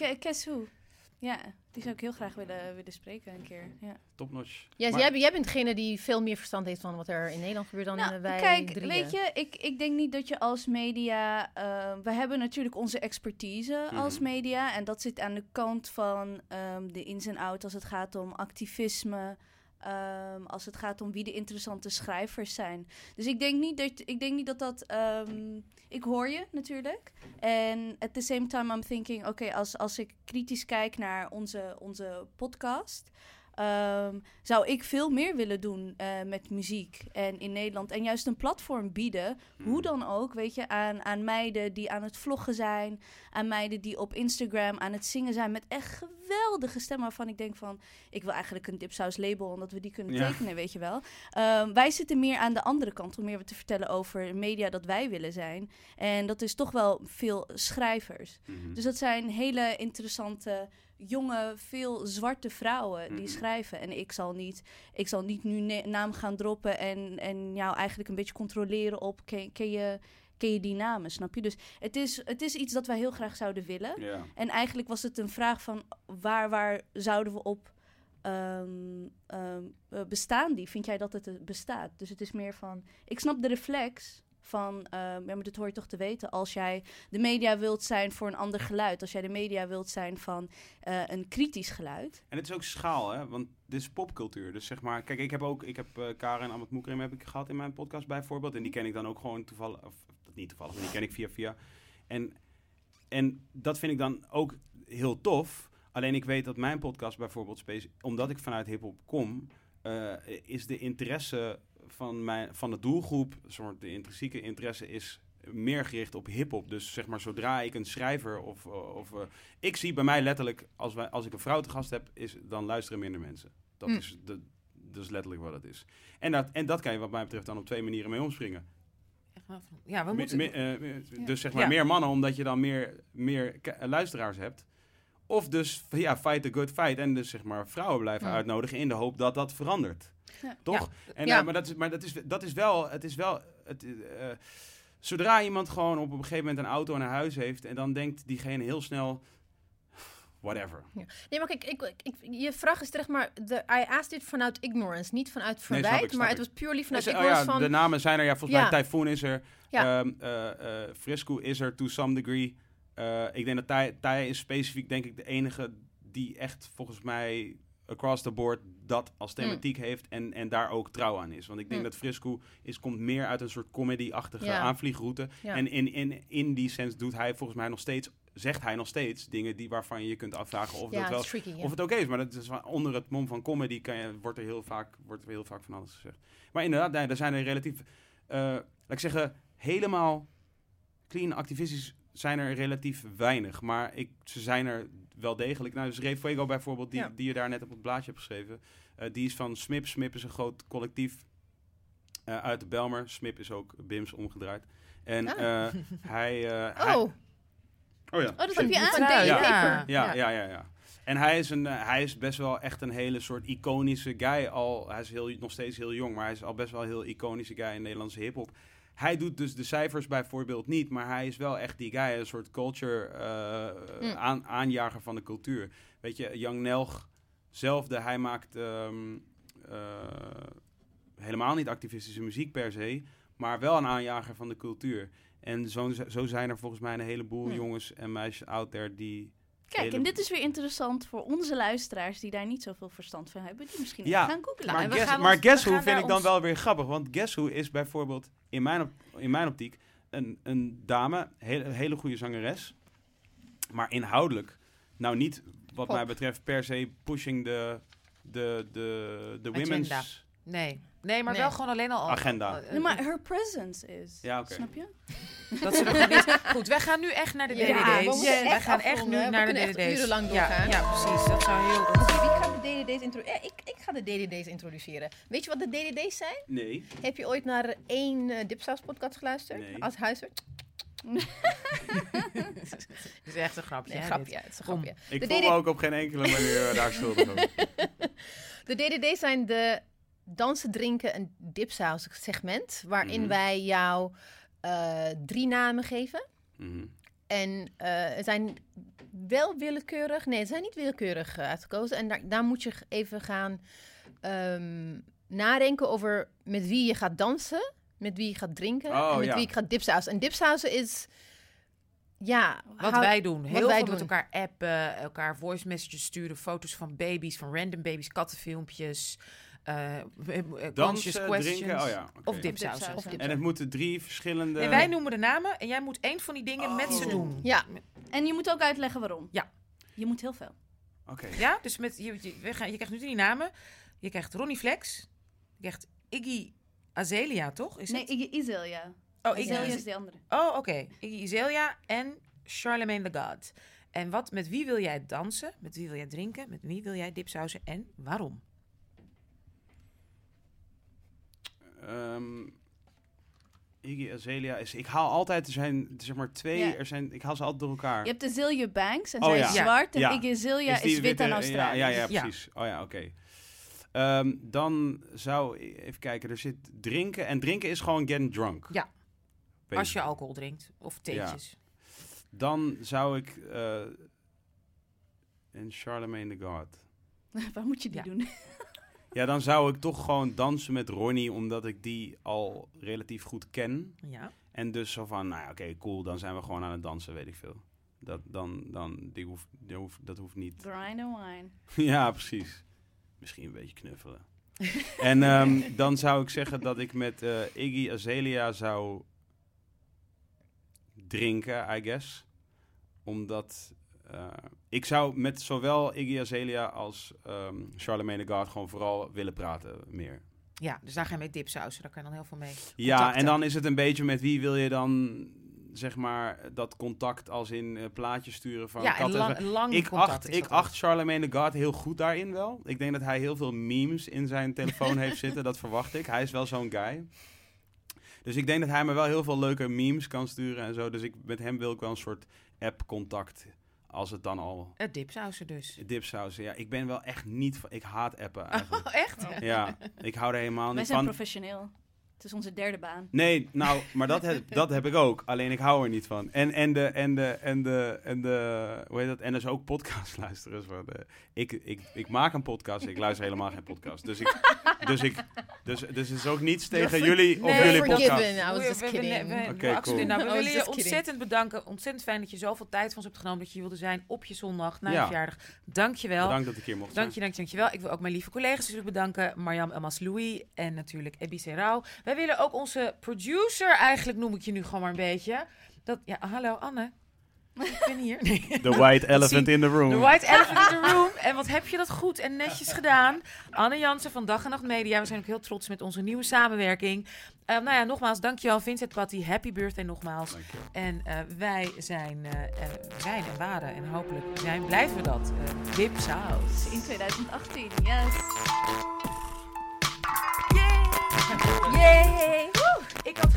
Ja, die zou ik heel graag willen, willen spreken een keer. Ja. Topnotch. Ja, Maar- jij, jij bent degene die veel meer verstand heeft van wat er in Nederland gebeurt dan Nou, eh, wij kijk, drieën. weet je, ik, ik denk niet dat je als media... eh, we hebben natuurlijk onze expertise als Mhm. media. En dat zit aan de kant van ehm, de ins en outs als het gaat om activisme... ehm, als het gaat om wie de interessante schrijvers zijn. Dus ik denk niet dat ik denk niet dat dat. ehm, ik hoor je natuurlijk. En at the same time, I'm thinking: oké, als, als ik kritisch kijk naar onze, onze podcast. Ehm, zou ik veel meer willen doen eh, met muziek en in Nederland. En juist een platform bieden, hoe dan ook, weet je, aan, aan meiden die aan het vloggen zijn. Aan meiden die op Instagram aan het zingen zijn met echt geweldige stemmen. Waarvan ik denk van, ik wil eigenlijk een dipsaus label, omdat we die kunnen Ja. tekenen, weet je wel. Ehm, wij zitten meer aan de andere kant om meer te vertellen over media dat wij willen zijn. En dat is toch wel veel schrijvers. Mhm. Dus dat zijn hele interessante, jonge, veel zwarte vrouwen die Mhm. schrijven. En ik zal niet, ik zal niet nu naam gaan droppen en, en jou eigenlijk een beetje controleren op, ken, ken, je, ken je die namen, snap je? Dus het is, het is iets dat wij heel graag zouden willen. En eigenlijk was het een vraag van waar, waar zouden we op ehm, ehm, eh, bestaan die? Vind jij dat het eh, bestaat? Dus het is meer van, ik snap de reflex van, ehm, ja, maar dit hoor je toch te weten. Als jij de media wilt zijn voor een ander geluid, als jij de media wilt zijn van eh, een kritisch geluid. En het is ook schaal, hè? Want dit is popcultuur. Dus zeg maar, kijk, ik heb ook, ik heb uh, Karen Amat Moekrim heb ik gehad in mijn podcast bijvoorbeeld. En die ken ik dan ook gewoon toevallig, of niet toevallig, maar die ken ik via via. En, en dat vind ik dan ook heel tof. Alleen ik weet dat mijn podcast bijvoorbeeld, omdat ik vanuit hip-hop kom, uh, is de interesse van, mijn, van de doelgroep, soort de intrinsieke interesse is meer gericht op hip-hop. Dus zeg maar, zodra ik een schrijver of. of eh, ik zie bij mij letterlijk, als, wij, als ik een vrouw te gast heb, is, dan luisteren minder mensen. Dat, Mm. is, dat, dat is letterlijk wat het is. En dat, en dat kan je, wat mij betreft, dan op twee manieren mee omspringen. Ja, we moeten... me- eh, Ja. Dus zeg maar Ja. meer mannen, omdat je dan meer, meer eh, luisteraars hebt. Of dus, ja, fight the good fight. En dus zeg maar vrouwen blijven Ja. uitnodigen in de hoop dat dat verandert. Ja. Toch? En, Ja. eh, maar dat is, maar dat is, dat is wel, het is wel, het, eh, zodra iemand gewoon op een gegeven moment een auto en een huis heeft. En dan denkt diegene heel snel, whatever. Nee, maar kijk, ik, ik, je vraag is terecht, maar de, I asked it vanuit ignorance, niet vanuit ik, verwijt, maar ik. het was purely vanuit oh ignorance ja, van... de namen zijn er, ja, volgens Ja. mij Typhoon is er. Ja. Ehm, eh, eh, Frisco is er to some degree. Eh, ik denk dat Thai is specifiek denk ik de enige die echt volgens mij across the board dat als thematiek heeft en, en daar ook trouw aan is. Want ik denk Mm. dat Frisco is, komt meer uit een soort comedy-achtige Ja. aanvliegroute. Ja. En in, in, in die sens doet hij volgens mij nog steeds, zegt hij nog steeds dingen die, waarvan je je kunt afvragen of ja, dat wel tricky, ja. of het oké is, maar dat is onder het mom van comedy kan je, wordt, er heel vaak, wordt er heel vaak van alles gezegd. Maar inderdaad, nee, er zijn er relatief, eh, laat ik zeggen, helemaal clean activistisch zijn er relatief weinig. Maar ik, ze zijn er wel degelijk. Nou, dus Ray Fuego bijvoorbeeld, die, Ja. die je daar net op het blaadje hebt geschreven. eh, die is van SMIP. SMIP is een groot collectief eh, uit de Belmer. SMIP is ook BIMS omgedraaid. En Ah. eh, hij... eh, hij- Oh, oh ja. Oh, dat heb je aan. Ja. Ja. Ja, ja, ja, ja. En hij is, een, hij is best wel echt een hele soort iconische guy. Al, hij is heel, nog steeds heel jong, maar hij is al best wel een heel iconische guy in Nederlandse hip-hop. Hij doet dus de cijfers bijvoorbeeld niet, maar hij is wel echt die guy, een soort culture eh, Mm. aan, aanjager van de cultuur. Weet je, Young Nelg, zelfde, hij maakt ehm, eh, helemaal niet activistische muziek per se, maar wel een aanjager van de cultuur. En zo, zo zijn er volgens mij een heleboel Mm. jongens en meisjes out there die Kijk, hele- en dit is weer interessant voor onze luisteraars die daar niet zoveel verstand van hebben. Die misschien Ja, gaan googlen. Maar en we guess, gaan maar ons- Guess Who vind ik dan ons- wel weer grappig. Want Guess Who is bijvoorbeeld in mijn, op- in mijn optiek een, een dame, hele, hele goede zangeres. Maar inhoudelijk, nou niet wat Pop. mij betreft per se pushing de, de, de, de women's Agenda. Nee. Nee, maar Nee. wel gewoon alleen al... Agenda. eh, Nee, maar her presence is. Ja, oké. Snap je? Dat ze nog niet... Goed, wij gaan nu echt naar de Ja, DDD's. we wij echt gaan echt afronden, nu. We naar de kunnen echt DDD's. urenlang doorgaan. ja, precies. Dat zou heel... Oké, wie gaat de DDD's introduceren? ik, ik ga de DDD's introduceren. Weet je wat de DDD's zijn? Nee. Heb je ooit naar één uh, Dipsaus podcast geluisterd? Nee. Als huisarts? Dat is echt een grapje. Nee, grapje. Het is een grapje. Ik De voel me ook op geen enkele manier eh, daar schuldig. De DDD's zijn de dansen, drinken en dipsaus segment. Waarin Mhm. wij jou eh, drie namen geven. Mhm. En eh, het zijn wel willekeurig. Nee, ze zijn niet willekeurig eh, uitgekozen. En daar, daar moet je even gaan ehm, nadenken over met wie je gaat dansen, met wie je gaat drinken Oh, en met ja. wie je gaat dipsausen. En dipsausen is. Ja, Wat wij doen. Heel wij veel doen. met elkaar appen, elkaar voice messages sturen, foto's van baby's, van random baby's, kattenfilmpjes, questions. drinken, oh ja. Of dipsausen. Dip- En het moeten drie verschillende... En wij noemen de namen en jij moet één van die dingen met ze Oh. doen. Ja, En je moet ook uitleggen waarom. Ja. Je moet heel veel. Oké. Ja, dus met, je, je, we gaan, je krijgt nu die namen. Je krijgt Ronnie Flex. Je krijgt Iggy Azalea, toch? Is Nee, het? Iggy Izelia. oh, Iggy is de andere. Oh, oké. Iggy Azalea en Charlemagne the God. En wat, met wie wil jij dansen? Met wie wil jij drinken? Met wie wil jij dipsausen? En waarom? Ehm, Iggy Azalea is... Ik haal altijd... Er zijn zeg maar twee... Ja. Er zijn, ik haal ze altijd door elkaar. Je hebt Azealia Banks en Oh, zij ja. is Ja. zwart en Ja. Iggy Azalea is, wit witte- en Australisch. Ja, ja, ja, Ja. precies. Oh ja, oké. Ehm, dan zou... Even kijken. Er zit drinken. En drinken is gewoon getting drunk. Ja. Als je alcohol drinkt. Of theetjes. Dan zou ik... eh en Charlemagne the God. Waar moet je die Ja. doen? Ja, dan zou ik toch gewoon dansen met Ronnie, omdat ik die al relatief goed ken. Ja. En dus zo van, nou ja, oké, cool, dan zijn we gewoon aan het dansen, weet ik veel. Dat, dan, dan, die hoeft, die hoeft, dat hoeft niet. Grind and wine. ja, precies. Misschien een beetje knuffelen. en ehm, dan zou ik zeggen dat ik met eh, Iggy Azalea zou drinken, I guess. Omdat ik zou met zowel Iggy Azalea als ehm Charlemagne God gewoon vooral willen praten meer. Ja, dus daar ga je mee dipsausen. Daar kan je dan heel veel mee. Ja, contacten. en dan is het een beetje met wie wil je dan, zeg maar, dat contact als in eh, plaatjes sturen van ja, en katten. lang, lang ik acht, ik acht Charlemagne God heel goed daarin wel. Ik denk dat hij heel veel memes in zijn telefoon heeft zitten. Dat verwacht ik. Hij is wel zo'n guy. Dus ik denk dat hij me wel heel veel leuke memes kan sturen en zo. Dus ik, met hem wil ik wel een soort app-contact. Als het dan al Het dipsausen dus. dipsaus. Ja, ik ben wel echt niet van... Ik haat appen eigenlijk. Oh, echt? Ja, ik hou er helemaal Wij niet zijn van. professioneel. Het is onze derde baan. Nee, nou, maar dat heb, dat heb ik ook. Alleen ik hou er niet van. En, en de, en de, en de, en de, hoe heet dat? En dus ook podcast luisteren. Zo de, ik, ik, ik maak een podcast, ik luister helemaal geen podcast. Dus ik, dus ik, dus, dus het is ook niets tegen jullie of Nee, jullie forgiven. podcast. I was We- just we- we- we- we cool. Nou, we willen je kidding. ontzettend bedanken. Ontzettend fijn dat je zoveel tijd van ons hebt genomen. Dat je hier wilde zijn op je zondag na je Ja. verjaardag. Dank je wel. Bedankt dat ik hier mocht Dank je, zijn. dank je, dank je wel. Ik wil ook mijn lieve collega's natuurlijk bedanken. Mariam Elmas Louis en natuurlijk Ebi Serrao. Wij willen ook onze producer, eigenlijk noem ik je nu gewoon maar een beetje. Dat, ja, hallo Anne. Ik ben hier. Nee. The white elephant in the room. The White Elephant in the Room. En wat heb je dat goed en netjes gedaan. Anne Jansen van Dag en Nacht Media. We zijn ook heel trots met onze nieuwe samenwerking. Eh, nou ja, nogmaals, dankjewel Vincent Patty. Happy birthday nogmaals. En eh, wij zijn, eh, eh, zijn en waren en hopelijk zijn, blijven we dat. Uh, Dip Saus. In 2018, yes. Yay! Woe, ik had...